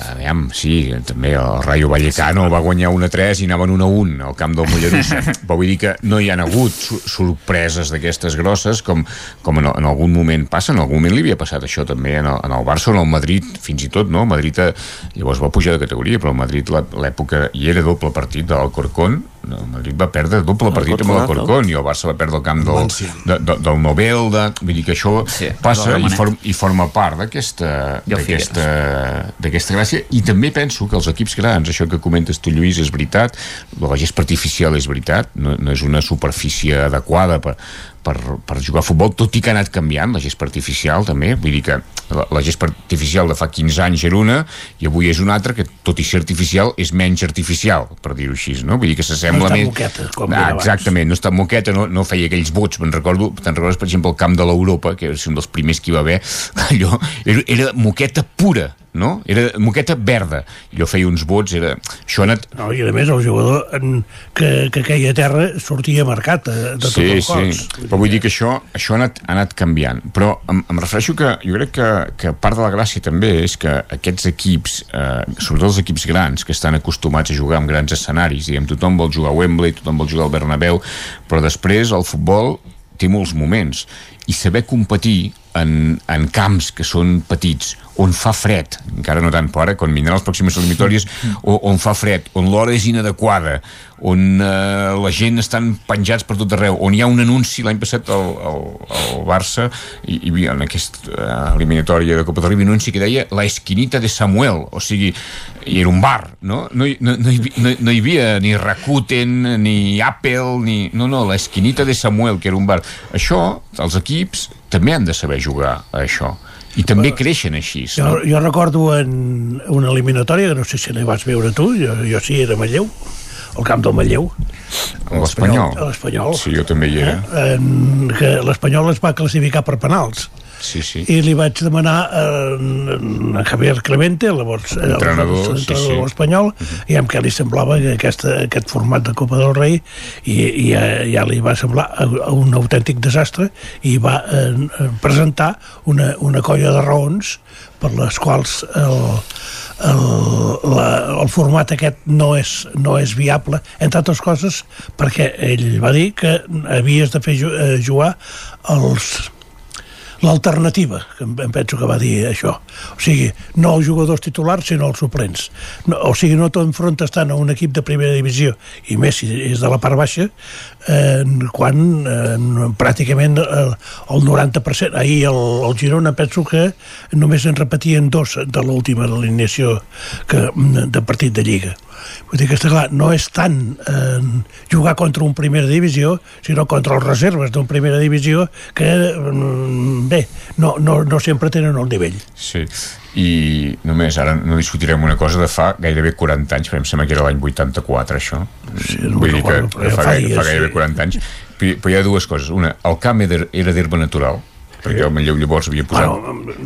Aviam, sí, també el Rayo Vallecano va guanyar 1-3 i anaven 1-1 al camp del Mollerussa però vull dir que no hi han hagut sorpreses d'aquestes grosses com, com en, en algun moment passa, en algun moment li havia passat això també en el, en el Barça o en el Madrid fins i tot, no? El Madrid eh, llavors va pujar de categoria, però el Madrid la- l'època i era doble partit de l'Alcorcón no, el Madrid va perdre doble partit amb l'Alcorcón i el Barça va perdre el camp del, de, de, del Nobel de, vull dir que això Sí, passa i, form, i forma part d'aquesta d'aquesta gràcia. I també penso que els equips grans, això que comentes tu Lluís és veritat, la gespa artificial és veritat, no, no és una superfície adequada per, per, per jugar a futbol, tot i que ha anat canviant la gespa artificial també, vull dir que la, la gespa artificial de fa 15 anys era una i avui és una altra que tot i ser artificial és menys artificial, per dir-ho així no? vull dir que s'assembla No més moqueta, com ah, exactament, no està moqueta no, no feia aquells vots, me'n recordo te'n recordes per exemple el camp de l'Europa que és un dels primers que hi va haver allò, era, era moqueta pura no? Era moqueta verda. Allò feia uns vots, era... Això ha anat... No, I a més el jugador en, que, que queia a terra sortia marcat de, de tot sí, el cos. sí, però vull dir que això, això ha, anat, ha anat canviant. Però em, em refereixo que jo crec que, que part de la gràcia també és que aquests equips, eh, sobretot els equips grans que estan acostumats a jugar en grans escenaris diguem, tothom vol jugar a Wembley, tothom vol jugar al Bernabéu però després el futbol té molts moments. I saber competir en, en camps que són petits on fa fred, encara no tant, però ara quan vindran les pròximes eliminatòries o, on fa fred, on l'hora és inadequada on eh, la gent estan penjats per tot arreu, on hi ha un anunci l'any passat al, al, al Barça i, i en aquesta eh, eliminatòria de Copa del Rei un anunci que deia la esquinita de Samuel, o sigui i era un bar, no? No, no, no, hi, no, no hi havia ni Rakuten ni Apple, ni... no, no, la esquinita de Samuel que era un bar, això els equips també han de saber jugar a això i també creixen així Jo, no? jo recordo en una eliminatòria, que no sé si la vas veure tu, jo, jo sí, era a Manlleu, al camp del Manlleu. l'Espanyol sí, jo també hi era En, que l'Espanyol es va classificar per penals. Sí, sí. i li vaig demanar eh, a Javier Clemente, llavors eh, Entrenador, el, sí, entrenador sí. espanyol, uh -huh. i amb què li semblava que aquesta, aquest format de Copa del Rei i, i ja, ja li va semblar un autèntic desastre i va eh, presentar una, una colla de raons per les quals el, el, la, el format aquest no és, no és viable, entre altres coses perquè ell va dir que havies de fer ju- eh, jugar els l'alternativa, que em penso que va dir això. O sigui, no els jugadors titulars, sinó els suplents. No, o sigui, no t'enfrontes tant a un equip de primera divisió, i més si és de la part baixa, eh, quan eh, pràcticament el, el 90%, ahir el, el Girona penso que només en repetien dos de l'última alineació que, de partit de Lliga. Vull dir que, està clar, no és tant eh, jugar contra un primera divisió, sinó contra els reserves d'un primera divisió que, mm, bé, no, no, no sempre tenen el nivell. Sí, i només ara no discutirem una cosa de fa gairebé 40 anys, perquè em sembla que era l'any 84 això, sí, no vull dir que, però que fa, fa gai- dies, fa gairebé sí. 40 anys però, però hi ha dues coses, una, el camp era, era d'herba natural perquè el Manlleu llavors havia posat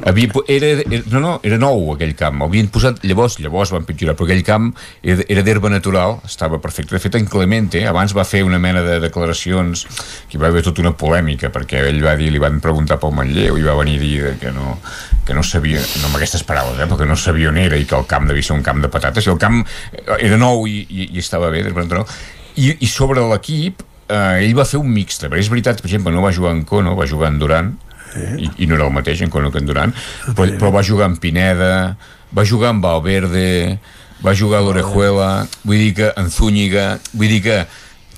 havia, po- era, era, no, no, era nou aquell camp. Havien posat, llavors, llavors van pitjorar però aquell camp era, era d'herba natural estava perfecte, de fet en Clemente abans va fer una mena de declaracions que hi va haver tota una polèmica perquè ell va dir, li van preguntar pel Manlleu i va venir a dir que no, que no sabia no amb aquestes paraules, eh, però que no sabia on era i que el camp devia ser un camp de patates. I el camp eh, era nou i, i, i estava bé d'herba natural. I, i sobre l'equip eh, ell va fer un mixte, perquè és veritat, per exemple, no va jugar en Cono, va jugar en I, i no era el mateix en Cono que en Duran, però, però va jugar en Pineda, va jugar en Valverde, va jugar a l'Orejuela, vull dir que en Zúñiga, vull dir que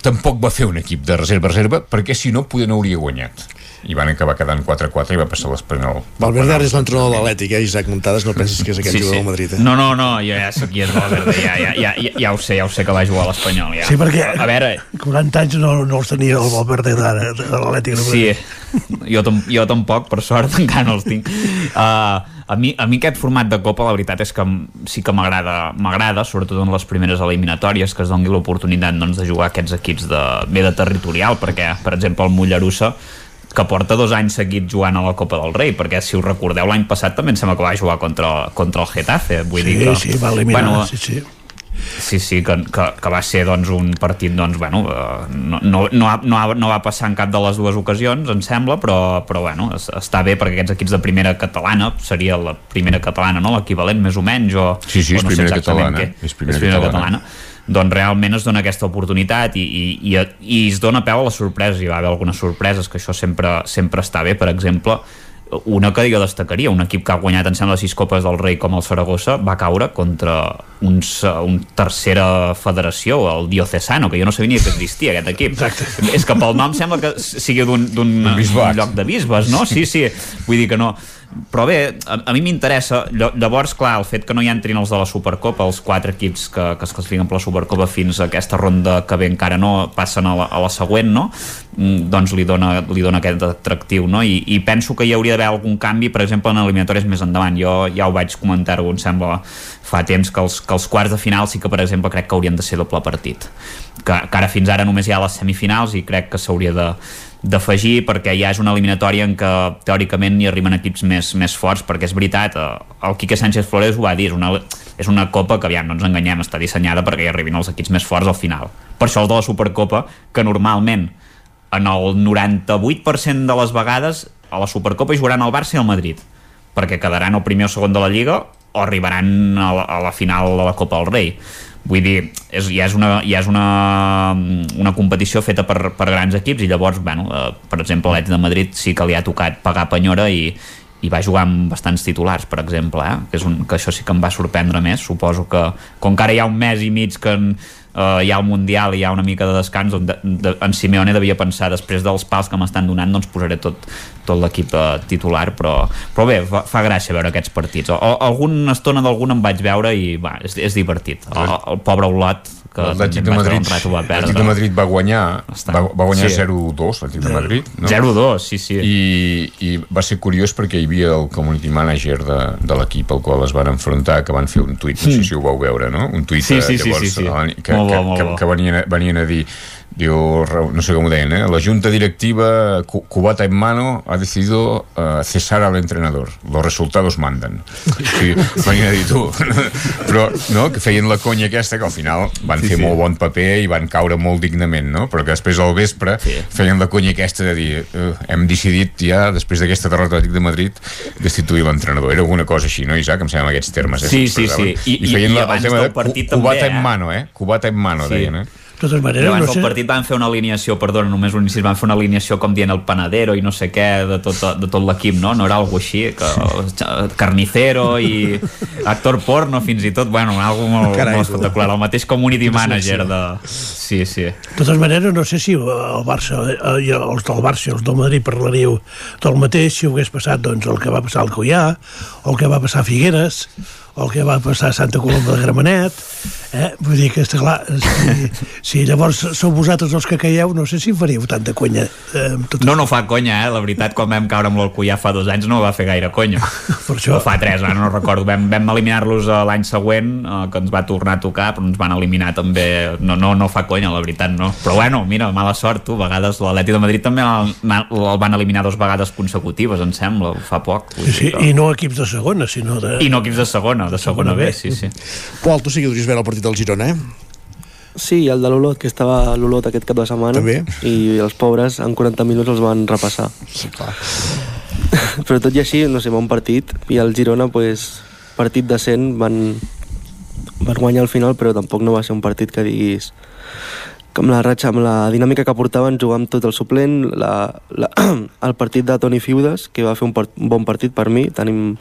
tampoc va fer un equip de reserva-reserva, perquè si no, poder no hauria guanyat. I van acabar quedant 4-4 i va passar l'Espanyol. Valverde ara és l'entrenador de l'Atlètic, eh? Isaac Muntades, no penses que és aquell Sí, jugador sí. del Madrid, eh? No, no, no, jo ja sé qui és Valverde, ja, ja, ja, ja, ja ho sé, ja ho sé que va jugar a l'Espanyol, ja. Sí, perquè A veure, 40 anys no, no els tenia el Valverde d'ara, de l'Atlètic Sí, jo, tam jo tampoc, per sort, encara no els tinc. Uh, a, mi, a mi aquest format de Copa, la veritat és que sí que m'agrada, m'agrada, sobretot en les primeres eliminatòries, que es doni l'oportunitat doncs, de jugar aquests equips de, bé de territorial, perquè, per exemple, el Mollerussa que porta dos anys seguits jugant a la Copa del Rei, perquè si us recordeu l'any passat també em sembla que va jugar contra, contra el Getafe vull Sí, dir que, sí, va eliminar, bueno, sí, sí. Sí, sí, que, que, que va ser doncs, un partit doncs, bueno, eh, no, no, no, ha, no, ha, no va passar en cap de les dues ocasions, em sembla, però, però bueno, es, està bé perquè aquests equips de primera catalana seria la primera catalana, no? l'equivalent més o menys o, Sí, sí, o és no sé primera exactament catalana, què. és primera catalana. doncs realment es dona aquesta oportunitat i, i, i, i es dona peu a les sorpreses hi va haver algunes sorpreses que això sempre, sempre està bé, per exemple una que jo destacaria, un equip que ha guanyat em sembla sis copes del rei com el Saragossa va caure contra uns, uh, un tercera federació, el Diocesano que jo no sabia ni que existia aquest equip Exacte. és que pel nom sembla que sigui d'un lloc de bisbes, no? Sí, sí, vull dir que no però bé, a, a mi m'interessa lla- llavors, clar, el fet que no hi entrin els de la Supercopa els quatre equips que, que es classifiquen per la Supercopa fins a aquesta ronda que bé encara no passen a la, a la següent no? Mm, doncs li dona, li dona aquest atractiu no? I, i penso que hi hauria d'haver algun canvi per exemple en eliminatòries més endavant jo ja ho vaig comentar-ho, em sembla fa temps que els, que els quarts de final sí que per exemple crec que haurien de ser doble partit que, que ara fins ara només hi ha les semifinals i crec que s'hauria de d'afegir perquè ja és una eliminatòria en què teòricament hi arriben equips més, més forts perquè és veritat, eh, el Quique Sánchez Flores ho va dir, és una, és una copa que aviam, no ens enganyem, està dissenyada perquè hi arribin els equips més forts al final. Per això el de la Supercopa, que normalment en el 98% de les vegades a la Supercopa hi jugaran el Barça i el Madrid perquè quedaran el primer o segon de la Lliga o arribaran a la, a la final de la Copa del Rei vull dir, és, ja és, una, ja és una, una competició feta per, per grans equips i llavors, bueno, eh, per exemple l'Atlètic de Madrid sí que li ha tocat pagar penyora i, i va jugar amb bastants titulars, per exemple, eh? que, és un, que això sí que em va sorprendre més. Suposo que, com que ara hi ha un mes i mig que en, eh, hi ha el Mundial i hi ha una mica de descans, on de, de, en Simeone devia pensar, després dels pals que m'estan donant, doncs posaré tot, tot l'equip eh, titular, però, però bé, fa, fa gràcia veure aquests partits. O, alguna estona d'algun em vaig veure i va, és, és divertit. El, el pobre Olot, que L'Atlètic de Madrid, l'Atlètic de Madrid va guanyar, va, va guanyar Sí. 0-2 l'Atlètic de Madrid. No? 0-2, sí, sí. I, I va ser curiós perquè hi havia el community manager de, de l'equip al qual es van enfrontar, que van fer un tuit, no sé Mm. si ho vau veure, no? Un tuit Sí, sí, sí, llavors, sí, sí. eh, que, Molt bo, que, molt que, bo. que venien, a, venien a dir diu, no sé com ho deien, eh? la junta directiva cu- cubata en mano ha decidido uh, cesar al entrenador. Los resultados mandan. Sí, venien a dir tu. Però, no?, que feien la conya aquesta, que al final van Sí, fer sí. molt bon paper i van caure molt dignament, no? Però que després al vespre sí. feien la conya aquesta de dir uh, hem decidit ja, després d'aquesta derrota de Madrid, destituir l'entrenador. Era alguna cosa així, no, Isaac? Em sembla aquests termes. Eh? Sí, sí, sí. I, I- I feien i la, abans el tema del de partit cu- també, cubata eh? en mano, eh? Cubata en mano, Sí. deien, eh? De totes maneres, abans no del sé... partit van fer una alineació, perdona, només un inici, van fer una alineació com dient el panadero i no sé què de tot, de tot l'equip, no? No era algo així, que, carnicero i actor porno fins i tot, bueno, algo molt, Carai, molt espectacular, el mateix community manager de... Sí, sí. De totes maneres, no sé si el Barça, eh, i els del Barça i els del Madrid parlaríeu del mateix si hagués passat doncs, el que va passar al Coià, o el que va passar a Figueres, el que va passar a Santa Coloma de Gramenet, eh? vull dir que, està clar, si, si llavors sou vosaltres els que caieu, no sé si faríeu tanta conya. Eh, tot No, no fa conya, eh? La veritat, quan vam caure amb l'Alcoià fa dos anys no va fer gaire conya. Per això... O fa tres, ara no recordo. Vam, vam eliminar-los eh, l'any següent, eh, que ens va tornar a tocar, però ens van eliminar també. No, no, no fa conya, la veritat, no. Però bueno, mira, mala sort, tu. A vegades l'Atleti de Madrid també el, el van eliminar dos vegades consecutives, em sembla, fa poc. Sí, sí, I no equips de segona, sinó de... I no equips de segona, de segona B, sí, sí. Pol, tu sí que duries veure el partit del Girona, eh? Sí, el de l'Olot, que estava a l'Olot aquest cap de setmana. També. I els pobres en 40 minuts els van repassar. Sí, clar. Però tot i així, no sé, bon partit. I el Girona, pues, partit decent, van, van guanyar al final, però tampoc no va ser un partit que diguis que amb la ratxa, amb la dinàmica que portaven, jugar amb tot el suplent, la, la, el partit de Toni Fiudes, que va fer un, part, un bon partit per mi, tenim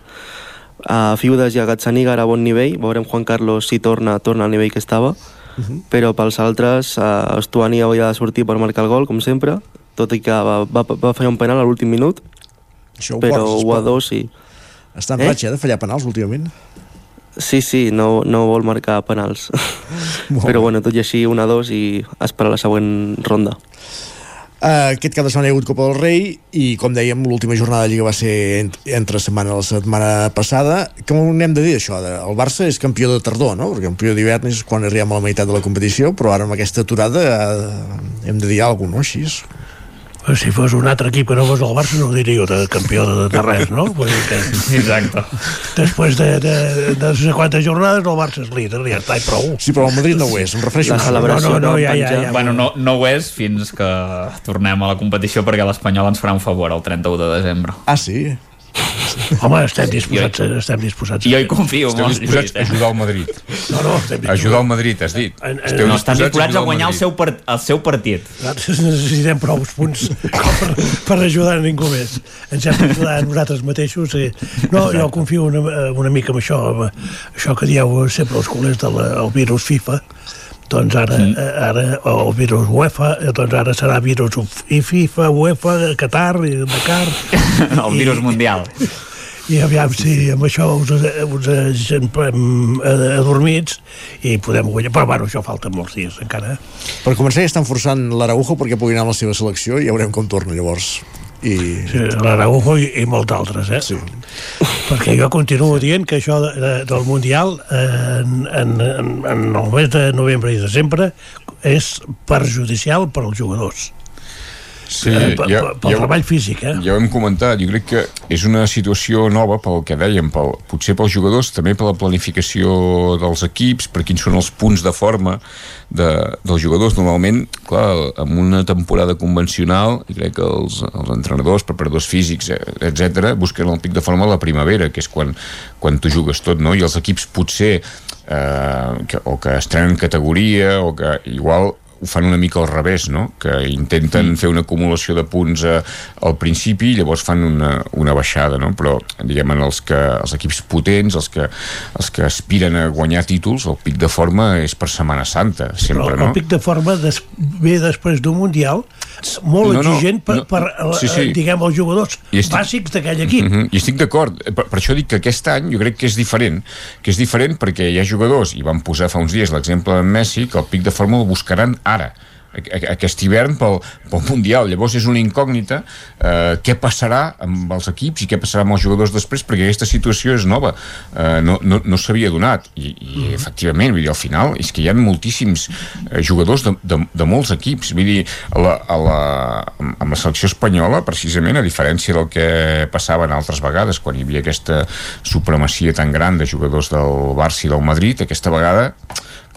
a Fiudes i a Gazzaniga ara a bon nivell, veurem Juan Carlos si torna, torna al nivell que estava, però pels altres uh, Estuani havia de sortir per marcar el gol, com sempre, tot i que va, va, va fallar un penal a l'últim minut, Això ho però portes, Guadó Pol. sí. Està en ratxa, eh, de fallar penals últimament. Sí, sí, no, no vol marcar penals. Però bueno, tot i així, 1-2 i esperar la següent ronda. Uh, aquest cap de setmana hi ha hagut Copa del Rei i, com dèiem, l'última jornada de Lliga va ser ent entre setmana la setmana passada. Com n'hem de dir això? El Barça és campió de tardor, no? Perquè campió d'hivern és quan arribem a la meitat de la competició, però ara amb aquesta aturada uh, hem de dir alguna cosa, no? Així. Si fos un altre equip que no fos el Barça no ho diríeu de campió de, de res, no? Vull dir que Exacte. després de, de, de no sé quantes jornades el Barça és líder, ja està, i prou. Sí, però el Madrid no ho és, em refereixo La celebració no, no, no, ja, ja, ja. Bueno, no, no ho és fins que tornem a la competició perquè l'Espanyol ens farà un favor el 31 de desembre. Ah, sí? Home, estem disposats, estem disposats. Jo hi confio Esteu molt, disposats Lluís, a ajudar el Madrid. No, no, estem A ajudar el Madrid, has dit. No, estan disposats a guanyar el seu, part, el seu partit. Nosaltres necessitem prou punts per, per ajudar a ningú més. Ens hem d'ajudar a nosaltres mateixos. I... No, jo confio una, una mica en això, amb això que dieu sempre els culers del el virus FIFA, doncs ara, mm. ara o virus UEFA, eh, doncs ara serà virus i FIFA, UEFA, Qatar, i Dakar... El virus mundial. I aviam si amb això us, us agentem adormits i podem guanyar. Però bueno, això falta molts dies encara. Per començar ja estan forçant l'Araujo perquè pugui anar a la seva selecció i ja veurem com torna llavors. I... Sí, l'Araujo i, i molts altres, eh? Sí. Perquè jo continuo dient que això de, de, del Mundial eh, en, en, en, en el mes de novembre i desembre és perjudicial per als jugadors. Sí, Eh, pel- ja, pel ja, treball físic, eh? Ja ho hem comentat, jo crec que és una situació nova pel que dèiem, pel, potser pels jugadors, també per la planificació dels equips, per quins són els punts de forma de, dels jugadors. Normalment, clar, amb una temporada convencional, jo crec que els, els entrenadors, preparadors físics, etc busquen el pic de forma a la primavera, que és quan, quan tu jugues tot, no? I els equips potser eh, que, o que estrenen categoria o que igual ho fan una mica al revés, no? que intenten fer una acumulació de punts a, al principi i llavors fan una, una baixada, no? però diguem en els, que, els equips potents, els que, els que aspiren a guanyar títols, el pic de forma és per Setmana Santa, sempre, Però no? el pic de forma des, ve després d'un Mundial molt No, no, exigent per, no. per Sí, sí. eh, diguem, els jugadors I estic- bàsics d'aquell equip. Mm -hmm. I estic d'acord, per, per això dic que aquest any jo crec que és diferent, que és diferent perquè hi ha jugadors, i vam posar fa uns dies l'exemple de Messi, que el pic de forma el buscaran ara, aquest hivern pel, pel Mundial. Llavors és una incògnita eh, què passarà amb els equips i què passarà amb els jugadors després, perquè aquesta situació és nova, eh, no, no, no s'havia donat. I, i efectivament, vull dir, al final és que hi ha moltíssims eh, jugadors de, de, de molts equips. Vull dir, a la, a la, amb la selecció espanyola, precisament, a diferència del que passava en altres vegades, quan hi havia aquesta supremacia tan gran de jugadors del Barça i del Madrid, aquesta vegada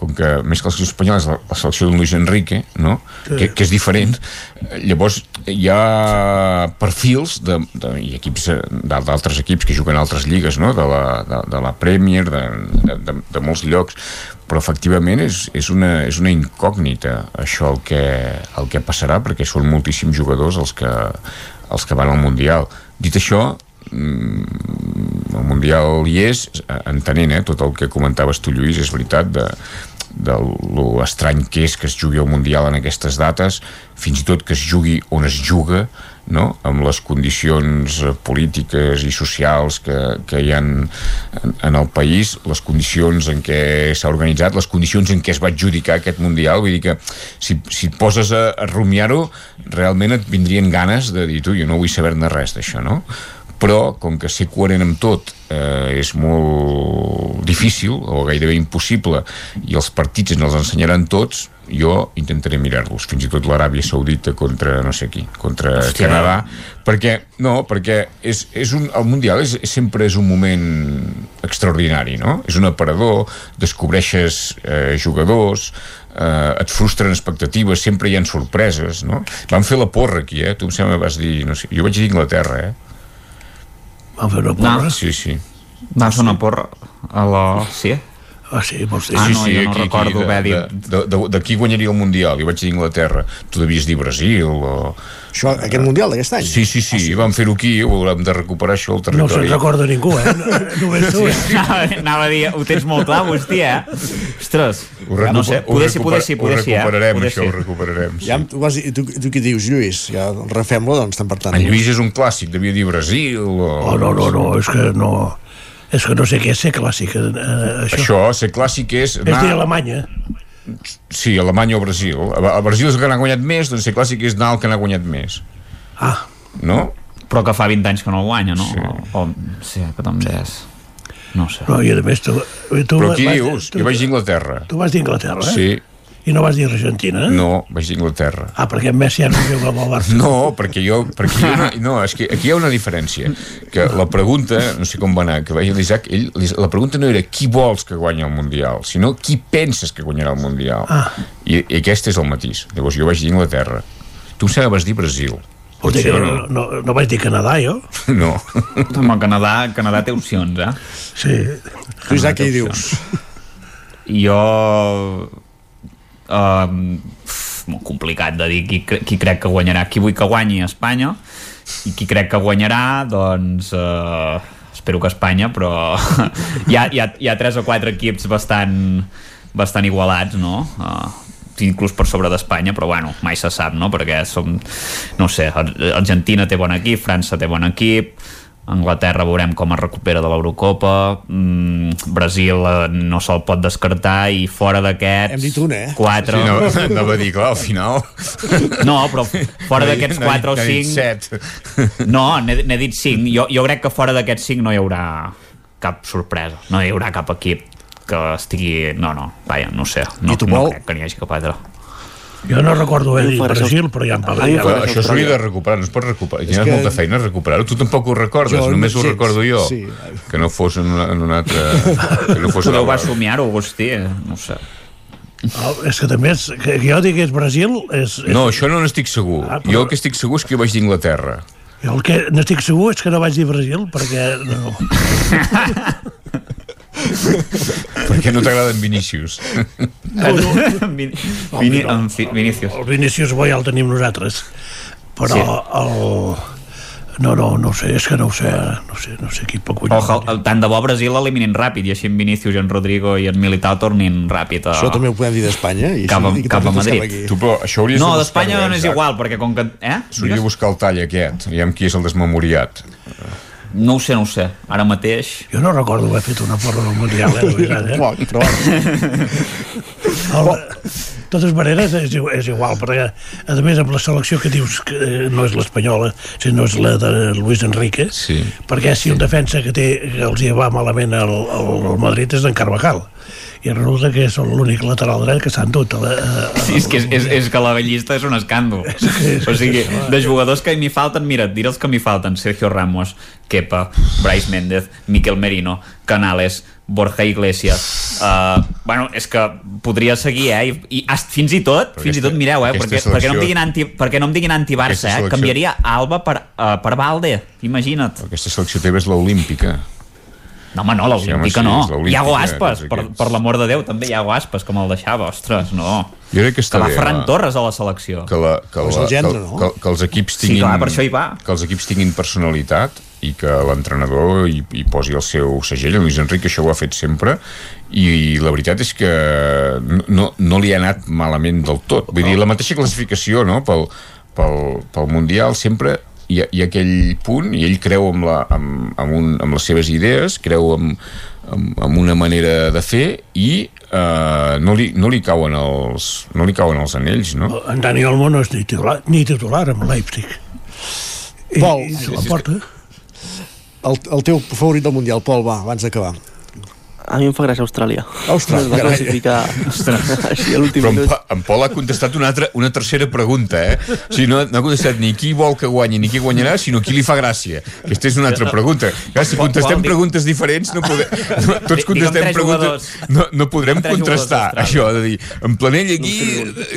com que més que la selecció espanyola és la, la selecció de Luis Enrique, no? Sí. que, que és diferent, llavors hi ha perfils de, de, i equips eh, d'al- d'altres equips que juguen a altres lligues, no? de, la, de, de la Premier, de, de, de, de molts llocs, però efectivament és, és, una, és una incògnita això el que, el que passarà, perquè són moltíssims jugadors els que, els que van al Mundial. Dit això, mm, el Mundial hi és, eh, entenent eh, tot el que comentaves tu, Lluís, és veritat, de, de lo estrany que és que es jugui el Mundial en aquestes dates, fins i tot que es jugui on es juga, no? amb les condicions polítiques i socials que, que hi ha en, en el país, les condicions en què s'ha organitzat, les condicions en què es va adjudicar aquest Mundial, vull dir que si, si et poses a, a rumiar-ho, realment et vindrien ganes de dir, tu, jo no vull saber-ne res d'això, no? Però com que ser coherent amb tot eh, és molt difícil o gairebé impossible i els partits ens els ensenyaran tots jo intentaré mirar-los, fins i tot l'Aràbia Saudita contra no sé qui, contra Hòstia. Canadà, perquè no, perquè és, és un, el Mundial és, sempre és un moment extraordinari, no? És un aparador, descobreixes eh, jugadors, eh, et frustren expectatives, sempre hi ha sorpreses, no? Van fer la porra aquí, eh? Tu em sembla vas dir, no sé, jo vaig dir Inglaterra, eh? Van fer una porra? Sí, sí. Va fer una porra a la... Sí? Ah, sí, vols dir? Ah, sí, no, sí, jo no recordo de, haver dit... de, de, de qui guanyaria el Mundial? Jo vaig dir Inglaterra. Tu devies dir Brasil o... Això, aquest Mundial d'aquest any? Sí, sí, sí, ah, sí. vam fer-ho aquí, ho haurem de recuperar això al No territori. se'n recorda ningú, eh? No- Només tu, eh? Anava, a dir, ho tens molt clar, Agustí, eh? Ostres, Ho no sé, ho poder sí, poder sí, poder ho sí, eh? recuperarem, Poder això, sí. ho recuperarem. Ja, tu, vas, tu, tu què dius, Lluís? Ja refem-lo, doncs, estem per tant. En Lluís és un clàssic, devia dir Brasil o... Oh, no, no, no, és que no... És que no sé què és ser clàssic, eh, això. Això, ser clàssic és... És dir Alemanya. Sí, Alemanya o Brasil. A a Brasil és el que n'ha guanyat més, doncs ser clàssic és anar el que n'ha guanyat més. Ah. No? Però que fa 20 anys que no el guanya, no? Sí. O, o, sí, que doncs és... No sé. No, i a més tu... tu Però qui vas- dius? Tu, Jo vaig dir Inglaterra. tu vas dir Inglaterra, eh? Sí. I no vas dir Argentina? No, vaig dir Inglaterra. Ah, perquè en Messi ja no juga amb el Barça. No, perquè jo... Perquè ha una, no, és que aquí hi ha una diferència. Que la pregunta, no sé com va anar, que vaig l'Isaac, ell, la pregunta no era qui vols que guanyi el Mundial, sinó qui penses que guanyarà el Mundial. Ah. I, I aquest és el matís. Llavors jo vaig dir Inglaterra. Tu em sembla vas dir Brasil. Potser no, no, no vaig dir Canadà, jo. No. Home, Canadà, Canadà té opcions, eh? Sí. Tu, Isaac, què hi dius? Jo... Um, molt complicat de dir qui, qui crec que guanyarà. Qui vull que guanyi a Espanya i qui crec que guanyarà, doncs... Uh, espero que Espanya, però hi, ha, hi, ha, hi ha tres o quatre equips bastant, bastant igualats, no? Uh, inclús per sobre d'Espanya, però bueno, mai se sap, no? Perquè som, no sé, Ar- Argentina té bon equip, França té bon equip, Anglaterra veurem com es recupera de l'Eurocopa, mm, Brasil eh, no se'l pot descartar i fora d'aquests... Hem dit un, eh? Quatre... Sí, no, anava a dir, clar, al final... No, però fora d'aquests N'ha dit- 4 o n'ha dit 5... set. No, n'he dit 5. Jo, jo crec que fora d'aquests 5 no hi haurà cap sorpresa. No hi haurà cap equip que estigui... No, no, vaja, no ho sé. No, I tu, no crec que n'hi hagi cap altre. Jo no recordo haver dit Brasil, però ja em parlaré. jo Però això s'hauria de recuperar, no es pot recuperar. Tens que- molta feina a recuperar-ho. Tu tampoc ho recordes, Jo només ho recordo jo. sí. Que no fos en una, en una altra... Que no fos Podeu va somiar-ho, Agustí? No sé. Oh, és que també és, que jo digués Brasil és, és, No, això no n'estic segur. Ah, però- Jo el que estic segur és que jo vaig dir Inglaterra. jo el que n'estic segur és que no vaig dir Brasil perquè no. Per què no t'agraden Vinícius? no, no, Vin, Vini, fi, Vinícius. el Vinícius bo ja el tenim nosaltres però Sí. el no, no, no ho sé, és que no ho sé no sé, no sé qui pot guanyar Ojo, el, tant de bo Brasil l'eliminin ràpid i així en Vinícius, en Rodrigo i en Militao tornin ràpid a... Això també ho podem dir d'Espanya. I Cap a- i cap a Madrid. Tu, però això No, de d'Espanya no és igual, perquè com que... Eh? S'hauria de buscar el tall aquest, aviam qui és el desmemoriat. No ho sé, no ho sé. Ara mateix... jo no recordo haver fet una porra del Mundial eh, de veritat, eh? El, De totes maneres, és, és igual, perquè, a més, amb la selecció que dius que eh, no és l'espanyola, sinó és la de Luis Enrique, sí. perquè si un defensa que, té, que els hi va malament al, al Madrid és d'en Carvajal i resulta que són l'únic lateral dret que s'han dut a la, a, Sí, és que, és, és, és que la llista és un escàndol. O sigui, de jugadors que m'hi falten, mira, et diré els que m'hi falten. Sergio Ramos, Kepa, Bryce Méndez, Miquel Merino, Canales, Borja Iglesias. Uh, bueno, és que podria seguir, eh? I, i hasta, fins i tot, Però fins i aquesta- tot, mireu, eh? Perquè, selecció- perquè, no em diguin anti, perquè no em diguin anti-Barça, eh? selecció- Canviaria Alba per, uh, per Valde, imagina't. Aquesta selecció teva és l'olímpica. No, home, no, l'Olímpica Sí, sí, no. l'Olímpica, Iago Aspas, per, per l'amor de Déu, també Iago Aspas, com el deixava, ostres, no. Jo crec que està va bé, Ferran la- Torres a la selecció. que, la, que, la, el gendre, que, no? que, que els equips Sí, tinguin clar, per això hi va. que els equips tinguin personalitat i que l'entrenador hi, hi posi el seu segell Luis Enrique això ho ha fet sempre i, la veritat és que no, no li ha anat malament del tot vull dir, la mateixa classificació no? pel, pel, pel Mundial sempre hi ha, hi ha aquell punt i ell creu amb, la, amb, amb, un, amb les seves idees creu amb, amb, amb una manera de fer i eh, no, li, no, li cauen els, no li cauen els anells no? En Dani Olmo no és ni titular, ni titular amb Leipzig. I, Pol. i se la porta. El, el teu favorit del Mundial, Pol, va, abans d'acabar. A mi em fa gràcia Austràlia. Austràlia, Es va classificar així a l'últim Però en, minut. Pa- en Pol ha contestat una, altra, una tercera pregunta, eh? O sigui, no, no ha contestat ni qui vol que guanyi ni qui guanyarà, sinó qui li fa gràcia. Aquesta és una altra pregunta. Clar, si contestem preguntes diferents, no podem, no, tots contestem preguntes... No, no podrem contrastar això, de dir, en Planell aquí,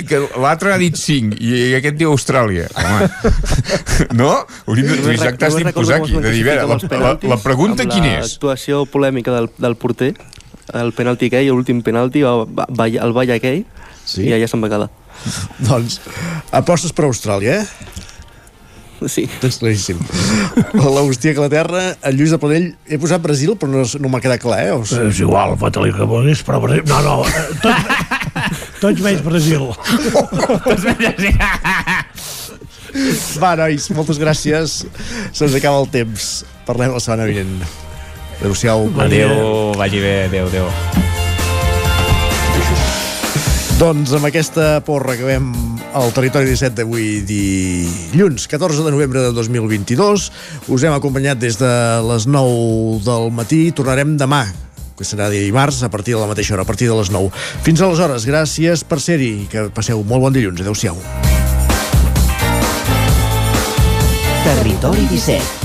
que l'altre ha dit 5 i aquest diu Austràlia. Home, no? Hauríem de... Tu, Només Isaac, t'has d'imposar aquí, de dir, a veure, la, la, la pregunta quina és? L'actuació polèmica del, del porter, el penalti aquell, l'últim penalti, va, va, va, el balla aquell, sí? i allà se'n va quedar. Doncs, apostes per Austràlia, eh? Sí. Tens claríssim. L'Agustí a Anglaterra, el Lluís de Planell, he posat Brasil, però no, no m'ha quedat clar, eh? O sigui... És igual, fot-li que vulguis, però... Brasil- No, no, eh, tots, tots menys Brasil. Va, nois, moltes gràcies. Se'ns acaba el temps. Parlem la setmana vinent. Adéu-siau. Adéu, vagi bé, adéu, adéu. Doncs amb aquesta porra acabem el Territori 17 d'avui dilluns, 14 de novembre de 2022. Us hem acompanyat des de les 9 del matí. Tornarem demà, que serà dimarts, a partir de la mateixa hora, a partir de les 9. Fins aleshores, gràcies per ser-hi i que passeu molt bon dilluns. Adéu-siau. Territori 17,